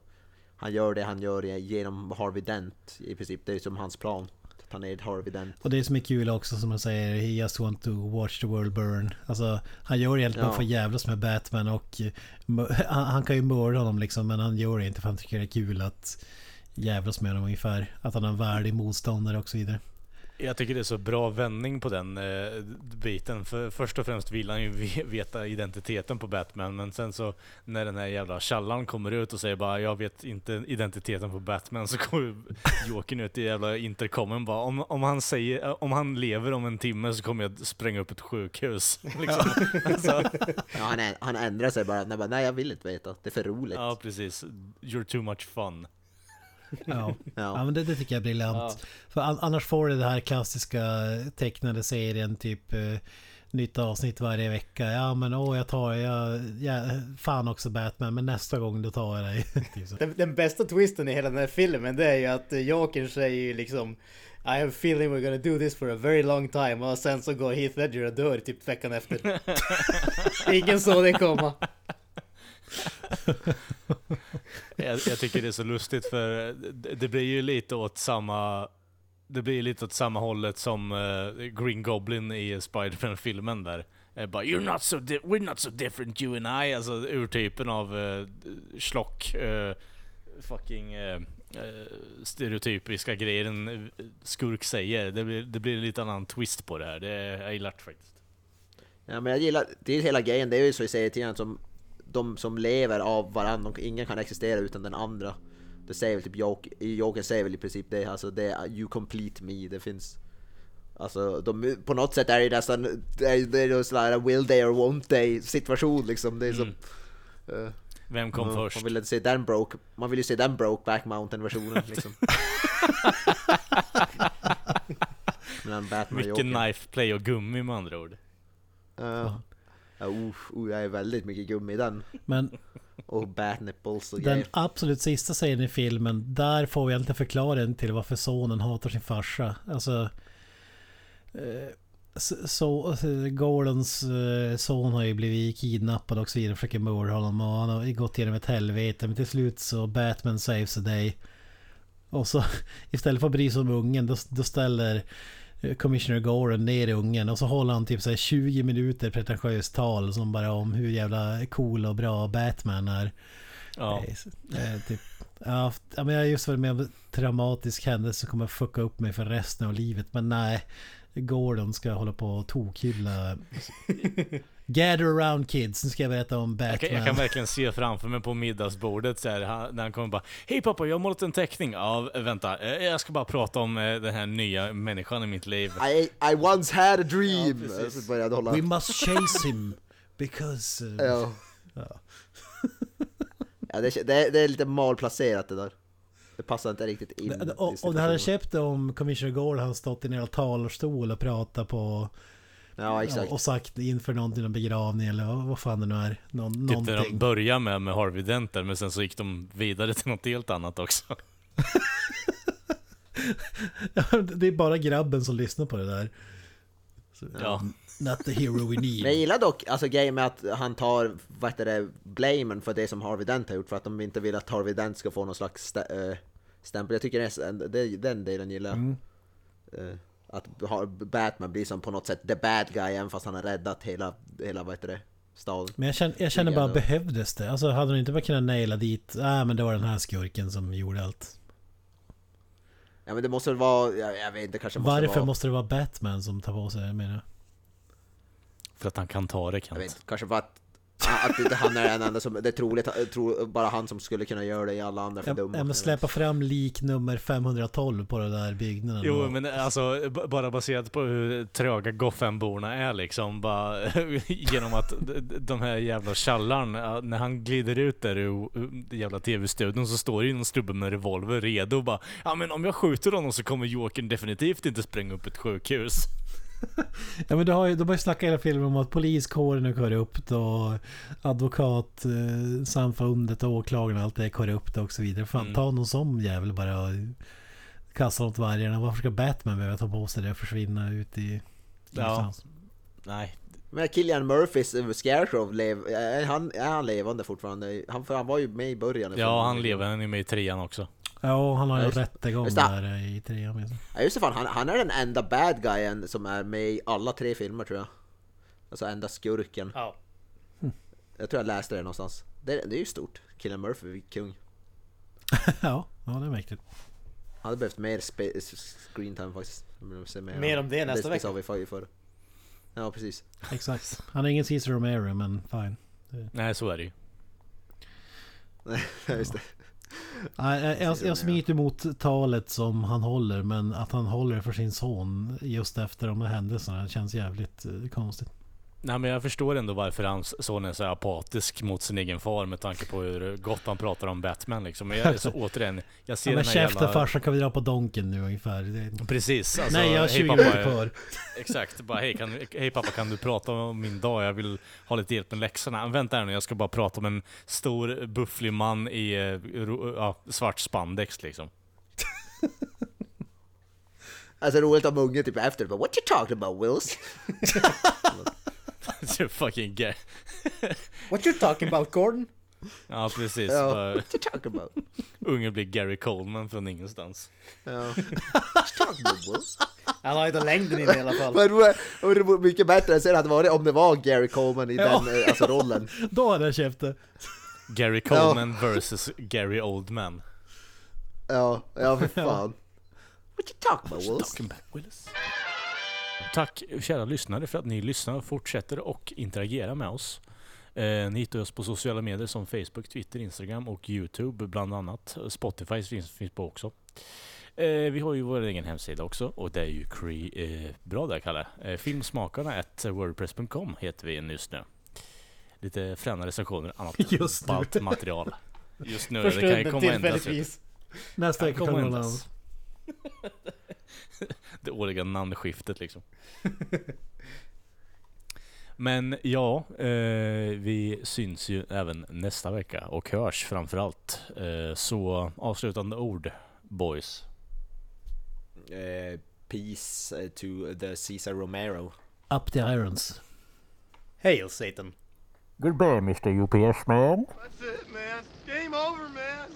han gör det han gör genom Harvey Dent i princip. Det är som hans plan. Att ta ner Harvey Dent. och det som är kul också som man säger, he just want to watch the world burn. Alltså han gör det egentligen Ja. för att jävlas med Batman och eh, han, han kan ju mörda honom liksom men han gör det inte för han tycker det är kul att jävlas med honom ungefär. Att han är en värdig motståndare och så vidare. jag tycker det är så bra vändning på den eh, biten. För först och främst vill han ju ve- veta identiteten på Batman men sen så när den här jävla tjallaren kommer ut och säger bara jag vet inte identiteten på Batman så kommer Jokern ut i jävla intercomen bara om, om han säger om han lever om en timme så kommer jag spränga upp ett sjukhus. Liksom. alltså, Ja, han, är, han ändrar sig bara. Nej, bara, nej jag vill inte veta. Det är för roligt. ja precis. You're too much fun. Ja, ja men det, det tycker jag är briljant. Ja. För an, annars får du det här klassiska tecknade serien typ eh, nytt avsnitt varje vecka. Ja men åh jag tar, jag, jag fan också Batman men nästa gång då tar jag dig. typ. Den, den bästa twisten i hela den här filmen det är ju att eh, Jokern säger ju liksom I have a feeling we're gonna do this for a very long time och sen så går Heath Ledger och dör typ veckan efter. Ingen såg det komma. Jag, jag tycker det är så lustigt för det, det blir ju lite åt samma det blir lite åt samma hållet som eh, Green Goblin i Spider-Man-filmen där. Uh, bara You're not so di- we're not so different you and I. Alltså urtypen av uh, schlock, uh, fucking uh, stereotypiska grejer en skurk säger. Det blir, det blir en lite annan twist på det här. Det, jag gillar det faktiskt. Ja, men jag gillar, det är hela grejen, det är ju så i serietidningarna som de som lever av varandra, och ingen kan existera utan den andra. Det säger väl typ Joker, Joker säger väl i princip det, alltså det är you complete me, det finns Alltså de, på något sätt är det nästan, det är, det är här will they or won't they situation liksom. Det är som... eh, Vem kom man, först? Man vill se den broke, man vill ju se den broke back mountain versionen liksom. Mellan Batman och Mycket Joker. knife play och gummi med andra ord. Ja. Uh, uh, jag är väldigt mycket gummi i den. Men Och bat nipples och den grejer. absolut sista scenen i filmen, där får vi egentligen förklaringen till varför sonen hatar sin farsa. Alltså... Eh, Så, så Gordons eh, son har ju blivit kidnappad och så vidare. Försöker mörda honom och han har gått igenom ett helvete. Men till slut så Batman saves the day. Och så istället för att bry sig om ungen då, då ställer Commissioner Gordon ner ungen och så håller han typ så här 20 minuter pretentiöst tal som bara om hur jävla cool och bra Batman är. Ja. Eh, typ, ja, ja, men jag har just varit med om en traumatisk händelse som kommer fucka upp mig för resten av livet. Men nej, Gordon ska hålla på och tokhylla. Gather around kids, nu ska jag berätta om Batman. Jag kan, jag kan verkligen se framför mig på middagsbordet så här, han, när han kommer bara Hej pappa, jag har målat en teckning. Ja, vänta. eh, Jag ska bara prata om eh, den här nya människan i mitt liv. I, I once had a dream! Ja, precis. så började hålla... We must chase him because... uh, Ja. Ja. ja det, är- det, är, det är lite malplacerat det där. Det passar inte riktigt in Det- i Och, och det hade köpt det om Commissioner Gordon hade stått i en hel talarstol och pratat på... Ja, exakt. Och sagt inför någon till en begravning eller vad fan det nu är. Någon, Typ när de någonting. började med, med Harvey Dent där, men sen så gick de vidare till något helt annat också. det är bara grabben som lyssnar på det där. Ja. Not the hero we Men jag need. gillar dock alltså grejen med att han tar, vad heter det, blamen för det som Harvey Dent har gjort för att de inte vill att Harvey Dent ska få någon slags stä, äh, stämpel. Jag tycker det, är- det, den delen gillar jag. Mm. Eh, att ha- Batman blir som på något sätt the bad guy även fast han har räddat hela, hela vad heter det, staden. Men jag känner, jag känner bara, behövdes det? Alltså hade de inte bara kunnat naila dit, nej men det var den här skurken som gjorde allt. Ja men det måste väl vara, jag, jag vet inte, kanske måste Varför vara, måste det vara Batman som tar på sig det menar jag? För att han kan ta det jag Kent. vet inte, kanske för att att inte han är den enda som, det är troligt, jag tror bara han som skulle kunna göra det i alla andra för Ja, dumma. ja, men släppa fram lik nummer 512 på den där byggnaden. Jo, men alltså b- bara baserat på hur tröga Gothenborna är liksom. Bara genom att de här jävla tjallaren, ja, när han glider ut där ur jävla tv-studion så står det ju någon snubbe med revolver redo och bara Ja men om jag skjuter honom så kommer Jokern definitivt inte spränga upp ett sjukhus. Ja men de har ju, de har ju snackat hela filmen om att poliskåren är korrupt och advokatsamfundet och åklagarna och allt det är korrupt och så vidare. Fan Mm. ta någon sån jävel bara och kasta åt vargarna. Varför ska Batman behöva ta på sig det och försvinna ut i... Ja. Nej, Men Killian Murphys uh, Scarecrow, lev, är, han, är han levande fortfarande? Han, för han var ju med i början. ja han lever, han är med i trean också. Ja, och han har ju Ja, rättegång det. där i trean. minns jag. Ja just det, fan, han, han är den enda bad guyen som är med i alla tre filmer tror jag. Alltså enda skurken. Ja. Jag tror jag läste det någonstans. Det, det är ju stort. Killian Murphy, kung. ja, ja, det är mäktigt. Han hade behövt mer spe, screen time faktiskt. Se Mer om det nästa det, vecka. Det sa vi förr. Ja precis. Exakt. Han är ingen Cesar Romero men fine. Nej så är det ju. Ja, just det. Jag, jag, jag emot talet som han håller men att han håller för sin son just efter de här händelserna känns jävligt eh, konstigt. Nej men jag förstår ändå varför hans son är så apatisk mot sin egen far med tanke på hur gott han pratar om Batman liksom. Men jag är så återigen, jag ser Ja, men den här käften farsan kan vi dra på donken nu ungefär. Det... Precis, alltså, Nej jag har hej 20 pappa, minuter kvar. Exakt, bara hej, kan, hej pappa kan du prata om min dag? Jag vill ha lite hjälp med läxorna. Vänta här nu, jag ska bara prata om en stor bufflig man i eh, ja, svart spandex liksom. Alltså roligt om ungen typ efter bara What you talking about Wills? Så fucking gay. What you talking about Gordon? Ja precis, Ja, bara, what you talking about? ungen blir Gary Coleman från ingenstans. Ja. What you talking about Wills? Han har ju inte längden i det i alla fall. Men det vore- det mycket bättre än sen hade varit om det var Gary Coleman i Ja. den eh, alltså, rollen. Då hade jag käften. Gary Coleman versus Gary Oldman. Ja, ja för fan. What you talking about Wills? Talking back, Willis. Tack kära lyssnare för att ni lyssnar och fortsätter och interagera med oss. Eh, ni hittar oss på sociala medier som Facebook, Twitter, Instagram och Youtube bland annat. Spotify finns, finns på också. Eh, vi har ju vår egen hemsida också och det är ju cre- eh, bra där Kalle. Eh, filmsmakarna at wordpress.com heter vi just nu. Lite fräna recensioner, annat Just ballt material. Just nu, För det kan ju komma ändras. Nästa Det vecka kommer man ändras. Det årliga namnskiftet liksom. Men ja, eh, vi syns ju även nästa vecka och hörs framförallt. Eh, så avslutande ord, boys. Eh, peace eh, to the Cesar Romero. Up the irons. Hail Satan. Goodbye, Mr. UPS man. That's it, man. Game over, man.